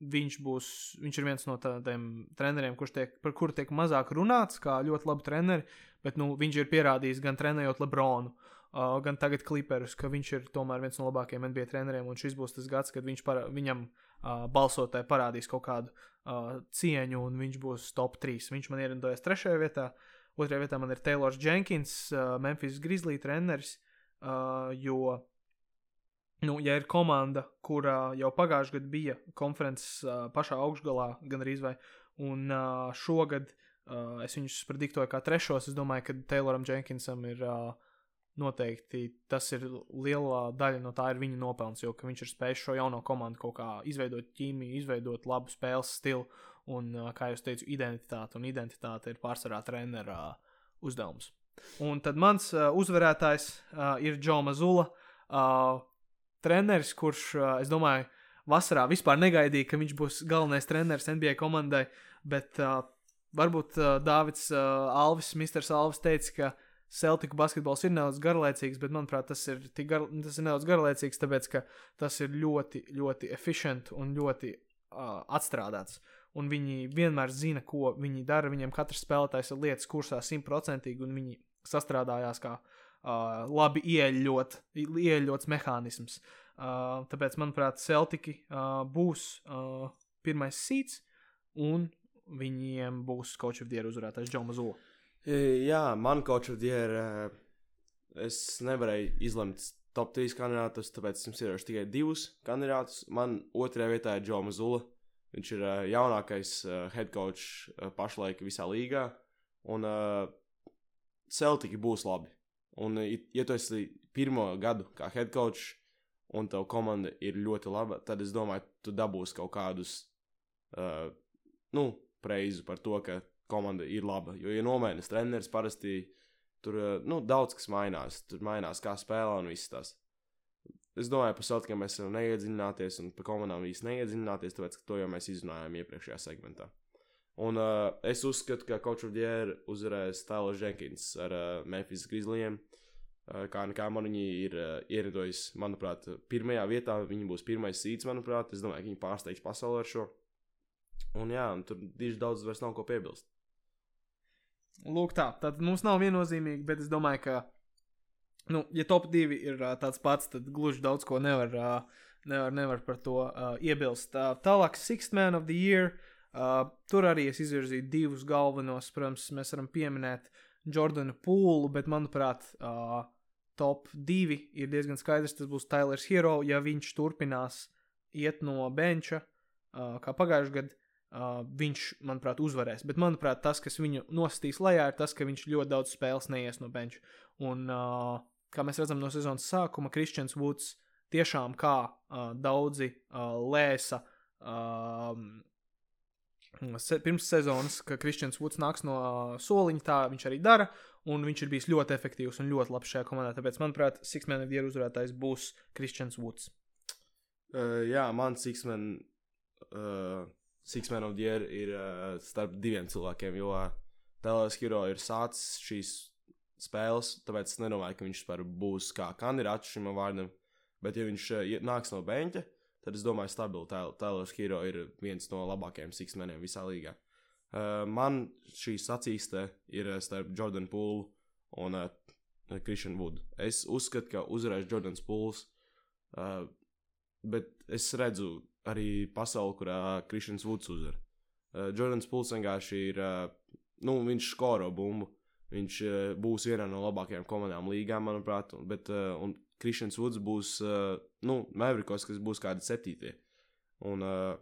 viņš būs, viņš ir viens no tādiem treneriem, kurš tiek, par kuru tiek mazāk runāts, kā ļoti labi treneri, bet, nu, viņš ir pierādījis gan trenējot Lebronu, uh, gan tagad Clipperus, ka viņš ir tomēr viens no labākajiem NBA treneriem, un šis būs tas gads, kad viņš para, viņam uh, balsotāji parādīs kaut kādu uh, cieņu, un viņš būs top 3. Viņš man ierindojas trešajā vietā. Otrajā vietā man ir Taylors Jenkins, uh, Memphis Grizzly treneris, uh, jo, nu, ja ir komanda, kurā jau pagājušajā gadā bija konferences uh, pašā augšgalā, gan arī vai, un uh, šogad uh, es viņus prediktoju kā trešos, es domāju, ka Tayloram Jenkinsam ir uh, noteikti tas ir liela daļa no tā, ir viņa nopelns, jo viņš ir spējis šo jauno komandu kaut kā izveidot ķīmiju, izveidot labu spēles stilu. Un, uh, kā jau teicu, identitāte un identitāte ir pārsvarā trenera uh, uzdevums. Un tad mans uh, uzvarētājs uh, ir Džo Mazula, uh, treneris, kurš, uh, es domāju, vasarā vispār negaidīja, ka viņš būs galvenais treneris NBA komandai, bet uh, varbūt uh, Dāvids uh, Alvis, Mr. Alvis teica, ka Celtiku basketbols ir nedaudz garlaicīgs, bet manuprāt, tas ir, gar, tas ir nedaudz garlaicīgs, tāpēc ka tas ir ļoti, ļoti efficient un ļoti uh, atstrādāts un viņi vienmēr zina, ko viņi dara. Viņiem katrs spēlētājs ir lietas kursā simtprocentīgi, un viņi sastrādājās kā uh, labi ieļot, ieļots mehānisms. Uh, tāpēc, manuprāt, Celtiki uh, būs uh, pirmais sīts, un viņiem būs Coach of the Year uzvarētājs Džona Zula. Jā, man Coach of the Year. Es nevarēju izlemt top 3 kandidātus, tāpēc es jums ierošu tikai divus kandidātus. Man otrajā vietā ir Džona Zula. Viņš ir uh, jaunākais uh, head coach uh, pašlaik visā līgā. Un uh, Celtics būs labi. Un, ja tu esi pirmo gadu kā head coach, un tev komanda ir ļoti laba, tad es domāju, tu dabūsi kaut kādus, uh, nu, preizu par to, ka komanda ir laba. Jo, ja nomainas treneris, parasti tur uh, nu, daudz kas mainās. Tur mainās, kā spēlē un viss tas. Es domāju, par Celtikiem mēs varam neiedziļināties, un par komandām īsti neiedziļināties, tāpēc, ka to jau mēs izrunājām iepriekšējā segmentā. Un uh, es uzskatu, ka Coach of the Year uzvarēs Tailers Jenkins ar uh, Memphis Grizzlyiem. Uh, kā nekā man viņi ir uh, ieradojis, manuprāt, pirmajā vietā. Viņi būs pirmais sīts, manuprāt. Es domāju, ka viņi pārsteigs pasauli ar šo. Un jā, un tur diži daudz vairs nav ko piebilst. Lūk, tā. Tad mums nav viennozīmīgi, bet es domāju, ka, nu, ja top 2 ir uh, tāds pats, tad gluži daudz ko nevar, uh, nevar, nevar par to uh, iebilst. Uh, tālāk, Sixth Man of the Year. Uh, tur arī es izvirzīju divus galvenos. Protams, mēs varam pieminēt Jordanu Pūlu, bet, manuprāt, uh, top divi ir diezgan skaidrs. Tas būs Tailers Hero, ja viņš turpinās iet no benča, uh, kā pagājušajā gadā. Uh, viņš, manuprāt, uzvarēs. Bet, manuprāt, tas, kas viņu nostīs lejā, ir tas, ka viņš ļoti daudz spēles neies no benča. Un, uh, kā mēs redzam no sezonas sākuma, Kristians Woods tiešām kā uh, daudzi uh, lēsa. Uh, se, pirms sezonas, ka Kristians Woods nāks no uh, soliņa, tā viņš arī dara, un viņš ir bijis ļoti efektīvs un ļoti labs šajā komandā. Tāpēc, manuprāt, the Year uzvarētājs būs Kristians Woods. Uh, jā, man Sixman, uh, Sixman Year ir uh, starp diviem cilvēkiem, jo Dallas Hero ir sācis šīs spēles, tāpēc es nedomāju, ka viņš būs kā kandidāts šim vārdam, bet ja viņš uh, nāks no beņķa, tad es domāju, stabili Tailors Hero ir viens no labākajiem siksmeniem visā līgā. Uh, man šī sacīste ir uh, starp Jordan Poolu un uh, Christian Wood. Es uzskatu, ka uzvarēs Jordans Pools, uh, bet es redzu arī pasauli, kurā Christians Woods uzvar. Uh, Jordans Pools vienkārši ir, uh, nu, viņš skoro bumbu. Viņš uh, būs vienā no labākajām komandām līgā, manuprāt, bet, uh, un Kristians Woods būs, uh, nu, Mavrikos, kas būs kādi septītie. Un, uh,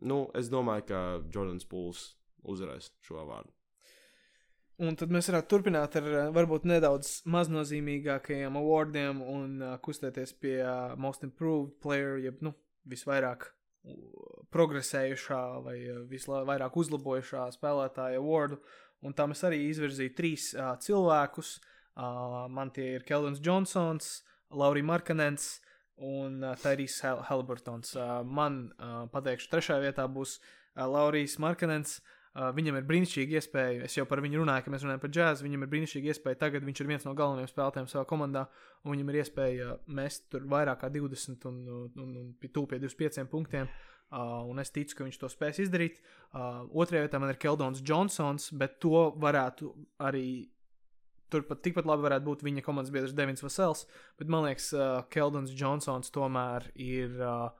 nu, es domāju, ka Jordans Pūls uzvarēs šo vārdu. Un tad mēs varētu turpināt ar varbūt nedaudz maznozīmīgākajiem awardiem un uh, kustēties pie uh, Most Improved Player, jeb nu, visvairāk progresējušā vai visvairāk uzlabojušā spēlētāja awardu. Un tam es arī izvirzīju trīs uh, cilvēkus. Uh, man tie ir Keldons Johnsons, Laurija Markanens un uh, Tairijs Hal Halbertons. Uh, man, uh, pateikšu, trešajā vietā būs uh, Laurijas Markanens. Uh, viņam ir brīnišķīga iespēja, es jau par viņu runāju, ka mēs runājam par džēzu. Viņam ir brīnišķīga iespēja, tagad viņš ir viens no galvenajiem spēlētājiem savā komandā, un viņam ir iespēja mest tur vairāk kā 20 un, un, un, un tūp pie 25 punktiem. Uh, un es ticu, ka viņš to spēs izdarīt. Uh, otrajā vietā man ir Keldons Johnsons, bet to varētu arī Turpat tikpat labi varētu būt viņa komandas biedrs Devins Vasels, bet man liekas, uh, Keldons Johnsons tomēr ir uh,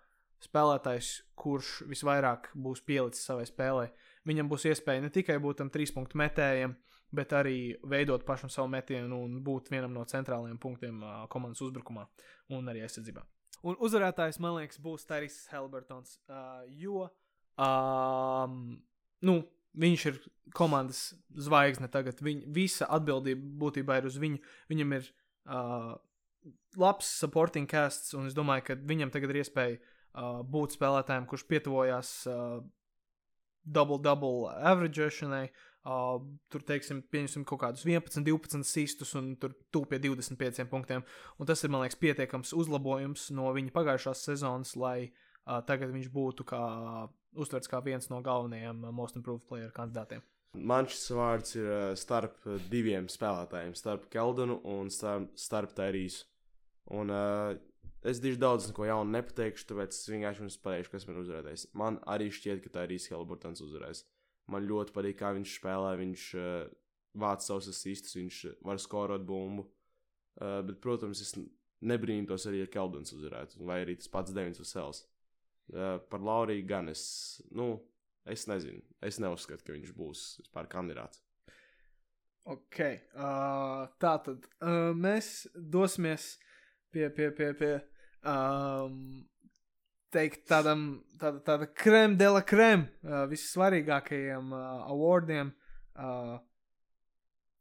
spēlētājs, kurš visvairāk būs pielicis savai spēlē. Viņam būs iespēja ne tikai būt tam trīs punktu metējam, bet arī veidot pašam savu metienu un būt vienam no centrālajiem punktiem uh, komandas uzbrukumā un arī aizsardzībā. Un uzvarētājs, man liekas, būs Taris Helbertons, uh, jo um, nu, Viņš ir komandas zvaigzne tagad. Viņa visa atbildība būtībā ir uz viņu. Viņam ir uh, labs supporting casts, un es domāju, ka viņam tagad ir iespēja uh, būt spēlētājiem, kurš pietuvojās uh, double-double averagēšanai. Uh, tur, teiksim, pieņemsim kaut kādus 11, 12 sistus un tur tūp pie 25 punktiem. Un tas ir, man liekas, pietiekams uzlabojums no viņa pagājušās sezonas, lai uh, tagad viņš būtu kā uztverts kā viens no galvenajiem uh, Most Improved Player kandidātiem. Man šis vārds ir uh, starp diviem spēlētājiem, starp Keldonu un starp, starp Tērīsu. Un uh, es diži daudz neko jaunu nepateikšu, tāpēc es vienkārši jums pateikšu, kas man uzvarēs. Man arī šķiet, ka Tērīs Helburtons uzvarēs. Man ļoti patīk, kā viņš spēlē. Viņš uh, vāc savus asistus, viņš var skorot bumbu. Uh, bet, protams, es nebrīnītos arī, ja Keldons uzvarētu, vai arī tas pats Devins Vasels. Uh, par Lauriju gan es, nu, es nezinu. Es neuzskatu, ka viņš būs vispār kandidāts. Ok, uh, tā tad uh, mēs dosimies pie, pie, pie, pie um, teikt, tādam, tāda, tāda krem de la krem, uh, vissvarīgākajiem uh, awardiem. Uh,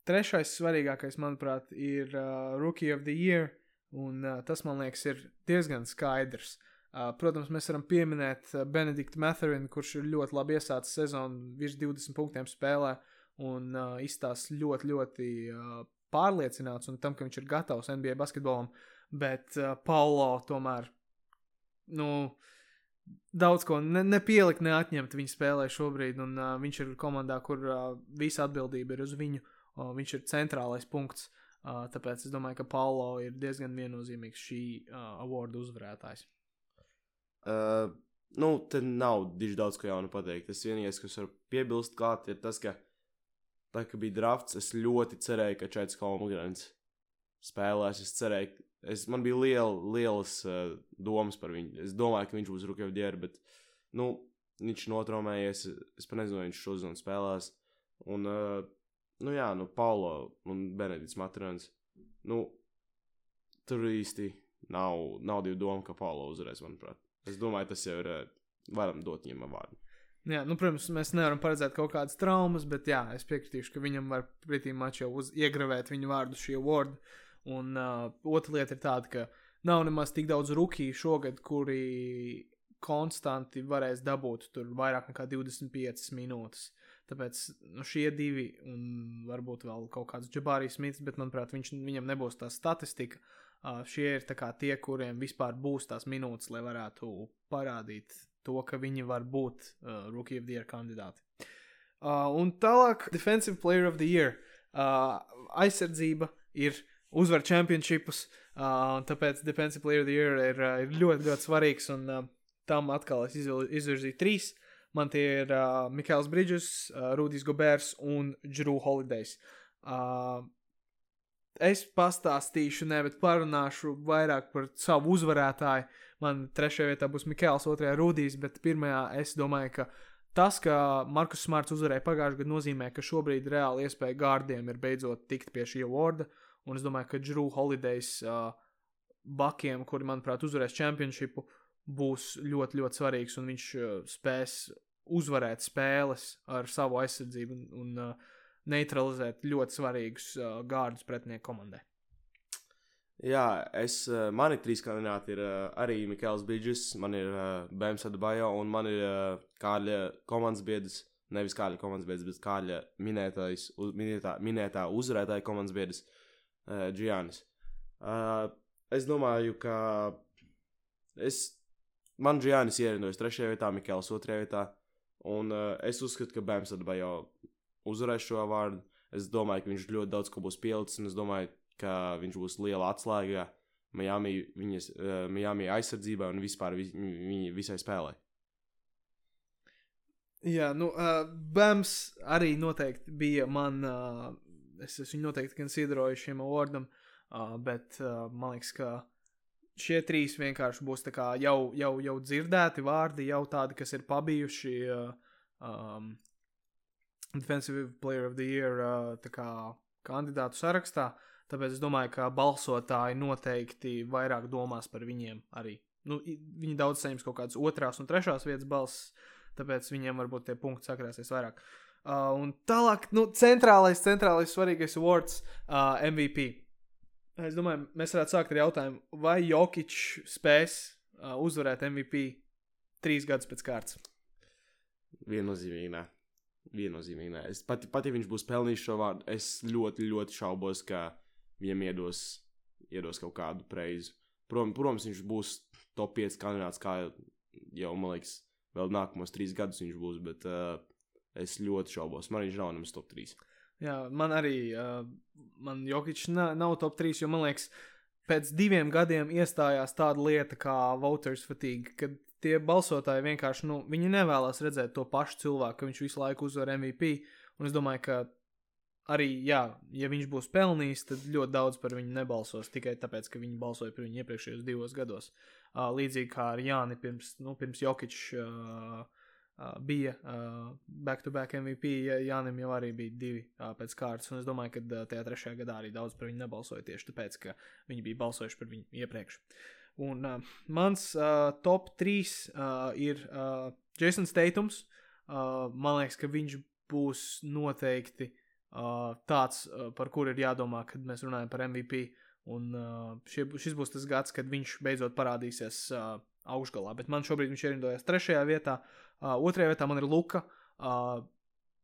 trešais svarīgākais, manuprāt, ir uh, Rookie of the Year, un uh, tas, man liekas, ir diezgan skaidrs. Uh, protams, mēs varam pieminēt uh, Benediktu Matherinu, kurš ir ļoti labi iesācis sezonu, virs 20 punktiem spēlē un uh, izstāsta ļoti, ļoti uh, pārliecināts un tam, ka viņš ir gatavs NBA basketbolam. Bet uh, Paulo tomēr nu, daudz ko ne, nepielikt, neatņemt. Viņa spēlē šobrīd, un uh, viņš ir komandā, kur uh, visa atbildība ir uz viņu. Uh, viņš ir centrālais punkts. Uh, tāpēc es domāju, ka Paulo ir diezgan viennozīmīgs šī uh, awardu uzvarētājs. Uh, nu, te nav diži daudz ko jaunu pateikt. Tas vienīgais, kas var piebilst klāt, ir tas, ka tā, kad bija drafts, es ļoti cerēju, ka Čets Kalmgrens spēlēs. Es cerēju, es, man bija liela, lielas uh, domas par viņu. Es domāju, ka viņš būs Rukavdieris, bet nu, viņš notraumējies. Es pat nezinu, vai viņš šodien spēlēs. Un, uh, nu jā, nu, Paulo un Benedikts Matrons. Nu, tur īsti nav, nav divu domu, ka Paulo uzvarēs, manuprāt. Es domāju, tas jau ir. Uh, varam dot viņam vārdu. Jā, nu, protams, mēs nevaram paredzēt kaut kādas traumas, bet jā, es piekritīšu, ka viņam var pretī mačā iegravēt viņu vārdu šī award. Un uh, otra lieta ir tāda, ka nav nemaz tik daudz rookie šogad, kuri konstanti varēs dabūt tur vairāk nekā 25 minūtes. Tāpēc nu, šie divi, un varbūt vēl kaut kāds Džabārijas Smits, bet manuprāt, viņš, viņam nebūs tā statistika. Uh, šie ir tie, kuriem vispār būs tās minūtes, lai varētu parādīt to, ka viņi var būt uh, Rookie of the Year kandidāti. Uh, un tālāk, Defensive Player of the Year. Uh, aizsardzība ir uzvar čempionšipus, uh, tāpēc Defensive Player of the Year ir, uh, ir ļoti, ļoti svarīgs. Un uh, tam atkal es izvirzīju trīs. Man tie ir uh, Mikls Bridges, uh, Rudijs Gobērs un Drew Holidays. Uh, es pastāstīšu, nevis parunāšu vairāk par savu uzvarētāju. Man trešajā vietā būs Mikls, otrajā Rudijs, bet pirmajā es domāju, ka tas, ka Markus Smarts uzvarēja pagājušajā gadā, nozīmē, ka šobrīd reāli iespēja gārdiem ir beidzot tikt pie šī awarda. Un es domāju, ka Drew Holidays uh, bakiem, kuri, manuprāt, uzvarēs čempionšipu, būs ļoti, ļoti svarīgs un viņš uh, spēs uzvarēt spēles ar savu aizsardzību un, un uh, neutralizēt ļoti svarīgus uh, gārdus pretinieku komandai. Jā, es, mani trīs kandidāti ir arī Mikls Bridges, man ir Bēns Adbajo un man ir Kārļa komandas biedrs. Nevis Kārļa komandas biedrs, bet Kārļa minētais, minētā, minētā uzvarētāja komandas biedrs uh, Giannis. Uh, es domāju, ka es, man Giannis ierinojas trešajā vietā, Mikls otrajā vietā. Un uh, es uzskatu, ka Bēns Adbajo uzvarēs šo vārdu. Es domāju, ka viņš ļoti daudz ko būs pielicis, un es domāju, ka viņš būs liela atslēga Miami, viņas, uh, Miami aizsardzībā un vispār vi, viņa visai spēlē. Jā, nu, uh, Bams arī noteikti bija man. Uh, es, es viņu noteikti konsideroju šim awardam, uh, bet uh, man liekas, ka šie trīs vienkārši būs jau, jau, jau dzirdēti vārdi, jau tādi, kas ir pabijuši uh, um, Defensive Player of the Year uh, kā, kandidātu sarakstā. Tāpēc es domāju, ka balsotāji noteikti vairāk domās par viņiem arī. Nu, viņi daudz saņems kaut kādas otrās un trešās vietas balss, tāpēc viņiem varbūt tie punkti sakrāsies vairāk. Uh, un tālāk, nu, centrālais, centrālais svarīgais awards uh, MVP. Es domāju, mēs varētu sākt ar jautājumu, vai Jokic spēs uh, uzvarēt MVP trīs gadus pēc kārtas? Viennozīmīgi, nē. Viennozīmīgi, nē. Es pat, pat ja viņš būs pelnījis šo vārdu, es ļoti, ļoti šaubos, ka viņam iedos, iedos kaut kādu preizu. Prom, protams, viņš būs top 5 kandidāts, kā jau, man liekas, vēl nākamos trīs gadus viņš būs, bet uh, es ļoti šaubos. Man viņš nav nemaz top 3. Jā, man arī, uh, man Jokic nav, top 3, jo man liekas, pēc diviem gadiem iestājās tāda lieta kā voters fatigue, kad tie balsotāji vienkārši, nu, viņi nevēlas redzēt to pašu cilvēku, ka viņš visu laiku uzvar MVP, un es domāju, ka arī, jā, ja viņš būs pelnījis, tad ļoti daudz par viņu nebalsos tikai tāpēc, ka viņi balsoja par viņu iepriekšējos divos gados. Uh, līdzīgi kā ar Jāni pirms, nu, pirms Jokičs uh, uh, bija uh, back-to-back MVP, ja Jānim jau arī bija divi uh, pēc kārtas, es domāju, ka uh, tajā trešajā gadā arī daudz par viņu nebalsoja tieši tāpēc, ka viņi bija balsojuši par viņu iepriekš. Un uh, mans uh, top 3 uh, ir uh, Jasons Teitums. Uh, man liekas, ka viņš būs noteikti uh, tāds, uh, par kuru ir jādomā, kad mēs runājam par MVP. Un uh, šie, šis būs tas gads, kad viņš beidzot parādīsies uh, augšgalā. Bet man šobrīd viņš ir rindojies trešajā vietā. Uh, otrajā vietā man ir Luka. Uh,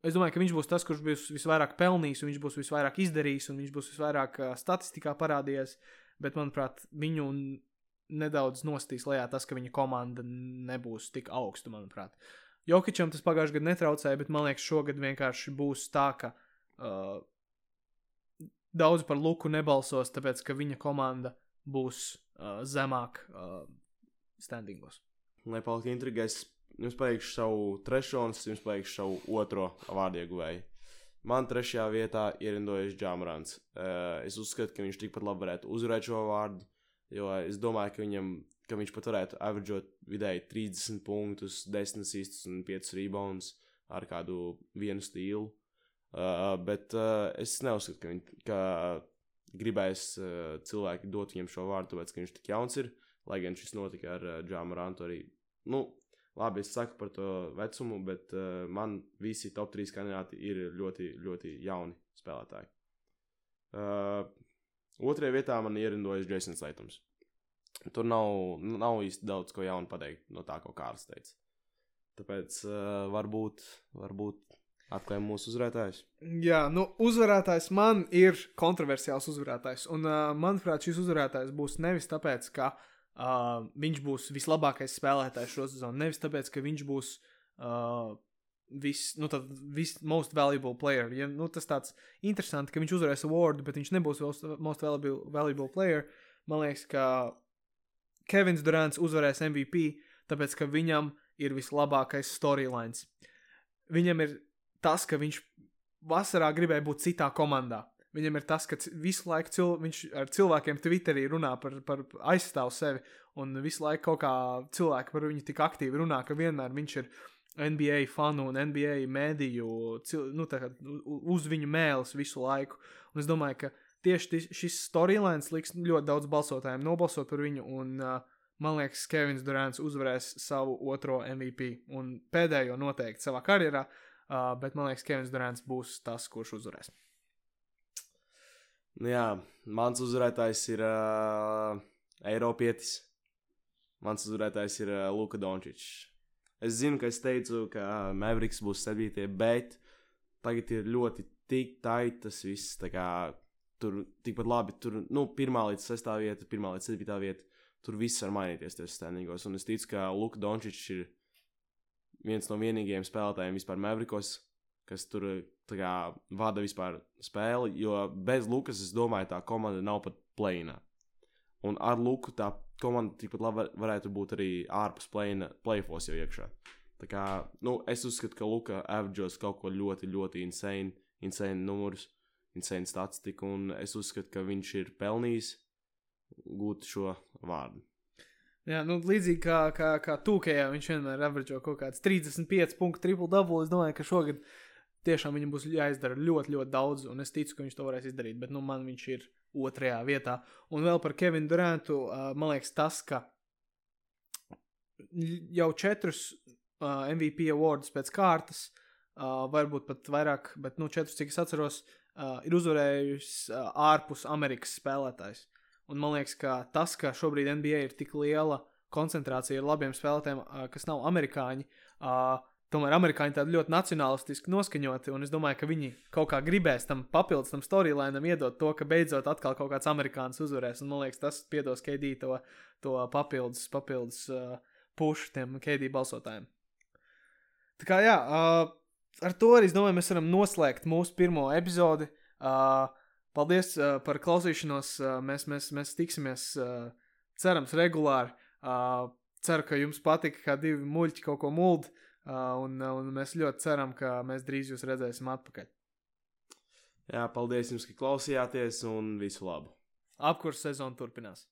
es domāju, ka viņš būs tas, kurš būs visvairāk pelnījis, un viņš būs visvairāk izdarījis, un viņš būs visvairāk uh, statistikā parādījies. Bet, manuprāt, viņu nedaudz nostīs lejā tas, ka viņa komanda nebūs tik augsta, manuprāt. Jokičam tas pagājušajā gadā netraucēja, bet man liekas, šogad vienkārši būs tā, ka uh, daudz par Luku nebalsos, tāpēc ka viņa komanda būs uh, zemāk uh, standingos. Lai paliktu intrigais, jums pateikšu savu trešo un jums pateikšu savu otro vārdieguvēju. Man trešajā vietā ierindojas Džāmarants. Uh, es uzskatu, ka viņš tikpat labi varētu uzvarēt šo vārdu, jo es domāju, ka, viņam, ka viņš pat varētu averģot vidēji 30 punktus, 10 asistus un 5 rebounds ar kādu vienu stilu. Uh, bet uh, es neuzskatu, ka, viņ, ka gribēs uh, cilvēki dot viņam šo vārdu, tāpēc, ka viņš tik jauns ir. Lai gan šis notika ar uh, Džāmu Rantu arī. Nu, labi, es saku par to vecumu, bet uh, man visi top 3 kandidāti ir ļoti, ļoti jauni spēlētāji. Uh, otrajā vietā man ierindojas Jasons Leitons. Tur nav, nav īsti daudz ko jaunu pateikt no tā, ko Kārls teica. Tāpēc uh, varbūt, varbūt Atklājām mūsu uzvarētājus. Jā, nu, uzvarētājs man ir kontroversiāls uzvarētājs. Un, uh, manuprāt, šis uzvarētājs būs nevis tāpēc, ka uh, viņš būs vislabākais spēlētājs šo sezonu, nevis tāpēc, ka viņš būs uh, vis, nu, vis most valuable player. Ja, nu, tas tāds interesanti, ka viņš uzvarēs awardu, bet viņš nebūs most valuable, valuable player. Man liekas, ka Kevins Durants uzvarēs MVP, tāpēc, ka viņam ir vislabākais storylines. Viņam ir tas, ka viņš vasarā gribēja būt citā komandā. Viņam ir tas, ka visu laiku cil, viņš ar cilvēkiem Twitterī runā par, par aizstāvu sevi, un visu laiku kaut kā cilvēki par viņu tik aktīvi runā, ka vienmēr viņš ir NBA fanu un NBA mēdīju nu, kā, uz viņu mēlis visu laiku. Un es domāju, ka tieši šis storylines liks ļoti daudz balsotājiem nobalsot par viņu, un uh, man liekas, Kevins Durants uzvarēs savu otro MVP un pēdējo noteikti savā karjerā. Uh, bet man liekas, Kevins Durants būs tas, kurš uzvarēs. Nu jā, mans uzvarētājs ir uh, Eiropietis. Mans uzvarētājs ir uh, Luka Dončičs. Es zinu, ka es teicu, ka Mavericks būs 7. bet tagad ir ļoti tik taita tas viss. Kā, tur tikpat labi, tur nu, 1 līdz 6 vieta, 1 līdz 7 vieta. Tur viss var mainīties tajos standingos. Un es ticu, ka Luka Dončičs ir viens no vienīgajiem spēlētājiem vispār Mavrikos, kas tur kā, vada vispār spēli. Jo bez Lukas, es domāju, tā komanda nav pat plēnā. Un ar Luku tā komanda tikpat labi varētu būt arī ārpus plēna, plēfos jau iekšā. Tā kā, nu, es uzskatu, ka Luka averageos kaut ko ļoti, ļoti insane, insane numurus, insane statistiku, un es uzskatu, ka viņš ir pelnījis gūt šo vārdu. Jā, nu, līdzīgi kā, kā, kā Tūkajā, viņš vienmēr averģo kaut kāds 35 punktu triple double. Es domāju, ka šogad tiešām viņam būs jāizdara ļoti, ļoti daudz, un es ticu, ka viņš to varēs izdarīt. Bet, nu, man viņš ir otrajā vietā. Un vēl par Kevinu Durantu, uh, man liekas, tas, ka jau četrus uh, MVP awardus pēc kārtas, uh, varbūt pat vairāk, bet, nu, četrus, cik es atceros, uh, ir uzvarējis uh, ārpus Amerikas spēlētājs. Un man liekas, ka tas, ka šobrīd NBA ir tik liela koncentrācija ar labiem spēlētājiem, kas nav amerikāņi, tomēr amerikāņi tādi ļoti nacionālistiski noskaņoti. Un es domāju, ka viņi kaut kā gribēs tam papildus tam storylēnam iedot to, ka beidzot atkal kaut kāds amerikānis uzvarēs. Un man liekas, tas piedos KD to, to papildus, papildus uh, pušu tiem KD balsotājiem. Tā kā jā, uh, ar to arī es domāju, mēs varam noslēgt mūsu pirmo epizodi. Uh, Paldies uh, par klausīšanos. Uh, mēs, mēs, mēs tiksimies, uh, cerams, regulāri. Uh, ceru, ka jums patika, kā divi muļķi kaut ko muld. Un, un mēs ļoti ceram, ka mēs drīz jūs redzēsim atpakaļ. Jā, paldies jums, ka klausījāties un visu labu! Apkurss sezona turpinās.